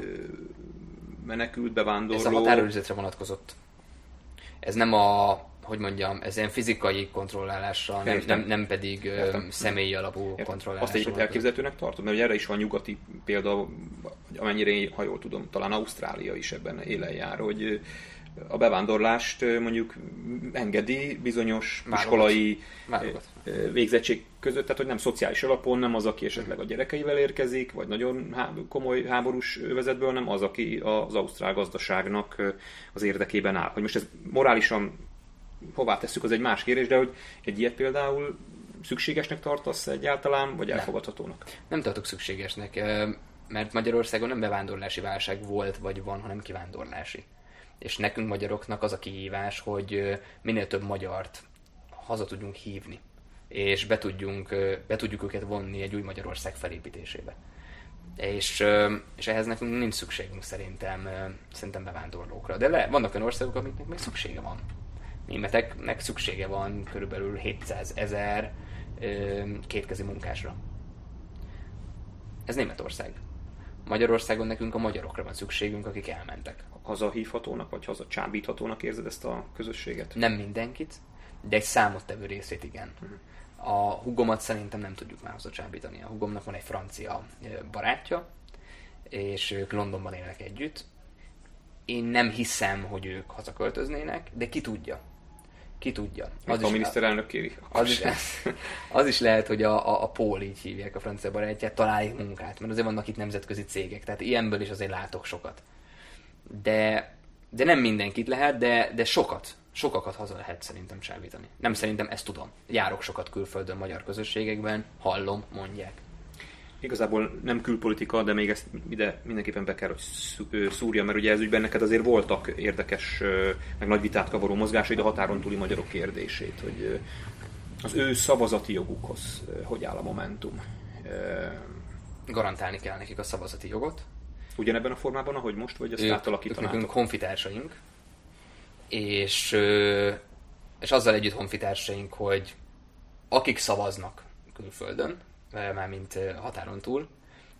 menekült, bevándorló? Ez a határőrizetre vonatkozott. Ez nem a hogy mondjam, ez ilyen fizikai kontrollálással, nem, nem, nem pedig Értem. személyi alapú Értem. kontrollálással. Azt egyébként elképzelhetőnek tartod? Mert erre is van nyugati példa, amennyire én, ha jól tudom, talán Ausztrália is ebben élen jár, hogy a bevándorlást mondjuk engedi bizonyos Válogat. iskolai Válogat. végzettség között, tehát hogy nem szociális alapon, nem az, aki esetleg a gyerekeivel érkezik, vagy nagyon komoly háborús övezetből, nem az, aki az ausztrál gazdaságnak az érdekében áll. Hogy most ez morálisan hová tesszük, az egy más kérdés, de hogy egy ilyet például szükségesnek tartasz egyáltalán, vagy elfogadhatónak? Nem, nem tartok szükségesnek, mert Magyarországon nem bevándorlási válság volt, vagy van, hanem kivándorlási. És nekünk magyaroknak az a kihívás, hogy minél több magyart haza tudjunk hívni, és be, tudjunk, be tudjuk őket vonni egy új Magyarország felépítésébe. És, és ehhez nekünk nincs szükségünk szerintem, szerintem bevándorlókra. De le, vannak olyan országok, amiknek meg szüksége van. Németeknek szüksége van körülbelül 700 ezer kétkezi munkásra. Ez Németország. Magyarországon nekünk a magyarokra van szükségünk, akik elmentek. Hazahívhatónak, vagy hazacsábíthatónak érzed ezt a közösséget? Nem mindenkit, de egy számottevő részét igen. Uh-huh. A hugomat szerintem nem tudjuk már hazacsábítani. A hugomnak van egy francia barátja, és ők Londonban élnek együtt. Én nem hiszem, hogy ők hazaköltöznének, de ki tudja. Ki tudja. Az a miniszterelnök kéri. Az is, az is lehet, hogy a, a, a Paul így hívják a francia barátját, találj munkát, mert azért vannak itt nemzetközi cégek, tehát ilyenből is azért látok sokat. De, de nem mindenkit lehet, de, de sokat sokakat haza lehet szerintem csábítani. Nem szerintem, ezt tudom. Járok sokat külföldön, magyar közösségekben, hallom, mondják. Igazából nem külpolitika, de még ezt ide mindenképpen be kell, hogy szúrja, mert ugye ez ügyben neked azért voltak érdekes, meg nagy vitát kavaró mozgásaid a határon túli magyarok kérdését, hogy az ő szavazati jogukhoz hogy áll a Momentum. Garantálni kell nekik a szavazati jogot. Ugyanebben a formában, ahogy most, vagy ezt ők, átalakítanátok? Nekünk honfitársaink, és, és azzal együtt honfitársaink, hogy akik szavaznak külföldön, mármint határon túl,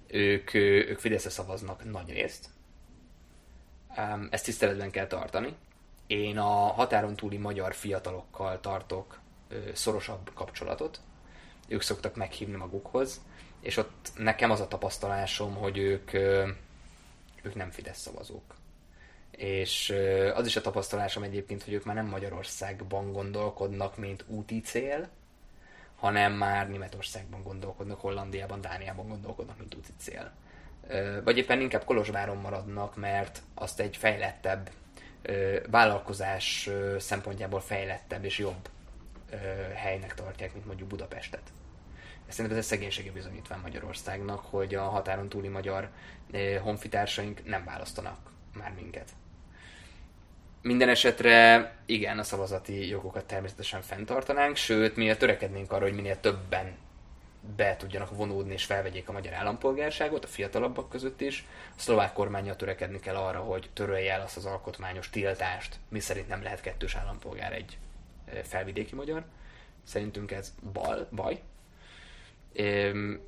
ők, ők Fideszre szavaznak nagy részt. Ezt tiszteletben kell tartani. Én a határon túli magyar fiatalokkal tartok szorosabb kapcsolatot. Ők szoktak meghívni magukhoz, és ott nekem az a tapasztalásom, hogy ők, ők nem Fidesz szavazók és az is a tapasztalásom egyébként, hogy ők már nem Magyarországban gondolkodnak, mint úti cél, hanem már Németországban gondolkodnak, Hollandiában, Dániában gondolkodnak, mint úti cél. Vagy éppen inkább Kolozsváron maradnak, mert azt egy fejlettebb, vállalkozás szempontjából fejlettebb és jobb helynek tartják, mint mondjuk Budapestet. Szerintem ez egy szegénységi bizonyítvány Magyarországnak, hogy a határon túli magyar honfitársaink nem választanak már minket. Minden esetre igen, a szavazati jogokat természetesen fenntartanánk, sőt, minél törekednénk arra, hogy minél többen be tudjanak vonódni és felvegyék a magyar állampolgárságot, a fiatalabbak között is. A szlovák kormányjal törekedni kell arra, hogy törölje el azt az alkotmányos tiltást, mi szerint nem lehet kettős állampolgár egy felvidéki magyar. Szerintünk ez bal, baj.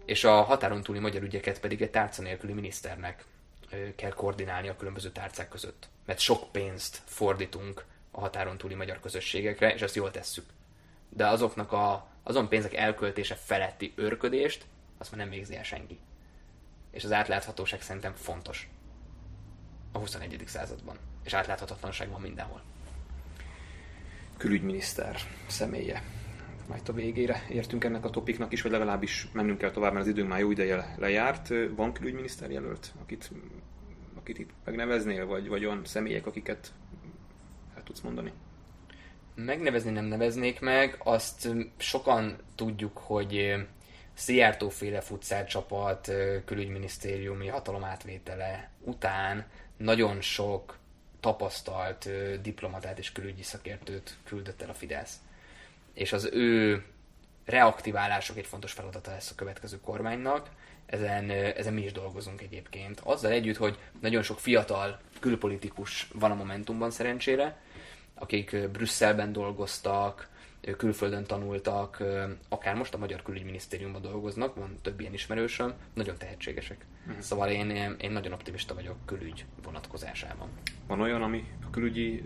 És a határon túli magyar ügyeket pedig egy tárca nélküli miniszternek kell koordinálni a különböző tárcák között. Mert sok pénzt fordítunk a határon túli magyar közösségekre, és ezt jól tesszük. De azoknak a, azon pénzek elköltése feletti örködést, azt már nem végzi el senki. És az átláthatóság szerintem fontos a 21. században. És átláthatatlanság van mindenhol. Külügyminiszter személye. Majd a végére értünk ennek a topiknak is, vagy legalábbis mennünk kell tovább, mert az időnk már jó ideje lejárt. Van külügyminiszter jelölt, akit akit itt megneveznél, vagy, vagy olyan személyek, akiket el tudsz mondani? Megnevezni nem neveznék meg, azt sokan tudjuk, hogy Szijjártó féle futszárcsapat külügyminisztériumi hatalomátvétele után nagyon sok tapasztalt diplomatát és külügyi szakértőt küldött el a Fidesz. És az ő reaktiválások egy fontos feladata lesz a következő kormánynak, ezen, ezen mi is dolgozunk egyébként. Azzal együtt, hogy nagyon sok fiatal külpolitikus van a Momentumban szerencsére, akik Brüsszelben dolgoztak, külföldön tanultak, akár most a Magyar Külügyminisztériumban dolgoznak, van több ilyen ismerősöm, nagyon tehetségesek. Uh-huh. Szóval én, én nagyon optimista vagyok külügy vonatkozásában. Van olyan, ami a külügyi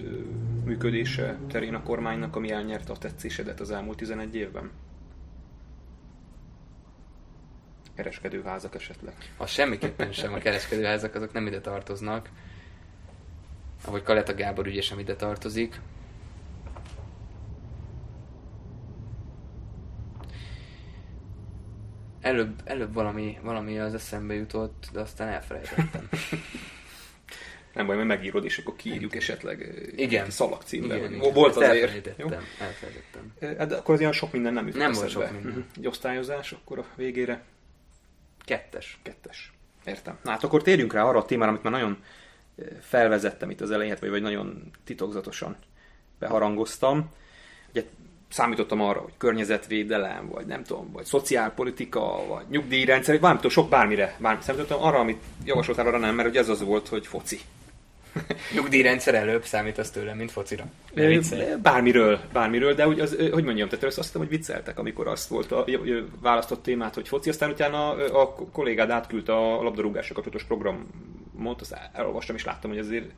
működése terén a kormánynak, ami elnyerte a tetszésedet az elmúlt 11 évben? Kereskedőházak esetleg? A semmiképpen sem a kereskedőházak, azok nem ide tartoznak. Ahogy Kaleta Gábor ügye sem ide tartozik. Előbb, előbb valami, valami az eszembe jutott, de aztán elfelejtettem. Nem baj, mert megírod, és akkor kiírjuk esetleg igen. szalagcímben. Igen, igen. Volt azért. Elfelejtettem, jó? elfelejtettem. Hát de akkor az ilyen sok minden nem jut Nem volt sok minden. Egy osztályozás akkor a végére. Kettes. Kettes. Értem. Na hát akkor térjünk rá arra a témára, amit már nagyon eh, felvezettem itt az elején, vagy, vagy nagyon titokzatosan beharangoztam. Ugye számítottam arra, hogy környezetvédelem, vagy nem tudom, vagy szociálpolitika, vagy nyugdíjrendszer, vagy bármitől sok bármire, bármi számítottam arra, amit javasoltál arra nem, mert ugye ez az volt, hogy foci. Nyugdíjrendszer előbb számítasz tőlem, mint focira. Bármiről, bármiről, de úgy az, hogy mondjam, tehát azt hiszem, hogy vicceltek, amikor azt volt a választott témát, hogy foci, aztán utána a kollégád átküldte a labdarúgásra kapcsolatos programot, azt elolvastam és láttam, hogy azért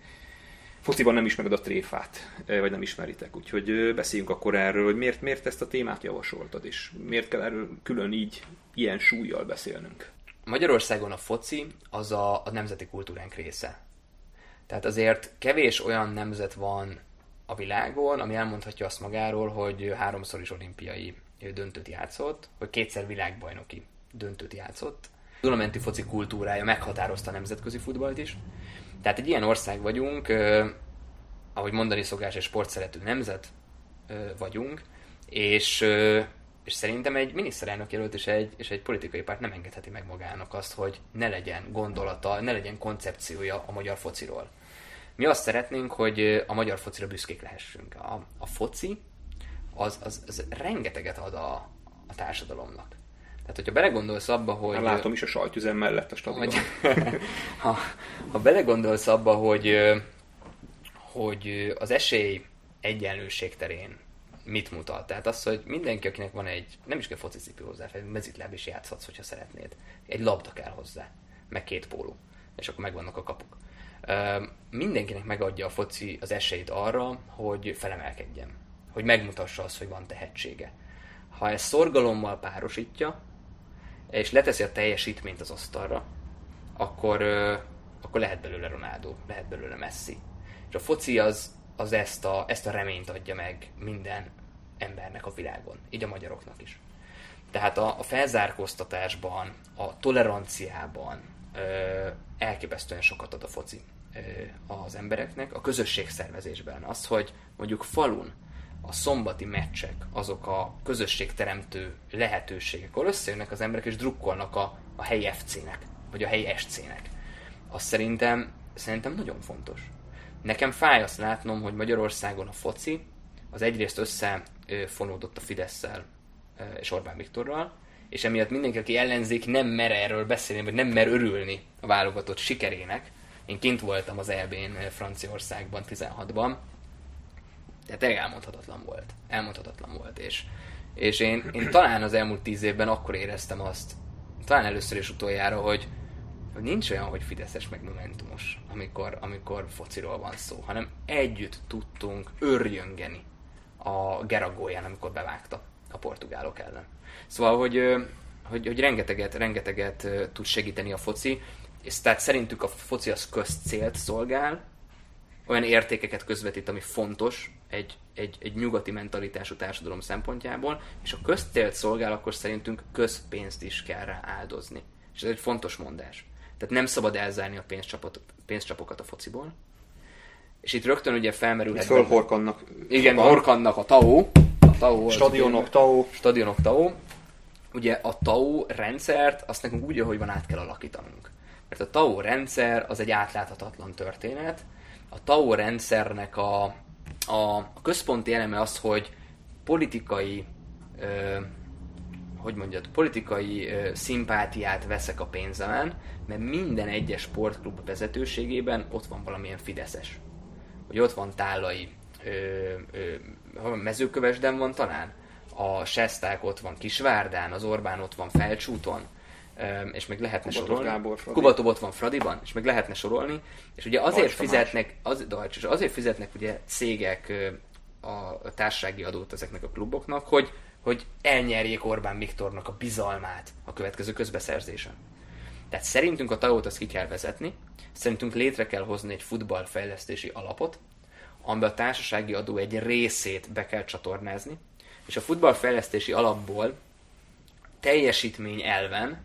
fociban nem ismered a tréfát, vagy nem ismeritek. Úgyhogy beszéljünk akkor erről, hogy miért, miért ezt a témát javasoltad, és miért kell erről külön így, ilyen súlyjal beszélnünk. Magyarországon a foci az a, a nemzeti kultúránk része. Tehát azért kevés olyan nemzet van a világon, ami elmondhatja azt magáról, hogy háromszor is olimpiai döntőt játszott, hogy kétszer világbajnoki döntőt játszott. Dunamenti foci kultúrája meghatározta a nemzetközi futballt is. Tehát egy ilyen ország vagyunk, ahogy mondani szokás, egy sportszerető nemzet vagyunk, és, és szerintem egy miniszterelnök jelölt és egy, és egy politikai párt nem engedheti meg magának azt, hogy ne legyen gondolata, ne legyen koncepciója a magyar fociról. Mi azt szeretnénk, hogy a magyar focira büszkék lehessünk. A, a foci az, az, az rengeteget ad a, a társadalomnak. Tehát, hogyha belegondolsz abba, hogy... látom is a sajtüzem mellett a stadion. Hogy, ha, ha belegondolsz abba, hogy, hogy az esély egyenlőség terén mit mutat. Tehát az, hogy mindenki, akinek van egy, nem is kell focicipő hozzá, egy mezitláb is játszhatsz, hogyha szeretnéd. Egy labda kell hozzá, meg két póló, és akkor megvannak a kapuk. Mindenkinek megadja a foci az esélyt arra, hogy felemelkedjen, hogy megmutassa azt, hogy van tehetsége. Ha ezt szorgalommal párosítja, és leteszi a teljesítményt az asztalra, akkor, akkor lehet belőle Ronaldo, lehet belőle Messi. És a foci az, az ezt, a, ezt a reményt adja meg minden embernek a világon, így a magyaroknak is. Tehát a, a felzárkóztatásban, a toleranciában ö, elképesztően sokat ad a foci ö, az embereknek, a közösségszervezésben. Az, hogy mondjuk falun a szombati meccsek, azok a közösségteremtő lehetőségek, ahol összejönnek az emberek és drukkolnak a, a helyi FC-nek, vagy a helyi SC-nek. Az szerintem, szerintem nagyon fontos. Nekem fáj azt látnom, hogy Magyarországon a foci az egyrészt összefonódott a fidesz és Orbán Viktorral, és emiatt mindenki, aki ellenzék, nem mer erről beszélni, vagy nem mer örülni a válogatott sikerének. Én kint voltam az EB-n Franciaországban 16-ban, tehát elmondhatatlan volt. Elmondhatatlan volt, és, és én, én talán az elmúlt tíz évben akkor éreztem azt, talán először is utoljára, hogy nincs olyan, hogy Fideszes meg Momentumos, amikor, amikor fociról van szó, hanem együtt tudtunk örjöngeni a Geragóján, amikor bevágta a portugálok ellen. Szóval, hogy, hogy, hogy rengeteget, rengeteget tud segíteni a foci, és tehát szerintük a foci az közcélt szolgál, olyan értékeket közvetít, ami fontos egy, egy, egy nyugati mentalitású társadalom szempontjából, és a közcélt szolgál, akkor szerintünk közpénzt is kell rá áldozni. És ez egy fontos mondás. Tehát nem szabad elzárni a pénzcsapot, pénzcsapokat a fociból. És itt rögtön ugye felmerül... Fölhorkannak. Igen, horkannak a TAO. A TAO stadionok TAO. Stadionok TAO. Ugye a TAO rendszert azt nekünk úgy, ahogy van át kell alakítanunk. Mert a TAO rendszer az egy átláthatatlan történet, a TAO rendszernek a, a, a központi eleme az, hogy politikai ö, hogy mondjad, politikai ö, szimpátiát veszek a pénzemen, mert minden egyes sportklub vezetőségében ott van valamilyen fideszes. Hogy ott van Tálai, ö, ö, mezőkövesden van talán, a Sesták ott van Kisvárdán, az Orbán ott van Felcsúton, és meg lehetne Kubatov sorolni. Gábor, Kubatov ott van Fradiban, és meg lehetne sorolni. És ugye azért Dajcs fizetnek, az, Dajcs, és azért fizetnek ugye cégek a társasági adót ezeknek a kluboknak, hogy, hogy elnyerjék Orbán Viktornak a bizalmát a következő közbeszerzésen. Tehát szerintünk a tajót azt ki kell vezetni, szerintünk létre kell hozni egy futballfejlesztési alapot, amiben a társasági adó egy részét be kell csatornázni, és a futballfejlesztési alapból teljesítmény elven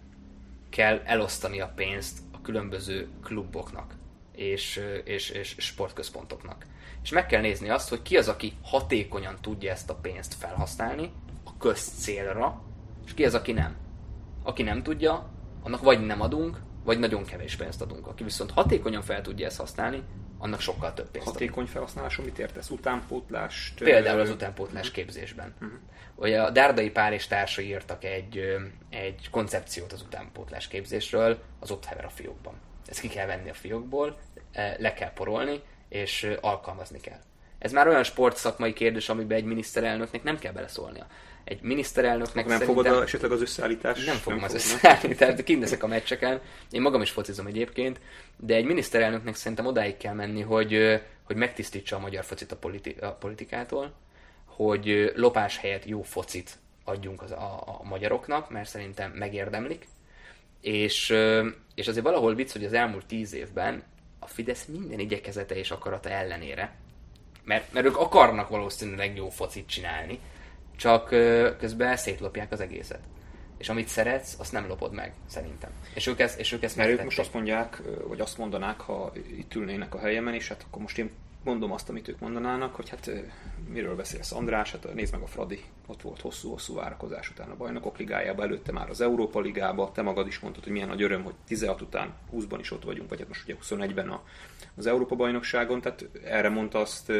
kell elosztani a pénzt a különböző kluboknak és, és, és sportközpontoknak. És meg kell nézni azt, hogy ki az, aki hatékonyan tudja ezt a pénzt felhasználni közcélra, és ki az, aki nem. Aki nem tudja, annak vagy nem adunk, vagy nagyon kevés pénzt adunk. Aki viszont hatékonyan fel tudja ezt használni, annak sokkal több pénzt Hatékony felhasználáson mit értesz? Utánpótlást? Például az utánpótlás képzésben. Uh-huh. Ugye a Dárdai Pál és társai írtak egy, egy koncepciót az utánpótlás képzésről, az ott hever a fiókban. Ezt ki kell venni a fiókból, le kell porolni, és alkalmazni kell. Ez már olyan sportszakmai kérdés, amiben egy miniszterelnöknek nem kell beleszólnia. Egy miniszterelnöknek nem fogod a, esetleg az összeállítást? Nem fogom nem az összeállítást, kindeszek a meccseken. Én magam is focizom egyébként, de egy miniszterelnöknek szerintem odáig kell menni, hogy, hogy megtisztítsa a magyar focit a, politi- a politikától, hogy lopás helyett jó focit adjunk az, a, a magyaroknak, mert szerintem megérdemlik. És, és azért valahol vicc, hogy az elmúlt tíz évben a Fidesz minden igyekezete és akarata ellenére, mert, mert ők akarnak valószínűleg jó focit csinálni, csak közben szétlopják az egészet. És amit szeretsz, azt nem lopod meg, szerintem. És ők ezt, és ők ezt Mert ők most azt mondják, vagy azt mondanák, ha itt ülnének a helyemen, és hát akkor most én mondom azt, amit ők mondanának, hogy hát miről beszélsz András, hát nézd meg a Fradi, ott volt hosszú-hosszú várakozás után a bajnokok ligájába, előtte már az Európa ligába, te magad is mondtad, hogy milyen nagy öröm, hogy 16 után 20-ban is ott vagyunk, vagy hát most ugye 21-ben a, az Európa bajnokságon, tehát erre mondta azt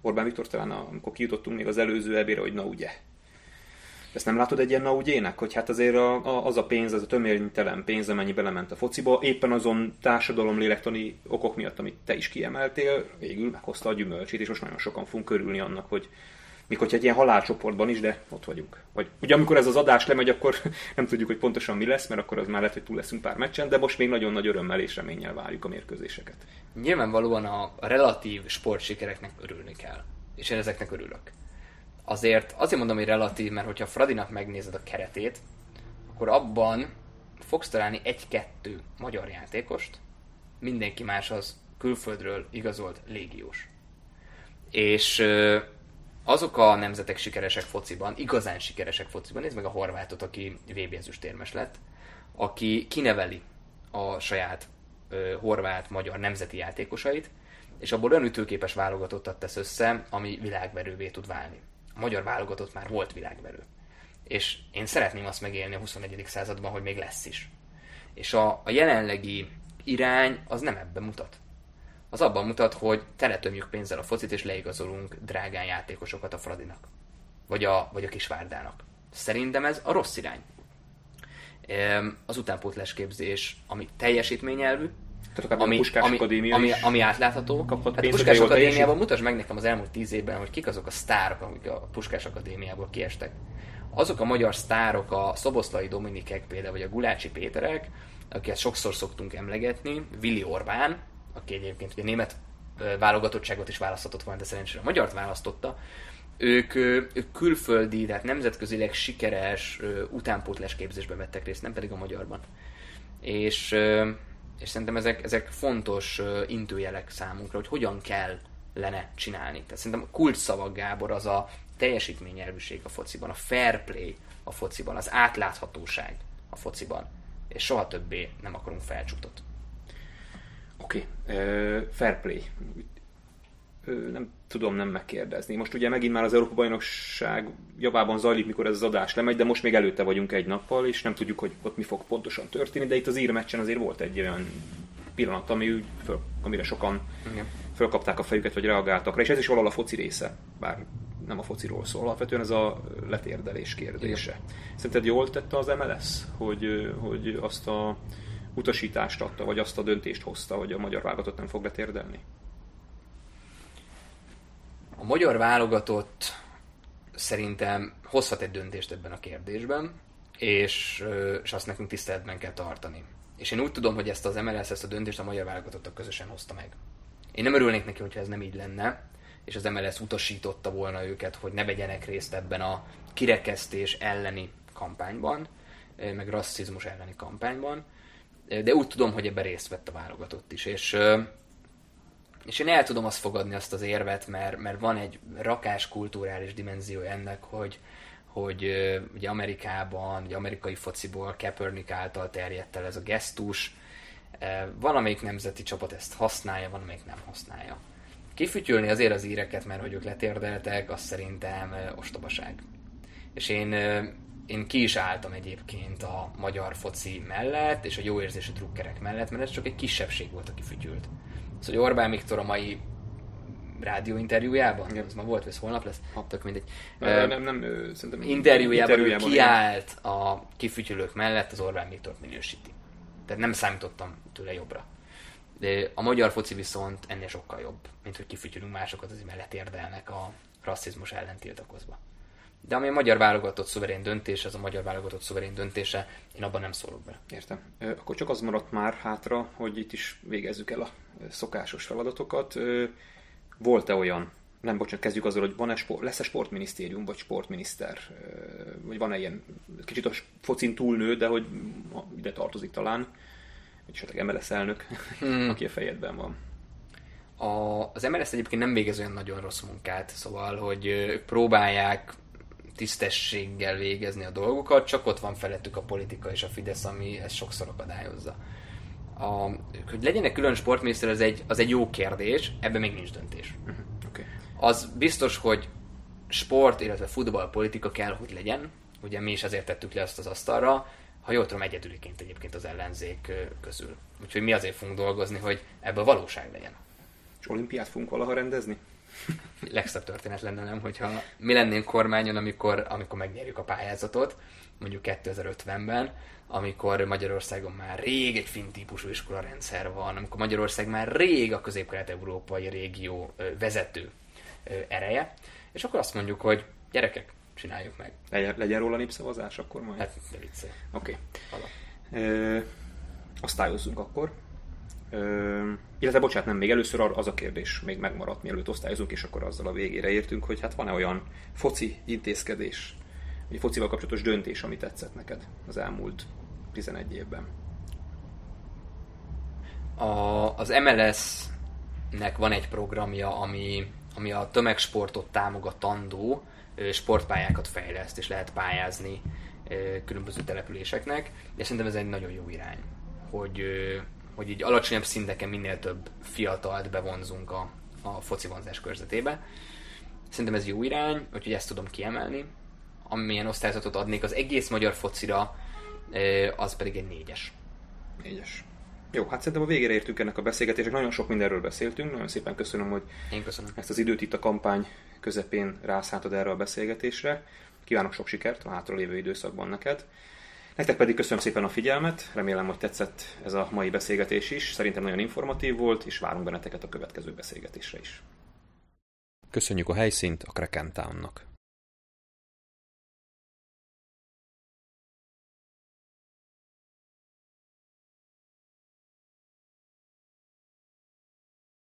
Orbán Viktor talán, amikor kijutottunk még az előző ebére, hogy na ugye, ezt nem látod egy ilyen naugyének, hogy hát azért a, a, az a pénz, az a tömérnytelen pénz, amennyi belement a fociba, éppen azon társadalom lélektani okok miatt, amit te is kiemeltél, végül meghozta a gyümölcsét, és most nagyon sokan fogunk körülni annak, hogy mikor egy ilyen halálcsoportban is, de ott vagyunk. Vagy ugye amikor ez az adás lemegy, akkor nem tudjuk, hogy pontosan mi lesz, mert akkor az már lehet, hogy túl leszünk pár meccsen, de most még nagyon nagy örömmel és reménnyel várjuk a mérkőzéseket. Nyilvánvalóan a relatív sportsikereknek örülni kell. És én ezeknek örülök azért azért mondom, hogy relatív, mert hogyha Fradinak megnézed a keretét, akkor abban fogsz találni egy-kettő magyar játékost, mindenki más az külföldről igazolt légiós. És azok a nemzetek sikeresek fociban, igazán sikeresek fociban, nézd meg a horvátot, aki VB ezüstérmes lett, aki kineveli a saját ö, horvát-magyar nemzeti játékosait, és abból olyan ütőképes válogatottat tesz össze, ami világverővé tud válni magyar válogatott már volt világverő. És én szeretném azt megélni a 21. században, hogy még lesz is. És a, a jelenlegi irány az nem ebben mutat. Az abban mutat, hogy teletömjük pénzzel a focit, és leigazolunk drágán játékosokat a Fradinak. Vagy a, vagy a Kisvárdának. Szerintem ez a rossz irány. Az utánpótlás képzés, ami teljesítményelvű, tehát ami, Puskás ami, Akadémia ami, ami átlátható. Kaphat hát Puskás Akadémiában mutasd meg nekem az elmúlt tíz évben, hogy kik azok a sztárok, amik a Puskás Akadémiából kiestek. Azok a magyar sztárok, a Szoboszlai Dominikek például, vagy a Gulácsi Péterek, akiket sokszor szoktunk emlegetni, Vili Orbán, aki egyébként ugye német válogatottságot is választhatott volna, de szerencsére a magyart választotta, ők, ők külföldi, tehát nemzetközileg sikeres utánpótlás képzésben vettek részt, nem pedig a magyarban. És és szerintem ezek, ezek fontos uh, intőjelek számunkra, hogy hogyan kell lenne csinálni. Tehát szerintem kult szavak Gábor az a teljesítményelvűség a fociban, a fair play a fociban, az átláthatóság a fociban. És soha többé nem akarunk felcsútot. Oké, okay. uh, fair play nem tudom nem megkérdezni. Most ugye megint már az Európa Bajnokság javában zajlik, mikor ez az adás lemegy, de most még előtte vagyunk egy nappal, és nem tudjuk, hogy ott mi fog pontosan történni, de itt az ír meccsen azért volt egy olyan pillanat, ami föl, amire sokan Igen. fölkapták a fejüket, vagy reagáltak rá, és ez is valahol a foci része, bár nem a fociról szól, alapvetően ez a letérdelés kérdése. Igen. Szerinted jól tette az MLS, hogy, hogy azt a utasítást adta, vagy azt a döntést hozta, hogy a magyar válogatott nem fog letérdelni? A magyar válogatott szerintem hozhat egy döntést ebben a kérdésben, és, és azt nekünk tiszteletben kell tartani. És én úgy tudom, hogy ezt az MLS, ezt a döntést a magyar válogatottak közösen hozta meg. Én nem örülnék neki, hogyha ez nem így lenne, és az MLS utasította volna őket, hogy ne vegyenek részt ebben a kirekesztés elleni kampányban, meg rasszizmus elleni kampányban, de úgy tudom, hogy ebben részt vett a válogatott is, és és én el tudom azt fogadni azt az érvet, mert, mert van egy rakás kulturális dimenzió ennek, hogy, hogy ugye Amerikában, ugye amerikai fociból Kaepernick által terjedt el ez a gesztus. Van, amelyik nemzeti csapat ezt használja, van, amelyik nem használja. Kifütyülni azért az íreket, mert hogy ők letérdeltek, az szerintem ostobaság. És én, én ki is álltam egyébként a magyar foci mellett, és a jó érzésű drukkerek mellett, mert ez csak egy kisebbség volt, aki fütyült Hogy Orbán Viktor a mai rádióinterjújában, ez ma volt, vagy ez holnap lesz, tök mindegy. Nem, nem, nem szerintem interjújában, interjújában kiállt a kifütyülők mellett, az Orbán Viktor minősíti. Tehát nem számítottam tőle jobbra. De a magyar foci viszont ennél sokkal jobb, mint hogy kifütyülünk másokat, az mellett érdelnek a rasszizmus ellen tiltakozva. De ami a magyar válogatott szuverén döntés, az a magyar válogatott szuverén döntése, én abban nem szólok be. Értem. Akkor csak az maradt már hátra, hogy itt is végezzük el a szokásos feladatokat. Volt-e olyan, nem bocsánat, kezdjük azzal, hogy van-e sport, lesz-e sportminisztérium, vagy sportminiszter, vagy van-e ilyen, kicsit a focin túlnő, de hogy ide tartozik talán, vagy esetleg MLS elnök, hmm. aki a fejedben van. A, az MLS egyébként nem végez olyan nagyon rossz munkát, szóval, hogy ők próbálják tisztességgel végezni a dolgokat, csak ott van felettük a politika és a Fidesz, ami ezt sokszor akadályozza. A, hogy legyenek külön sportminiszter, az egy, az egy jó kérdés, ebben még nincs döntés. Uh-huh. Okay. Az biztos, hogy sport, illetve futballpolitika kell, hogy legyen. Ugye mi is azért tettük le ezt az asztalra, ha jól tudom, egyedüliként egyébként az ellenzék közül. Úgyhogy mi azért fogunk dolgozni, hogy ebből valóság legyen. És olimpiát fogunk valaha rendezni? Legszebb történet lenne, nem, hogyha mi lennénk kormányon, amikor, amikor megnyerjük a pályázatot, mondjuk 2050-ben, amikor Magyarországon már rég egy finn típusú iskola rendszer van, amikor Magyarország már rég a közép-kelet-európai régió vezető ereje, és akkor azt mondjuk, hogy gyerekek, csináljuk meg. Legyen, legyen róla népszavazás akkor majd? Hát, de vicce. Oké. Okay. osztályozzunk akkor. Illetve bocsánat, nem, még először az a kérdés még megmaradt, mielőtt osztályozunk, és akkor azzal a végére értünk, hogy hát van-e olyan foci intézkedés, vagy focival kapcsolatos döntés, ami tetszett neked az elmúlt 11 évben? A, az MLS-nek van egy programja, ami, ami a tömegsportot támogatandó sportpályákat fejleszt, és lehet pályázni különböző településeknek, és szerintem ez egy nagyon jó irány, hogy hogy így alacsonyabb szinteken minél több fiatalt bevonzunk a, a foci vonzás körzetébe. Szerintem ez jó irány, úgyhogy ezt tudom kiemelni. Amilyen osztályzatot adnék az egész magyar focira, az pedig egy négyes. Négyes. Jó, hát szerintem a végére értünk ennek a beszélgetésnek. Nagyon sok mindenről beszéltünk. Nagyon szépen köszönöm, hogy Én köszönöm. ezt az időt itt a kampány közepén rászántad erre a beszélgetésre. Kívánok sok sikert a hátralévő időszakban neked. Nektek pedig köszönöm szépen a figyelmet, remélem, hogy tetszett ez a mai beszélgetés is. Szerintem nagyon informatív volt, és várunk benneteket a következő beszélgetésre is. Köszönjük a helyszínt a Kraken Townnak.